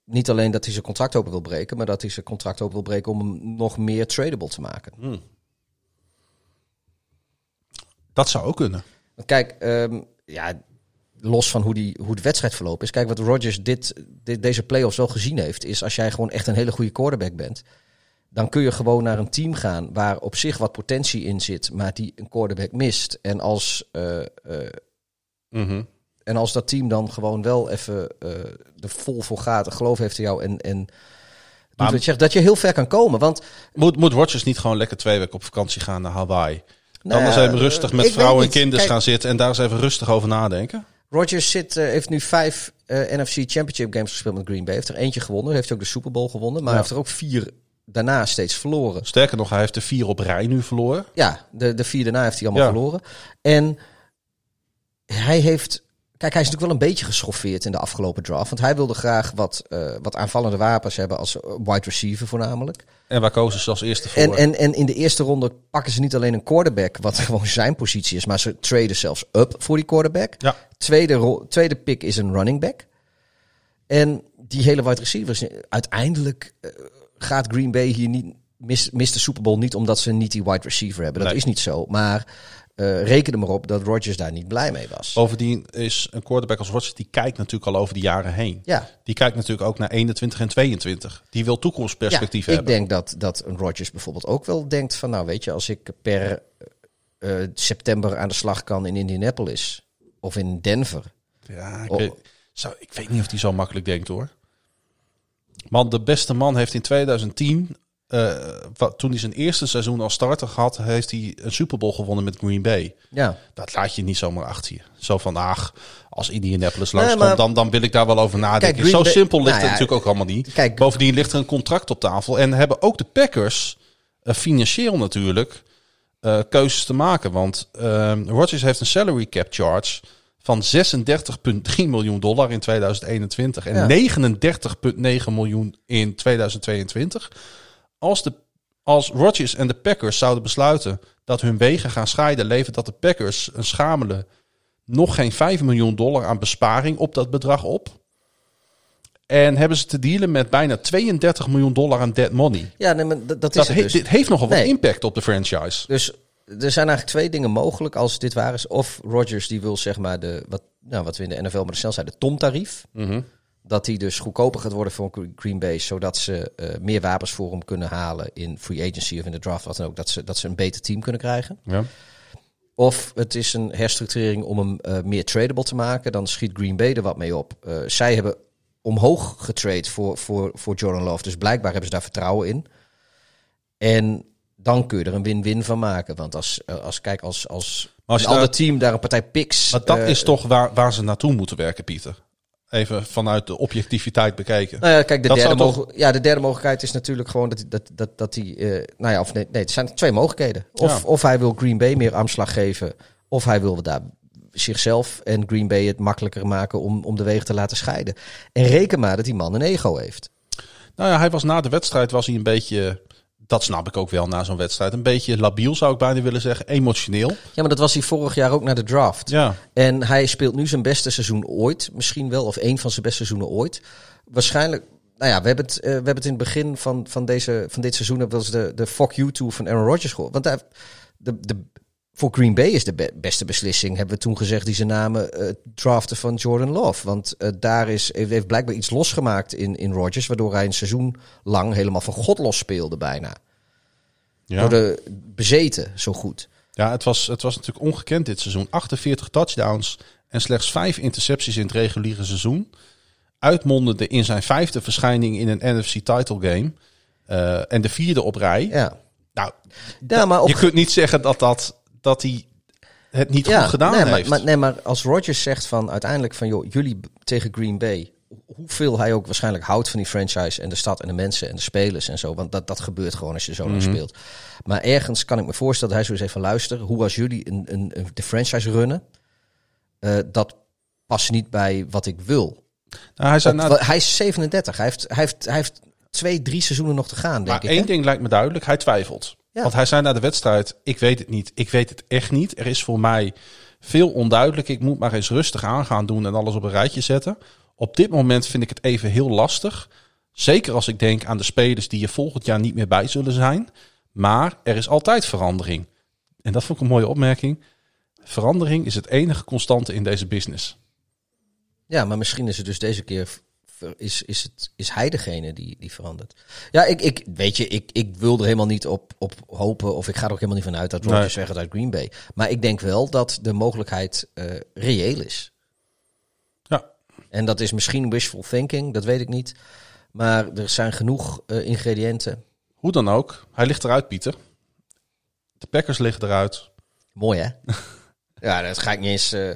niet alleen dat hij zijn contract open wil breken, maar dat hij zijn contract open wil breken om hem nog meer tradable te maken. Dat zou ook kunnen. Kijk, ehm, ja, los van hoe, die, hoe de wedstrijd verlopen is. Kijk, wat Rodgers dit, dit, deze playoffs wel gezien heeft, is als jij gewoon echt een hele goede quarterback bent, dan kun je gewoon naar een team gaan waar op zich wat potentie in zit, maar die een quarterback mist. En als, eh, eh, Mhm. En als dat team dan gewoon wel even eh er vol voor gaat, geloof heeft in jou en, en doet Maar- wat je zegt, dat je heel ver kan komen. Want Moet, moet Rodgers niet gewoon lekker twee weken op vakantie gaan naar Hawaii? Nou Dan eens even rustig eh, met vrouwen en kinderen gaan zitten en daar eens even rustig over nadenken. Rodgers zit, eh, heeft nu vijf eh, NFC Championship games gespeeld met Green Bay. Heeft er eentje gewonnen, heeft ook de Super Bowl gewonnen. Maar Ja. heeft er ook vier daarna steeds verloren. Sterker nog, hij heeft de vier op rij nu verloren. Ja, de, de vier daarna heeft hij allemaal Ja. verloren. En hij heeft... Kijk, hij is natuurlijk wel een beetje geschoffeerd in de afgelopen draft. Want hij wilde graag wat, eh, wat aanvallende wapens hebben als wide receiver voornamelijk. En waar kozen ze als eerste voor? En, en, en in de eerste ronde pakken ze niet alleen een quarterback, wat gewoon zijn positie is, maar ze traden zelfs up voor die quarterback. Ja. Tweede, tweede pick is een running back. En die hele wide receivers, uiteindelijk eh, gaat Green Bay hier niet, mis, mist de Super Bowl niet omdat ze niet die wide receiver hebben. Dat Nee. is niet zo. Maar eh reken er maar op dat Rodgers daar niet blij mee was. Bovendien is een quarterback als Rodgers, die kijkt natuurlijk al over de jaren heen. Ja. Die kijkt natuurlijk ook naar 21 en 22. Die wil toekomstperspectief ja, ik hebben. denk dat, dat een Rodgers bijvoorbeeld ook wel denkt van... nou weet je, als ik per eh, september aan de slag kan in Indianapolis of in Denver... Ja, ik, Oh. weet, zou, ik weet niet of hij zo makkelijk denkt hoor. Man, de beste man heeft in 2010, eh, wat, toen hij zijn eerste seizoen als starter had, heeft hij een Super Bowl gewonnen met Green Bay. Ja, Dat laat je niet zomaar achter je. Zo van, ach, als Indianapolis Nee, langskomt, maar- dan, dan wil ik daar wel over nadenken. Kijk, Zo Bay- simpel ligt Nou het ja, natuurlijk ook allemaal niet. kijk- Bovendien ligt er een contract op tafel. En hebben ook de Packers, eh, financieel natuurlijk, eh, keuzes te maken. Want Rodgers heeft een salary cap charge van 36,3 miljoen dollar in 2021 en Ja. 39,9 miljoen in 2022. Als, de, als Rodgers en de Packers zouden besluiten dat hun wegen gaan scheiden, levert dat de Packers een schamele nog geen 5 miljoen dollar aan besparing op dat bedrag op. En hebben ze te dealen met bijna 32 miljoen dollar aan dead money. ja nee, maar dat, dat is Dat het he- dus. Dit heeft nogal wat Nee. impact op de franchise. Dus er zijn eigenlijk twee dingen mogelijk als dit waar is. Of Rodgers die wil zeg maar de, wat, nou, wat we in de NFL maar snel zeiden, de Tom-tarief. Mhm. Dat die dus goedkoper gaat worden voor Green Bay, zodat ze eh, meer wapens voor hem kunnen halen in free agency of in de draft, wat dan ook. Dat ze, dat ze een beter team kunnen krijgen. Ja. Of het is een herstructurering om hem eh, meer tradable te maken. Dan schiet Green Bay er wat mee op. Eh, zij hebben omhoog getrade voor, voor, voor Jordan Love. Dus blijkbaar hebben ze daar vertrouwen in. En dan kun je er een win-win van maken. Want als, als kijk, als, als, als een ander team daar een partij picks... Maar dat is toch waar, waar ze naartoe moeten werken, Pieter. Even vanuit de objectiviteit bekeken. Nou ja, kijk, de Dat derde, mogen- ja, de derde mogelijkheid is natuurlijk gewoon dat, dat, dat, dat hij... eh, nou ja, of nee, nee, er zijn twee mogelijkheden. Of, Ja. of hij wil Green Bay meer armslag geven... of hij wil daar zichzelf en Green Bay het makkelijker maken... om, om de wegen te laten scheiden. En reken maar dat die man een ego heeft. Nou ja, hij was na de wedstrijd was hij een beetje, dat snap ik ook wel na zo'n wedstrijd, een beetje labiel zou ik bijna willen zeggen, emotioneel. Ja, maar dat was hij vorig jaar ook naar de draft. Ja, En hij speelt nu zijn beste seizoen ooit. Misschien wel, of één van zijn beste seizoenen ooit. Waarschijnlijk... Nou ja, we hebben het, eh, we hebben het in het begin van, van, deze, van dit seizoen... hebben we de, de fuck you tour van Aaron Rodgers gehoord. Want hij, de, de, voor Green Bay is de be- beste beslissing... hebben we toen gezegd die ze namen eh, draften van Jordan Love. Want eh, daar is, heeft, blijkbaar iets losgemaakt in, in Rodgers... waardoor hij een seizoen lang helemaal van God los speelde bijna. ja. Door de bezeten zo goed. ja het, was, het was natuurlijk ongekend dit seizoen. 48 touchdowns en slechts 5 intercepties in het reguliere seizoen. Uitmondende in zijn vijfde verschijning in een NFC title game. Eh, en de vierde op rij. Ja, Nou, ja maar op je kunt niet zeggen dat, dat, dat hij het niet goed gedaan nee, heeft. Maar, maar, nee, maar als Rodgers zegt van uiteindelijk van joh, jullie tegen Green Bay, hoeveel hij ook waarschijnlijk houdt van die franchise en de stad en de mensen en de spelers en zo, want dat, dat gebeurt gewoon als je zo lang Mhm. speelt. Maar ergens kan ik me voorstellen dat hij zo eens even luisteren, hoe als jullie een, een, een- de franchise runnen, eh, dat past niet bij wat ik wil. Nou, hij, zei, Op- hij is 37, hij heeft, hij heeft, hij heeft twee, drie seizoenen nog te gaan, denk maar ik. hè? ding lijkt me duidelijk, hij twijfelt. Ja. Want hij zei na de wedstrijd, ik weet het niet, ik weet het echt niet. Er is voor mij veel onduidelijk, ik moet maar eens rustig aan gaan doen en alles op een rijtje zetten. Op dit moment vind ik het even heel lastig. Zeker als ik denk aan de spelers die er volgend jaar niet meer bij zullen zijn. Maar er is altijd verandering. En dat vond ik een mooie opmerking. Verandering is het enige constante in deze business. Ja, maar misschien is het dus deze keer is, is, het, is hij degene die, die verandert. Ja, ik, ik weet je, ik, ik wil er helemaal niet op, op hopen of ik ga er ook helemaal niet vanuit dat Rodgers Nee. weggaat uit Green Bay. Maar ik denk wel dat de mogelijkheid eh, reëel is. En dat is misschien wishful thinking, dat weet ik niet. Maar er zijn genoeg eh, ingrediënten. Hoe dan ook, hij ligt eruit, Pieter. De Packers liggen eruit. Mooi, hè? ja, dat ga ik niet eens, eh, ga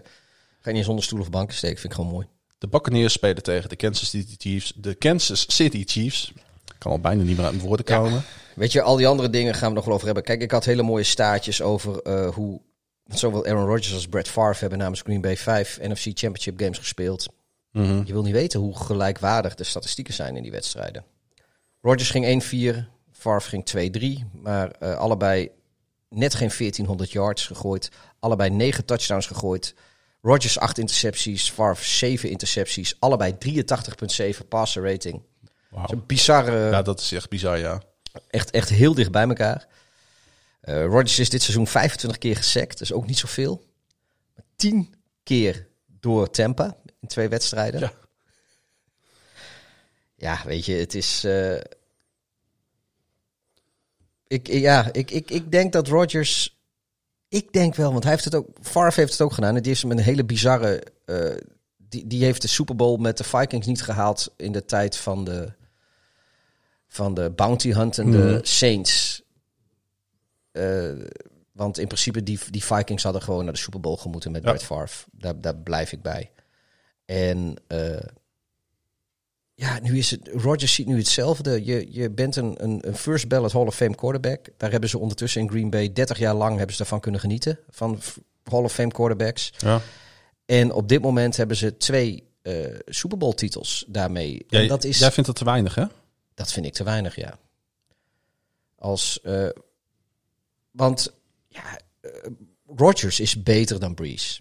ik niet eens onder stoel of banken steken. Vind ik gewoon mooi. De Buccaneers spelen tegen de Kansas City Chiefs. De Kansas City Chiefs. Ik kan al bijna niet meer uit mijn woorden komen. Weet je, al die andere dingen gaan we nog wel over hebben. Kijk, ik had hele mooie staartjes over eh, hoe zowel Aaron Rodgers als Brett Favre hebben namens Green Bay 5 NFC Championship games gespeeld. Mhm. Je wil niet weten hoe gelijkwaardig de statistieken zijn in die wedstrijden. Rodgers ging 1-4, Favre ging 2-3, maar eh, allebei net geen 1400 yards gegooid. Allebei 9 touchdowns gegooid. Rodgers 8 intercepties, Favre 7 intercepties. Allebei 83,7 passer rating. Dat is een bizarre, Ja, dat is echt bizar, ja. echt, echt heel dicht bij elkaar. Eh Rodgers is dit seizoen 25 keer gesackt, dat is ook niet zoveel. 10 keer door Tampa in twee wedstrijden. Ja. Ja, weet je, het is. eh, ik, ja, ik, ik, ik denk dat Rodgers. Ik denk wel, want hij heeft het ook. Favre heeft het ook gedaan. En die heeft hem een hele bizarre. eh, die, die heeft de Super Bowl met de Vikings niet gehaald in de tijd van de. Van de bounty huntende Mhm. Saints. Eh, want in principe, die, die Vikings hadden gewoon naar de Super Bowl gemoeten met Ja. Brett Favre. Daar, daar blijf ik bij. En eh, ja, nu is het. Rodgers ziet nu hetzelfde. Je, je bent een, een, een first ballot Hall of Fame quarterback. Daar hebben ze ondertussen in Green Bay 30 jaar lang hebben ze daarvan kunnen genieten. Van Hall of Fame quarterbacks. ja. En op dit moment hebben ze twee eh Super Bowl titels daarmee. Jij, en dat is. jij vindt dat te weinig, hè? Dat vind ik te weinig, ja. Als, eh, want ja, eh, Rodgers is beter dan Breeze.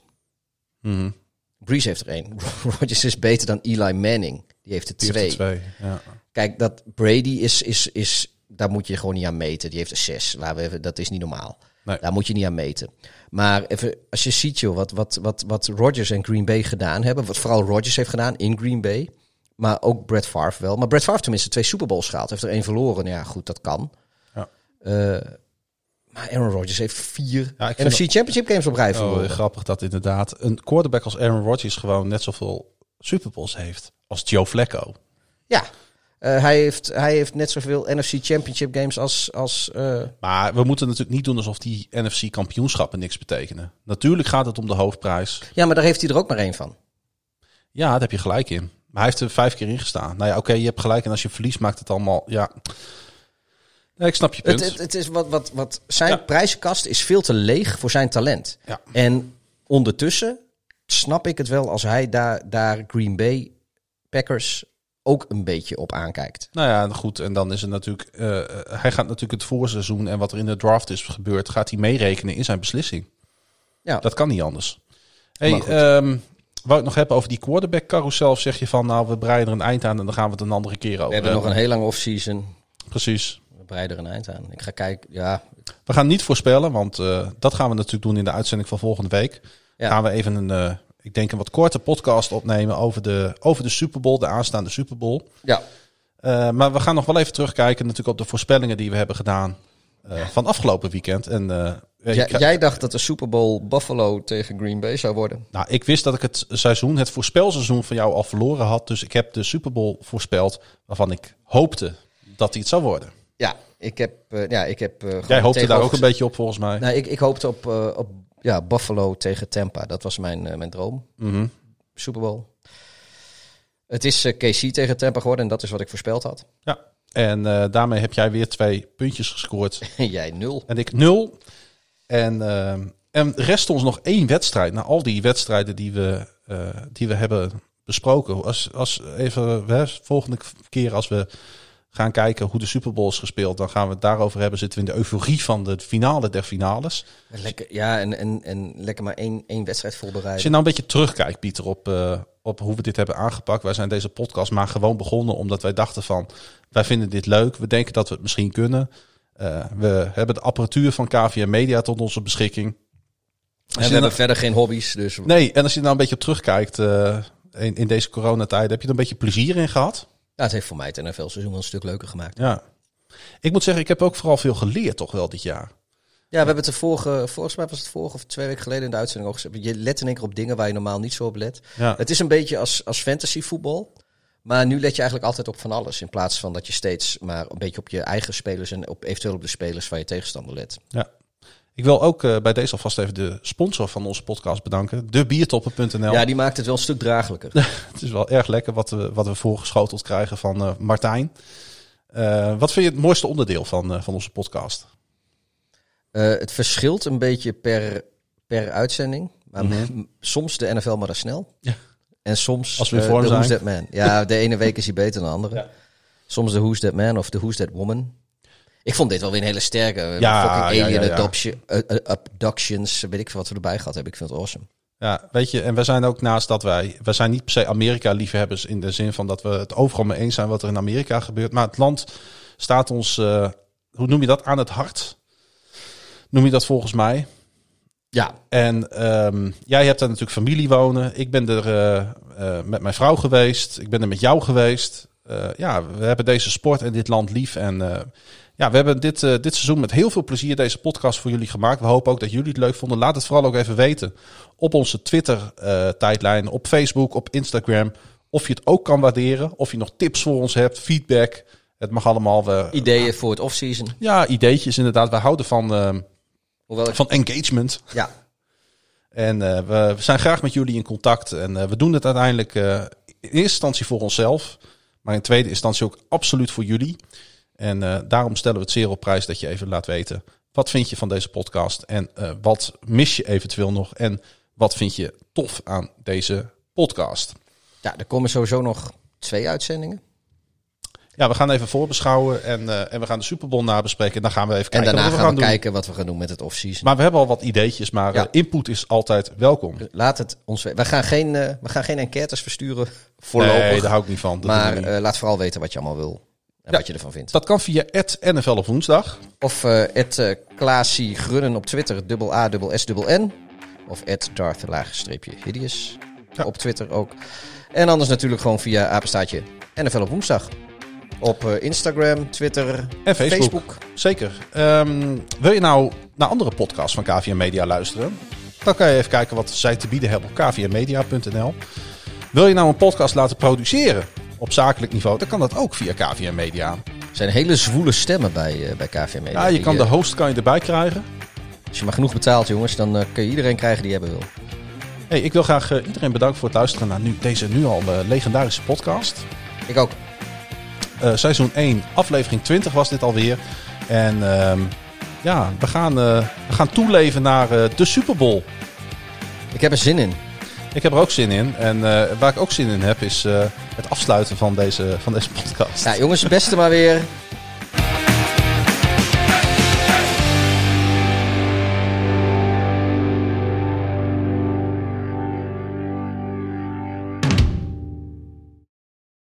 Mhm. Breeze heeft er één. Rodgers is beter dan Eli Manning. Die heeft er Die twee. heeft er twee. Ja. Kijk, dat Brady is, is, is, daar moet je gewoon niet aan meten. Die heeft er zes. Laten we even, dat is niet normaal. Nee. Daar moet je niet aan meten. Maar even, als je ziet, joh, wat, wat, wat, wat Rodgers en Green Bay gedaan hebben. Wat vooral Rodgers heeft gedaan in Green Bay. Maar ook Brett Favre wel. Maar Brett Favre tenminste twee Super Bowls gehaald. Heeft er één verloren. Ja, goed, dat kan. Ja. Eh, maar Aaron Rodgers heeft vier Ja, NFC Championship games op rij verloren. Oh, grappig dat inderdaad een quarterback als Aaron Rodgers gewoon net zoveel Super Bowls heeft als Joe Flacco. Ja. Eh, hij, heeft, hij heeft net zoveel NFC Championship games als... als eh, Maar we moeten natuurlijk niet doen alsof die NFC kampioenschappen niks betekenen. Natuurlijk gaat het om de hoofdprijs. ja, maar daar heeft hij er ook maar één van. Ja, daar heb je gelijk in. Maar hij heeft er vijf keer in gestaan. Nou ja, oké, je hebt gelijk. En als je verliest, maakt het allemaal... Ja, nee, ik snap je punt. Het, het, het is wat, wat, wat zijn Ja. prijzenkast is veel te leeg voor zijn talent. Ja. En ondertussen snap ik het wel als hij daar, daar Green Bay Packers ook een beetje op aankijkt. Nou ja, goed. En dan is het natuurlijk... eh, hij gaat natuurlijk het voorseizoen en wat er in de draft is gebeurd... gaat hij meerekenen in zijn beslissing. Ja. Dat kan niet anders. Hey, ehm, wou ik nog hebben over die quarterback carousel? Zeg je van, nou, we breiden er een eind aan en dan gaan we het een andere keer over We hebben nog een heel lange offseason. Precies. We breiden er een eind aan. Ik ga kijken. Ja, We gaan niet voorspellen, want eh, dat gaan we natuurlijk doen in de uitzending van volgende week. Ja. Gaan we even een, eh, ik denk een wat korte podcast opnemen over de, over de Super Bowl, de aanstaande Super Bowl. ja. Eh, maar we gaan nog wel even terugkijken natuurlijk op de voorspellingen die we hebben gedaan eh, van afgelopen weekend. En, eh, Jij, dacht dat de Super Bowl Buffalo tegen Green Bay zou worden. nou, ik wist dat ik het seizoen, het voorspelseizoen van jou al verloren had. Dus ik heb de Super Bowl voorspeld waarvan ik hoopte dat hij het zou worden. Ja, ik heb, ja, ik heb Jij hoopte daar ook een beetje op volgens mij. Nee, ik, ik hoopte op, op ja, Buffalo tegen Tampa. Dat was mijn, eh, mijn droom. Mhm. Super Bowl. Het is eh, KC tegen Tampa geworden en dat is wat ik voorspeld had. Ja. En eh, daarmee heb jij weer twee puntjes gescoord. Jij nul. En ik nul. En, en rest ons nog één wedstrijd. Na al die wedstrijden die we, die we hebben besproken. Als, als even, hè, volgende keer als we gaan kijken hoe de Super Bowl is gespeeld. Dan gaan we het daarover hebben. Zitten we in de euforie van de finale der finales. Lekker, ja, en, en, en lekker maar één, één wedstrijd Als je voorbereiden. nou een beetje terugkijkt, Pieter, op, eh, op hoe we dit hebben aangepakt. Wij zijn deze podcast maar gewoon begonnen omdat wij dachten van... Wij vinden dit leuk. We denken dat we het misschien kunnen. Eh, we hebben de apparatuur van KVM Media tot onze beschikking. En we hebben nou- verder geen hobby's, dus Nee, en als je nou een beetje terugkijkt eh, in, in deze coronatijd, heb je er een beetje plezier in gehad? Ja, het heeft voor mij het NFL-seizoen wel een stuk leuker gemaakt. Ja. Ik moet zeggen, ik heb ook vooral veel geleerd toch wel dit jaar. Ja, we hebben het de vorige, volgens mij was het vorige of twee weken geleden in de uitzending ook gezegd. Je let in één keer op dingen waar je normaal niet zo op let. Ja. Het is een beetje als, als fantasy voetbal. Maar nu let je eigenlijk altijd op van alles. In plaats van dat je steeds maar een beetje op je eigen spelers en op, eventueel op de spelers van je tegenstander let. Ja. Ik wil ook eh, bij deze alvast even de sponsor van onze podcast bedanken. Debiertoppen.nl. Ja, die maakt het wel een stuk draaglijker. Het is wel erg lekker wat we, wat we voorgeschoteld krijgen van eh, Martijn. Eh, wat vind je het mooiste onderdeel van, van onze podcast? Het verschilt een beetje per, per uitzending. Maar m- soms de NFL maar dan snel. Mhm. Ja. En soms Als we de Who's. That Man. Ja, de ene week is hij beter dan de andere. Ja. Soms de Who's That Man of de Who's That Woman. Ik vond dit wel weer een hele sterke. Ja, fucking alien ja, eh, eh, abductions. Weet ik veel wat we erbij gehad hebben. Ik vind het awesome. Ja, weet je, en wij zijn ook naast dat wij, wij zijn niet per se Amerika-liefhebbers in de zin van dat we het overal mee eens zijn wat er in Amerika gebeurt. Maar het land staat ons, eh, hoe noem je dat, aan het hart? Noem je dat volgens mij? Ja, En ehm, jij hebt daar natuurlijk familie wonen. Ik ben er eh, eh, met mijn vrouw geweest. Ik ben er met jou geweest. Eh, ja, we hebben deze sport en dit land lief. En eh, ja, we hebben dit, eh, dit seizoen met heel veel plezier deze podcast voor jullie gemaakt. We hopen ook dat jullie het leuk vonden. Laat het vooral ook even weten op onze Twitter-tijdlijn, op Facebook, op Instagram. Of je het ook kan waarderen. Of je nog tips voor ons hebt, feedback. Het mag allemaal. We, ideeën voor het offseason. ja, ideetjes inderdaad. Wij houden van, eh, Hoewel ik... van engagement. Ja, En eh, we, we zijn graag met jullie in contact. En eh, we doen het uiteindelijk eh, in eerste instantie voor onszelf. Maar in tweede instantie ook absoluut voor jullie. En eh, daarom stellen we het zeer op prijs dat je even laat weten. Wat vind je van deze podcast? En eh, wat mis je eventueel nog? En wat vind je tof aan deze podcast? ja, er komen sowieso nog twee uitzendingen. Ja, we gaan even voorbeschouwen. En, eh, en we gaan de Super Bowl nabespreken. En dan gaan we even En kijken daarna wat gaan we, doen. kijken wat we gaan doen met het offseason. Maar we hebben al wat ideetjes. Maar Ja. input is altijd welkom. Laat het ons weten. We gaan geen, we gaan geen enquêtes versturen voorlopig. Nee, daar hou ik niet van. Dat we maar laat vooral weten wat je allemaal wil. En Ja. wat je ervan vindt. Dat kan via NFL op woensdag. Of eh het uh, Klaasie Grunnen op Twitter, dubbel A, dubbel S, dubbel N. Of het Darth laagstreepje Hideous Ja. op Twitter ook. En anders natuurlijk gewoon via apenstaatje NFL op woensdag. Op eh, Instagram, Twitter En Facebook. Zeker. Ehm, wil je nou naar andere podcasts van KVM Media luisteren? Dan kan je even kijken wat zij te bieden hebben op kvmmedia.nl. Wil je nou een podcast laten produceren op zakelijk niveau? Dan kan dat ook via KVM Media. Er zijn hele zwoele stemmen bij, eh bij KVM. Ja, je kan de host kan je erbij krijgen. Als je maar genoeg betaalt, jongens, dan eh, kun je iedereen krijgen die hebben wil. Hey, ik wil graag eh, iedereen bedanken voor het luisteren naar nu, deze nu al eh, legendarische podcast. Ik ook. Eh, seizoen 1, aflevering 20 was dit alweer. En ehm, ja, we gaan, eh, we gaan toeleven naar eh, de Super Bowl. Ik heb er zin in. Ik heb er ook zin in. En eh, waar ik ook zin in heb, is eh, het afsluiten van deze, van deze podcast. Ja, jongens, beste maar weer.